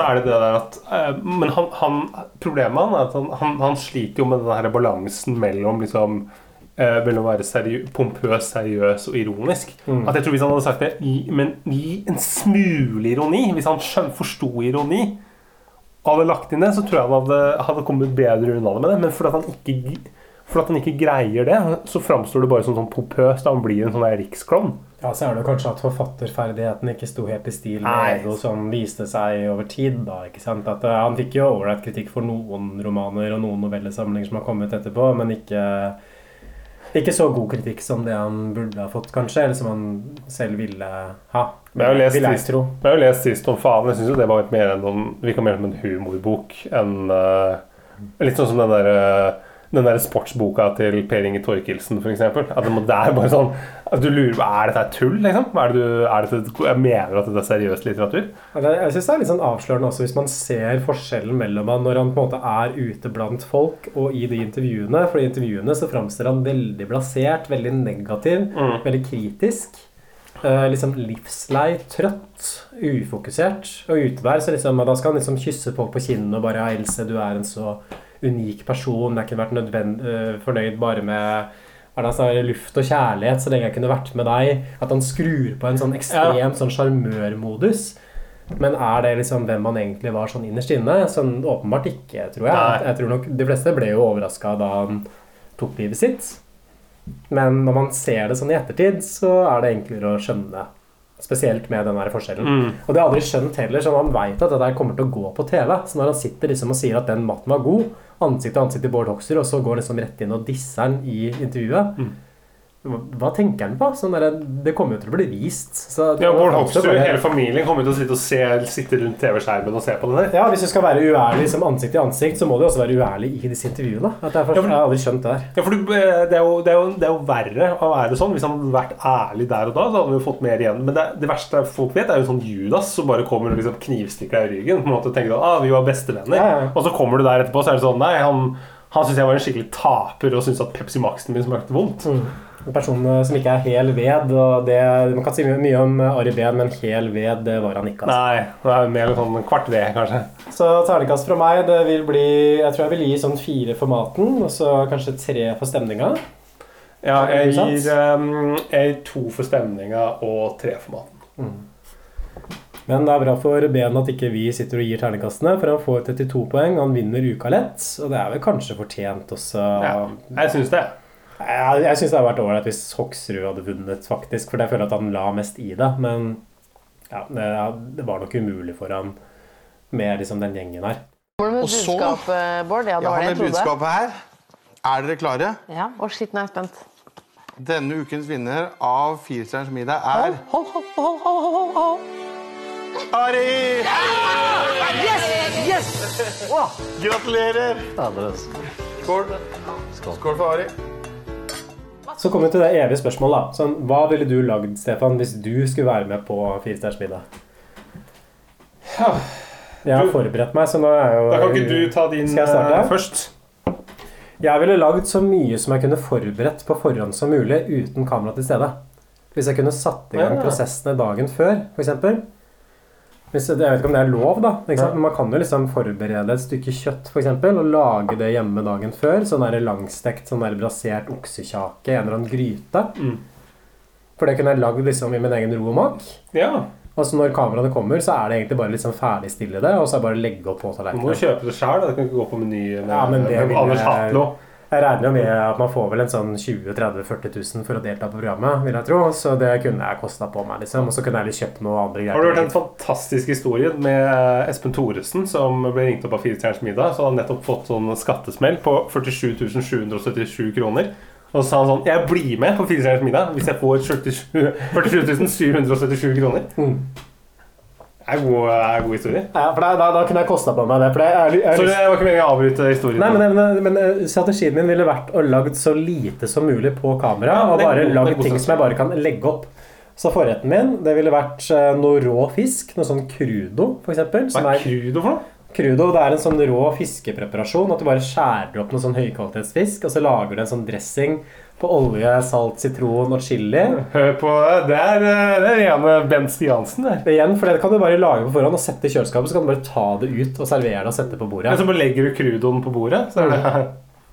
Speaker 2: er det det der at eh, Men han, han, problemet han er at han, han, han sliter jo med den her balansen mellom liksom eh, mellom å være seriø pompøs, seriøs og ironisk.
Speaker 1: Mm.
Speaker 2: At jeg tror Hvis han hadde sagt det i, men gi en smule ironi, hvis han forsto ironi og hadde lagt inn det, så tror jeg han hadde, hadde kommet bedre unna det med det. Men fordi han ikke, fordi at han ikke greier det, så framstår det bare som sånn pompøst. Da han blir en sånn riksklovn.
Speaker 1: Ja, så er det kanskje at forfatterferdigheten ikke sto helt i stil
Speaker 2: Nei.
Speaker 1: med Ego, som viste seg over tid. da, ikke sant? At eh, Han fikk jo ålreit kritikk for noen romaner og noen novellesamlinger som har kommet etterpå, men ikke, ikke så god kritikk som det han burde ha fått, kanskje, eller som han selv ville ha.
Speaker 2: Men jeg har jo lest, sist, har jo lest sist om faen. Jeg syns jo det var mer enn noen, virka mer som en humorbok enn uh, Litt sånn som den der eh, den der sportsboka til Per Inge Torkelsen, f.eks. At det er bare sånn at du lurer på Er dette tull, liksom? Er det er det, jeg mener at dette er seriøs litteratur?
Speaker 1: Jeg synes det er litt sånn avslørende også hvis man ser forskjellen mellom han når han på en måte er ute blant folk, og i de intervjuene. For i intervjuene så framstår han veldig blasert, veldig negativ,
Speaker 2: Mm.
Speaker 1: veldig kritisk. Uh, liksom livslei, trøtt, ufokusert. Og ute der så liksom, da skal han liksom kysse folk på kinnene og bare 'Else, du er en så unik person. Jeg kunne vært nødvend, eh, fornøyd bare med sa, luft og kjærlighet så lenge jeg kunne vært med deg. At han skrur på en sånn ekstrem sånn sjarmørmodus. Men er det liksom hvem han egentlig var sånn innerst inne? Sånn åpenbart ikke, tror jeg.
Speaker 2: Nei.
Speaker 1: Jeg tror nok De fleste ble jo overraska da han tok livet sitt. Men når man ser det sånn i ettertid, så er det enklere å skjønne. Spesielt med den der forskjellen.
Speaker 2: Mm.
Speaker 1: Og det har jeg aldri skjønt heller, så han veit at det der kommer til å gå på TV. Så når han sitter liksom og sier at den matten var god, ansikt til ansikt til Bård Hoksrud, og så går liksom rett inn og disser han i intervjuet hva, hva tenker han på? Sånn der, det kommer jo til å bli vist. Så
Speaker 2: Ja, Bård Hoksrud,
Speaker 1: bare-
Speaker 2: hele familien kommer til å sitte, og se, sitte rundt TV-skjermen og se på det der.
Speaker 1: Ja, Hvis du skal være uærlig som ansikt til ansikt, så må du også være uærlig i disse intervjuene. At det er for, jeg har aldri skjønt det her.
Speaker 2: Ja, for eh, det, er jo, det, er jo, det er jo verre å være sånn. Hvis han hadde vært ærlig der og da, så hadde vi jo fått mer igjen. Men det, det verste folk vet, er jo sånn Judas som bare kommer og liksom knivstikker deg i ryggen. På en måte tenker at ah, vi var bestevenner.
Speaker 1: Ja, ja.
Speaker 2: Og så kommer du der etterpå, så er det sånn Nei, han, han syntes jeg var en skikkelig taper og syntes at Pepsi Max-en min smakte vondt.
Speaker 1: En person som ikke er hel ved. og det, Man kan si mye, mye om Ari Behn, men hel ved det var han ikke. Altså.
Speaker 2: Nei, det er mer sånn kvart ved, kanskje.
Speaker 1: Så terningkast fra meg det vil bli Jeg tror jeg vil gi sånn fire for maten, og så kanskje tre for stemninga.
Speaker 2: Ja, jeg gir, um, jeg gir to for stemninga og tre for maten.
Speaker 1: Men det er bra for Ben at ikke vi sitter og gir terningkastene, for han får 32 poeng. Han vinner uka lett, og det er vel kanskje fortjent også.
Speaker 2: Ja, jeg syns det.
Speaker 1: Jeg, jeg syns det hadde vært ålreit hvis Hoksrud hadde vunnet, faktisk. For jeg føler at han la mest i det. Men ja, det, det var nok umulig for han med liksom den gjengen her.
Speaker 6: Og så-
Speaker 8: Bård? Ja, det var
Speaker 6: har
Speaker 8: det jeg trodde.
Speaker 6: budskapet her. Er dere klare?
Speaker 8: Ja, Å, shit, nå er jeg spent.
Speaker 6: Denne ukens vinner av Firestjerners middag er
Speaker 8: hold, hold, hold.
Speaker 6: Ari!
Speaker 10: Yes! Yes!
Speaker 6: Gratulerer! Skål. Skål for Ari.
Speaker 1: Så kommer vi til det evige spørsmålet. da. Sånn, hva ville du lagd, Stefan, hvis du skulle være med på Firestjerners middag? Jeg har forberedt meg, så nå er jo
Speaker 2: Da kan ikke du ta din
Speaker 1: Skal jeg starte?
Speaker 2: eh, først?
Speaker 1: Jeg ville lagd så mye som jeg kunne forberedt på forhånd som mulig uten kamera til stede. Hvis jeg kunne satt i gang
Speaker 2: Ja.
Speaker 1: prosessene dagen før, f.eks. Hvis, jeg vet ikke om det er lov, da. Men man kan jo liksom forberede et stykke kjøtt for eksempel, og lage det hjemme dagen før. Sånn der langstekt, sånn der brasert oksekjake i en eller annen gryte.
Speaker 2: Mm.
Speaker 1: For det kunne jeg lagd liksom i min egen ro og mak.
Speaker 2: Ja.
Speaker 1: Og så når kameraene kommer, så er det egentlig bare liksom ferdigstille det, og så er det bare å legge opp på
Speaker 2: Du må kjøpe det sjøl. det kan ikke gå på Meny med,
Speaker 1: Ja, men det
Speaker 2: med
Speaker 1: vil
Speaker 2: Anders Hatlo.
Speaker 1: Jeg regner jo med at man får vel en sånn 20 30 40 000 for å delta på programmet, vil jeg tro. Så det kunne jeg kosta på meg, liksom. Og så kunne jeg litt kjøpt noe andre greier.
Speaker 2: Har du hørt den fantastiske historien med eh, Espen Thoresen, som ble ringt opp av Fire stjerners middag? Så hadde han nettopp fått sånn skattesmell på 47 777 kroner. Og så sa han sånn Jeg blir med på Fire stjerners middag hvis jeg får 47 47 777 kroner. Det er god, er god historie.
Speaker 1: Ja, for da, da, da kunne jeg kosta på meg det. For jeg, er, jeg,
Speaker 2: Så det var ikke meningen å avbryte historien.
Speaker 1: Nei, men, men, men eh, strategien min ville vært å lage så lite som mulig på kamera.
Speaker 2: Ja,
Speaker 1: og bare lage ting som jeg bare kan legge opp. Så forretten min det ville vært eh, noe rå fisk. Noe sånn crudo, f.eks.
Speaker 2: Hva er crudo for noe?
Speaker 1: Crudo det er en sånn rå fiskepreparasjon. At du bare skjærer opp noe sånn høykvalitetsfisk, og så lager du en sånn dressing på olje, salt, sitron og chili.
Speaker 2: Hør på det. Det er, eh, det er rene Bent Stiansen der.
Speaker 1: Igjen, for det kan du bare lage på forhånd og sette i kjøleskapet. Så kan du bare ta det ut og servere det og sette på bordet.
Speaker 2: Men så bare legger du crudoen på bordet, så er det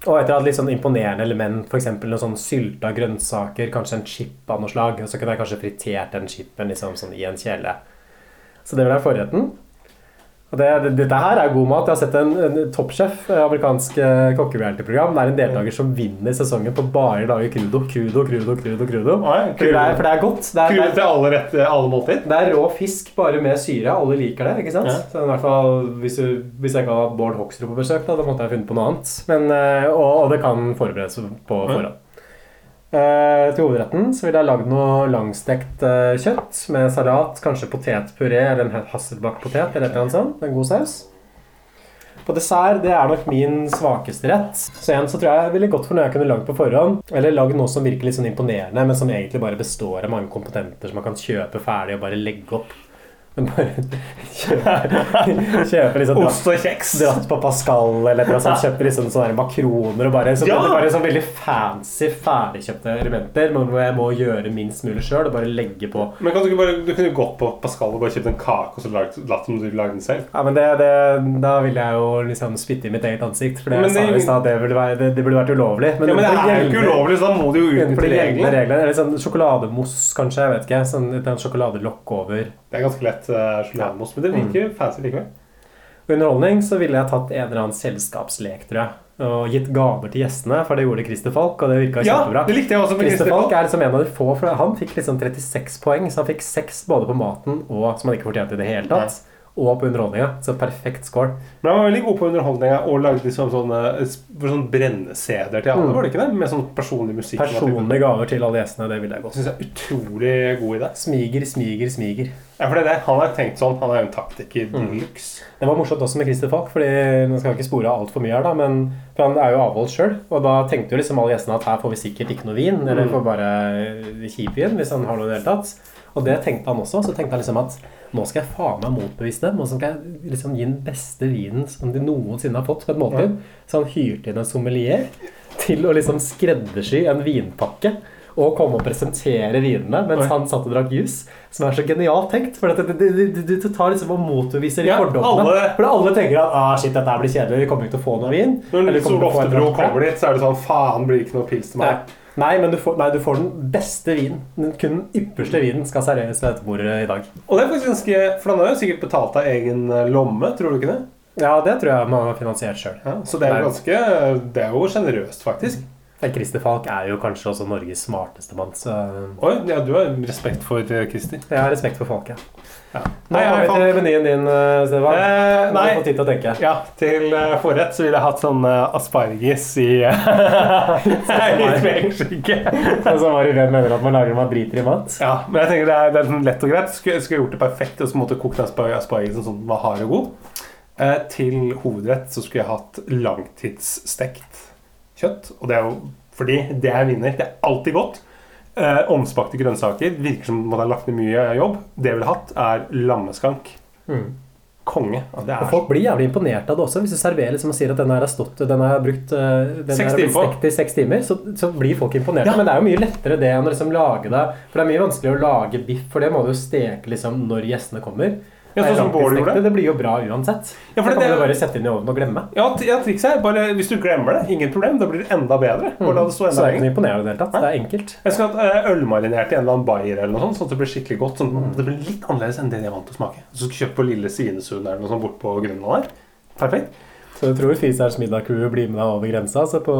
Speaker 1: Og etter at litt sånn imponerende element, f.eks. noen sånn sylta grønnsaker, kanskje en chip av noe slag, så kunne jeg kanskje fritert den chipen liksom sånn i en kjele. Så det vil være forretten. Det, det, dette her er god mat. Jeg har sett en, en toppsjef, eh, amerikansk eh, kokkereality-program. Det er en deltaker som vinner sesongen på bare å lage crudo, crudo, crudo, crudo. crudo. For, det er, for det er godt. Det er,
Speaker 2: Crudo til alle, rett, alle måltid.
Speaker 1: det er rå fisk bare med syre. Alle liker det. ikke sant?
Speaker 2: Ja.
Speaker 1: Så i hvert fall, hvis, du, hvis jeg ikke hadde Bård Hoksrud på besøk, da, da måtte jeg funnet på noe annet. Men, eh, og, og det kan forberedes på forhånd. Eh, til hovedretten så ville jeg lagd noe langstekt eh, kjøtt med salat, kanskje potetpuré eller en hasselbackpotet eller annet sånt. En god saus. På dessert det er nok min svakeste rett. Så igjen så tror jeg jeg ville gått for noe jeg kunne lagd på forhånd. Eller lagd noe som virker litt sånn imponerende, men som egentlig bare består av mange komponenter som man kan kjøpe ferdig og bare legge opp. Men bare kjøpe, kjøpe liksom
Speaker 2: Ost og kjeks.
Speaker 1: Dratt på Pascal eller noe sånt. Kjøpe liksom sånne makroner og bare, så,
Speaker 2: Ja!
Speaker 1: bare sånn veldig fancy, ferdigkjøpte elementer. Men hvor jeg må gjøre minst mulig sjøl og bare legge på.
Speaker 2: Men kan du ikke bare, du kunne gått på Pascal og bare kjøpt en kake og så lagt, latt som du lagde den selv?
Speaker 1: Ja, men det, det, Da ville jeg jo liksom spytte i mitt eget ansikt. For det,
Speaker 2: Men
Speaker 1: jeg sa i stad det burde, være, det, det burde vært ulovlig.
Speaker 2: Ja, men det er jo ikke ulovlig, så da må du jo utnytte reglene.
Speaker 1: reglene. Eller sånn sjokolademousse, kanskje. jeg vet ikke, sånn Et sjokoladelokk over.
Speaker 2: Det er ganske lett uh, men det virker fancy likevel.
Speaker 1: På underholdning så ville jeg tatt en eller annen selskapslek, tror jeg. Og gitt gaver til gjestene, for det gjorde Christer Falk, og det virka
Speaker 2: Ja,
Speaker 1: kjempebra.
Speaker 2: det likte jeg også med
Speaker 1: Christer Falk er liksom en av de få, for han fikk liksom 36 poeng, så han fikk 6 både på maten og som han ikke fortjente i det hele tatt, og på underholdninga. Så perfekt score.
Speaker 2: Men han var veldig god på underholdninga og lagde liksom sånne, sånne brennesedler til alle,
Speaker 1: Mm.
Speaker 2: var det ikke det? Med sånn personlig musikk.
Speaker 1: Personlige gaver til alle gjestene, det ville jeg godt.
Speaker 2: Syns jeg er utrolig god idé.
Speaker 1: Smiger, smiger, smiger.
Speaker 2: Ja, for det er det. Han har tenkt sånn. Han er jo en taktiker
Speaker 1: Mm.
Speaker 2: luxe.
Speaker 1: Det var morsomt også med Christer Falk, fordi nå skal jeg ikke spore altfor mye her, da, men for han er jo avholdt sjøl. Og da tenkte jo liksom alle gjestene at her får vi sikkert ikke noe vin, eller
Speaker 2: Mm.
Speaker 1: får bare kjip vin hvis han har noe i det hele tatt. Og det tenkte han også. Så tenkte han liksom at nå skal jeg faen meg motbevise dem. Og så skal jeg liksom gi den beste vinen som de noensinne har fått på et måltid. Så han hyrte inn en sommelier til å liksom skreddersy en vinpakke. Og komme og presentere vinene mens han satt og drakk juice. Som er så genialt tenkt. For det tar liksom og motbeviser
Speaker 2: Ja,
Speaker 1: fordommene.
Speaker 2: alle-
Speaker 1: For alle tenker at ah, shit, dette her blir kjedelig, vi kommer ikke til å få noe vin.
Speaker 2: Når
Speaker 1: få en
Speaker 2: Oftebro kommer dit, så er det sånn Faen, blir det ikke noe pils til meg.
Speaker 1: Nei. Nei, men du får, nei, du får den beste vinen. Den, kun den ypperste vinen skal serveres ved dette bordet i dag.
Speaker 2: Og det er faktisk ganske For han har jo sikkert betalt av egen eh, lomme, tror du ikke det?
Speaker 1: Ja, det tror jeg man har finansiert sjøl.
Speaker 2: Ja, så det er jo ganske Det er jo sjenerøst, faktisk.
Speaker 1: Christer Falk er jo kanskje også Norges smarteste mann, så
Speaker 2: Oi, ja, du har respekt for eh, Christer.
Speaker 1: jeg har respekt for Falk,
Speaker 2: Ja.
Speaker 1: Nå har vi til menyen din, eh, Stefan.
Speaker 2: Eh, nei.
Speaker 1: tid til å tenke.
Speaker 2: Ja, til eh, forrett så ville jeg hatt sånn asparges i i spekeskinke.
Speaker 1: Og så var i redd mener at man lager når man driter i mat.
Speaker 2: Ja, men jeg tenker det er, det er sånn lett og greit. Skulle, skulle gjort det perfekt og så måtte kokt aspargesen sånn at den var hard og god. Eh, til hovedrett så skulle jeg hatt langtidsstekt kjøtt. Og det er jo fordi det er vinner. Det er alltid godt. Eh, omspakte grønnsaker. Virker som man har lagt ned mye jobb. Det jeg ville hatt, er lammeskank.
Speaker 1: Mm.
Speaker 2: Konge. Ja,
Speaker 1: Og folk blir jævlig imponert av det også. Hvis du serverer liksom og sier at den her har stått Den har brukt eh, Den
Speaker 2: Seks
Speaker 1: her stekt i seks timer, så, så blir folk imponert.
Speaker 2: Ja.
Speaker 1: Men det er jo mye lettere det enn å liksom lage det For det er mye vanskeligere å lage biff, for det må du jo steke liksom når gjestene kommer.
Speaker 2: Ja, sånn som Bård gjorde.
Speaker 1: Det blir jo bra uansett.
Speaker 2: Ja, for
Speaker 1: det kan du bare sette inn i ovnen og glemme.
Speaker 2: Ja, ja, trikset er bare hvis du glemmer det, ingen problem. Da blir det enda bedre. Mm. det
Speaker 1: Så det er ikke imponerende i det hele tatt. Det er enkelt.
Speaker 2: Jeg skal ha eh, ølmarinert i en eller annen bayer eller noe sånt, sånn at det blir skikkelig godt. Sånn, mm. Det blir litt annerledes enn det jeg er vant til å smake. Så skal du kjøpe på Lille Svinesund eller noe sånt bort på Grønland der. Perfekt.
Speaker 1: Så du tror Fisers middag-crew blir med deg over grensa? På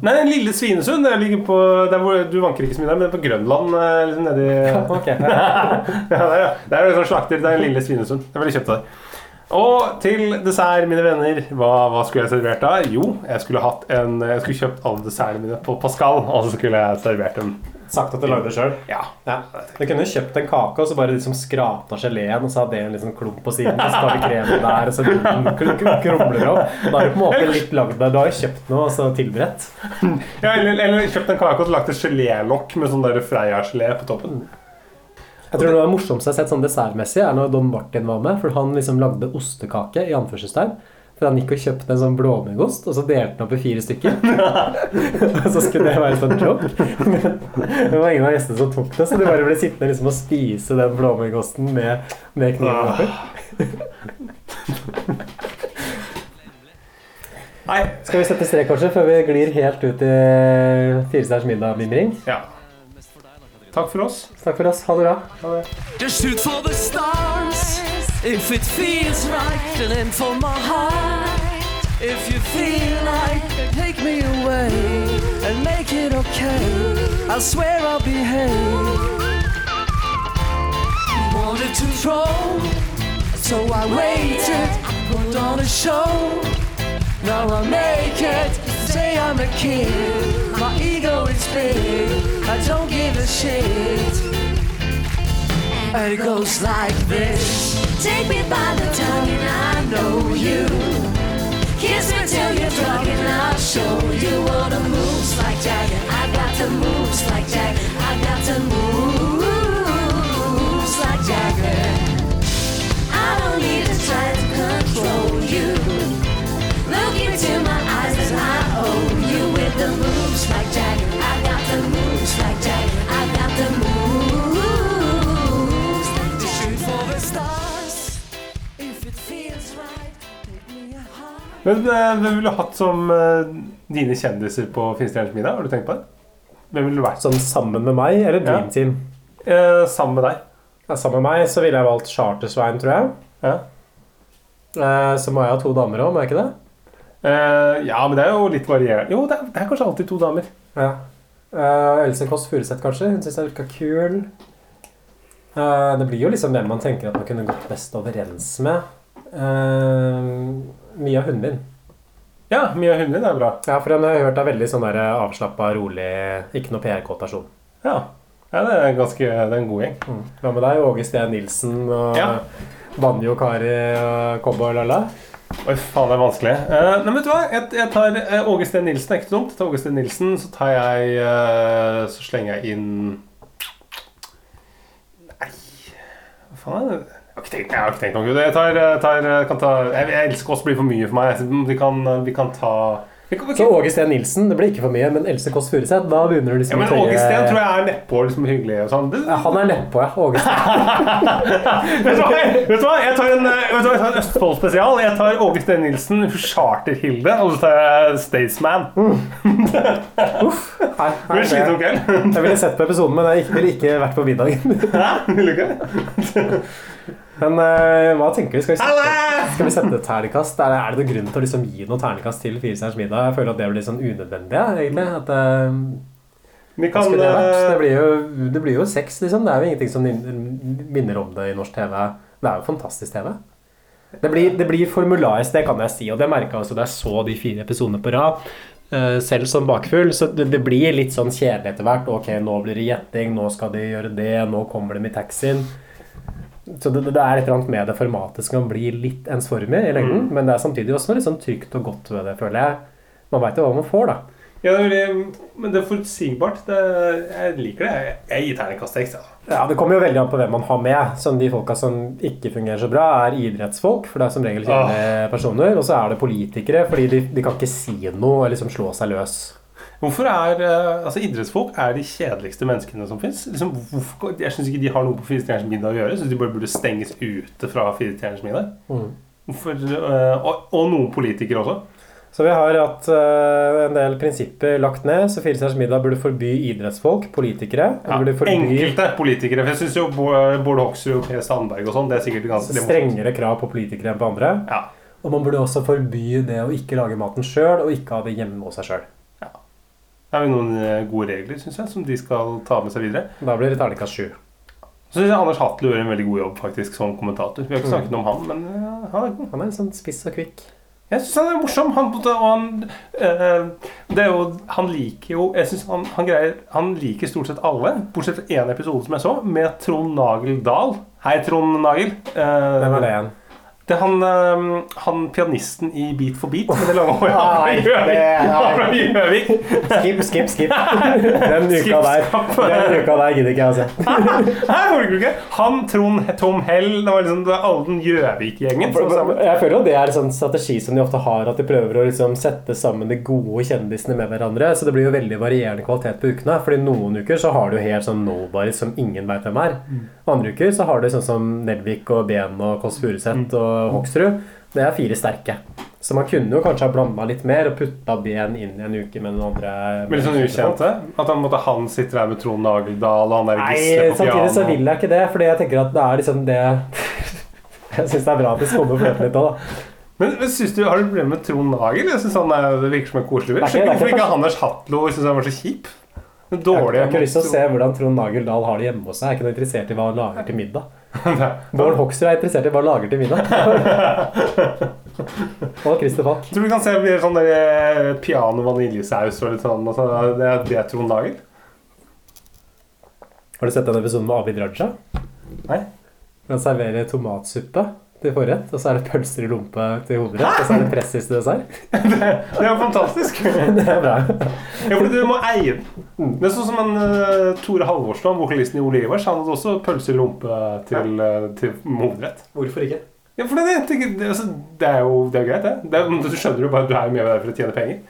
Speaker 2: Nei, den Lille Svinesund det ligger på hvor, Du vanker ikke så mye der, men på Grønland. eh, Liksom nedi
Speaker 1: Ok.
Speaker 2: ja, der, ja. Det er jo sånn slakter. Det er Lille Svinesund. Jeg ville kjøpt det der. Og til dessert, mine venner, hva, hva skulle jeg servert da? Jo, jeg skulle, hatt en, jeg skulle kjøpt alle dessertene mine på Pascal, og så skulle jeg servert dem.
Speaker 1: Sagt at du lagde det sjøl?
Speaker 2: Ja.
Speaker 1: Du kunne jo kjøpt en kake og så bare liksom skrapt av geleen, og så hadde det en liksom klump på siden. Og så tar vi kremen der, og så kr- kr- krumler det opp. Da har du på en måte litt lagd deg Du har jo kjøpt noe, og så tilberedt.
Speaker 2: Ja, eller, eller kjøpt en kake og så lagt et gelélokk med sånn Freia-gelé på toppen.
Speaker 1: Jeg tror det morsomste jeg har sett sånn dessertmessig, er når Don Martin var med. For han liksom lagde ostekake i anførselstegn. For han gikk og kjøpte en sånn blåmuggost, og så delte han opp i fire stykker. og så skulle det være sånn joke. Men det var ingen av gjestene som tok det, så de bare ble sittende liksom og spise den blåmuggosten med, med kniven oppi.
Speaker 2: Nei.
Speaker 1: Skal vi sette strek, kanskje, før vi glir helt ut i Firestjerners middag-mimring?
Speaker 2: Ja. Takk for oss.
Speaker 1: Takk for oss. Ha det bra. Ha det.
Speaker 11: If it feels right, then for my heart. If you feel like take me away and make it okay, I swear I'll behave. Wanted to throw, so I waited, put on a show. Now I make it. say I'm a kid. My ego is big, I don't give a shit. And it goes like this. Take me by the tongue and I know you. Kiss me till you're drunk and I'll show you all the moves like Jagger I got the moves like Jagger I got the moves like Jagger I don't need to try to control you
Speaker 2: Men eh, hvem ville du hatt som eh, dine kjendiser på Finstjerners middag? Har du tenkt på det? Hvem ville du vært?
Speaker 1: Sånn sammen med meg, eller Dream
Speaker 2: Ja.
Speaker 1: Team?
Speaker 2: Eh, sammen med deg.
Speaker 1: Ja, sammen med meg så ville jeg valgt Chartersveien, tror jeg.
Speaker 2: Ja.
Speaker 1: Eh, så må jeg ha to damer òg, må jeg ikke det?
Speaker 2: Eh, ja, men det er jo litt varierende. Jo, det er, det er kanskje alltid to damer.
Speaker 1: Ja. Eh, Else Kåss Furuseth, kanskje. Hun syns jeg virka kul. Det blir jo liksom hvem man tenker at man kunne gått best overens med. Uh, Mia hunden min.
Speaker 2: Ja, Mia hunden din er bra.
Speaker 1: Ja, for den har jeg hørt er veldig sånn der avslappa, rolig, ikke noe PR-kåtasjon.
Speaker 2: Ja. ja, det er ganske Det er en god gjeng.
Speaker 1: Mm. Hva med deg? Åge Steen Nilsen og
Speaker 2: Ja.
Speaker 1: Banjo Kari og Cowboy Lalla?
Speaker 2: Oi, faen, det er vanskelig. Uh, nei, vet du hva? Jeg, jeg tar uh, Åge Steen Nilsen. er ikke dumt. Jeg tar Åge Steen Nilsen, så tar jeg uh, Så slenger jeg inn Nei Hva faen? er det? Har ikke tenkt, jeg har ikke tenkt noe. Jeg tar, tar, kan ta jeg, jeg elsker Kåss blir for mye for meg. Vi kan, vi kan ta
Speaker 1: Så Åge Steen Nilsen, det blir ikke for mye, men Else Kåss Furuseth, da begynner du
Speaker 2: Ja,
Speaker 1: liksom
Speaker 2: men
Speaker 1: å
Speaker 2: Åge
Speaker 1: tøye-
Speaker 2: Steen tror jeg er nedpå liksom hyggelig og sånn.
Speaker 1: Ja, han er nedpå, ja. Åge Steen.
Speaker 2: vet, du hva? Jeg tar en, eh, en Østfold-spesial. Jeg tar Åge Steen Nilsen, Charter-Hilde, og så tar jeg Staysman.
Speaker 1: Mm.
Speaker 2: Uff. Nei, nei, det,
Speaker 1: Jeg ville sett på episoden, men jeg ville ikke vært på middagen.
Speaker 2: Vil du ikke?
Speaker 1: Men uh, hva tenker vi? Skal vi sette, skal vi sette et terningkast? Er, er det noen grunn til å liksom gi noe terningkast til Firestjerners middag? Jeg føler at det blir litt sånn unødvendig, egentlig. At, uh,
Speaker 2: Vi kan
Speaker 1: det
Speaker 2: eh,
Speaker 1: Det blir jo, det blir jo sex, liksom. Det er jo ingenting som minner om det i norsk TV. Det er jo fantastisk TV. Det blir, det blir formularisk, det kan jeg si, og det merka jeg da jeg så de fire episodene på rad. selv som bakfull, så det, det blir litt sånn kjedelig etter hvert. Ok, nå blir det gjetting, nå skal de gjøre det, nå kommer de i taxien. Så det, det er et eller annet med det formatet som kan bli litt ensformig i lengden,
Speaker 2: Mm.
Speaker 1: men det er samtidig også noe litt sånn trygt og godt ved det, føler jeg. Man veit jo hva man får, da.
Speaker 2: Ja, det blir, men det er forutsigbart. Det, jeg liker det. Jeg, gir terningkast seks. Ja.
Speaker 1: Ja, Det kommer jo veldig an på hvem man har med. Som De folka som ikke fungerer så bra, er idrettsfolk, for det er som regel kjente personer. Og så er det politikere, fordi de, de kan ikke si noe eller liksom slå seg løs.
Speaker 2: Hvorfor er eh, altså Idrettsfolk er de kjedeligste menneskene som fins. Liksom, jeg syns ikke de har noe på Fire stjerners middag å gjøre. Jeg synes de bare burde stenges ute fra Fire stjerners middag.
Speaker 1: Mm.
Speaker 2: Hvorfor, eh, og, og noen politikere også.
Speaker 1: Så vi har hatt eh, en del prinsipper lagt ned. Så Firestjerners middag burde forby idrettsfolk, politikere.
Speaker 2: Ja,
Speaker 1: forby
Speaker 2: enkelte politikere. For jeg syns jo Bård Hoksrud og Per Sandberg og sånn, det er sikkert ganske
Speaker 1: strengere krav på politikere enn på andre. Og man burde også forby det å ikke lage maten sjøl, og ikke ha det hjemme hos seg sjøl.
Speaker 2: Det er jo noen eh, gode regler, syns jeg, som de skal ta med seg videre.
Speaker 1: Da blir det terningkast sju.
Speaker 2: Så syns jeg Anders Hatlo gjør en veldig god jobb faktisk som kommentator. Vi har ikke
Speaker 1: Mm.
Speaker 2: snakket om han, men uh, han er god.
Speaker 1: Han er sånn spiss og kvikk.
Speaker 2: Jeg syns han er morsom. Han, og han, eh, det er jo, han liker jo Jeg synes han, han, greier, han liker stort sett alle, bortsett fra én episode som jeg så, med Trond Nagel Dahl. Hei, Trond Nagel. Uh,
Speaker 1: Hvem er det igjen?
Speaker 2: Det er han, eh, han pianisten i Beat for beat med det.
Speaker 1: Nei, det-
Speaker 2: Han fra Gjøvik.
Speaker 1: Skip, skip, skip. Den uka der Den uka der gidder ikke jeg å se.
Speaker 2: Hæ, orker du ikke? Han, Trond, Tom Hell Det var liksom det var alle den Gjøvik-gjengen. som var sammen.
Speaker 1: Jeg føler at det er en sånn strategi som de ofte har, at de prøver å liksom sette sammen de gode kjendisene med hverandre. Så det blir jo veldig varierende kvalitet på ukene. Fordi noen uker så har du helt sånn nobody som ingen veit hvem er. Andre uker så har du sånn som Nelvik og Ben og Kåss Furuseth og Hoksrud. Det er fire sterke. Så man kunne jo kanskje ha blanda litt mer og putta Ben inn i en uke med noen andre.
Speaker 2: Men litt sånn ukjente? At han, måtte, han sitter der med Trond Nageldal, og han der Gisle på
Speaker 1: samtidig så vil jeg ikke det, fordi jeg tenker at det er liksom det Jeg syns det er bra at det skummer fløten litt òg, da.
Speaker 2: Men, men synes du, Har du problemer med Trond Nagel? Jeg synes han er, Det virker som en koselig fyr. Hvorfor
Speaker 1: ikke
Speaker 2: Anders Hatlo synes han var så kjip? Dårlig.
Speaker 1: Jeg, jeg har ikke lyst til å se hvordan Trond Nagel Dahl har det hjemme hos seg. Jeg er ikke noe interessert i hva han lager til middag. Bård Hoksrud er interessert i hva lager til middag. og Christer Falk.
Speaker 2: Tror du vi kan se sånn der eh, piano vaniljesaus og litt sånn? Altså, det, er- det er Trond Nagel?
Speaker 1: Har du sett den episoden med Abid Raja?
Speaker 2: Nei.
Speaker 1: Han serverer tomatsuppe til forrett, og så er det pølser i lompe til hovedrett, og så er det pressis til dessert.
Speaker 2: Det er jo fantastisk.
Speaker 1: det er bra.
Speaker 2: Ja, for du må eie den. Det er sånn som en uh, Tore Halvorsen, vokalisten i Ole Ivers, han hadde også pølse i lompe til, uh, til hovedrett.
Speaker 1: Hvorfor ikke?
Speaker 2: Ja, for det, det, det, altså, det er jo det er greit, det. det du skjønner jo bare at du er med der for å tjene penger.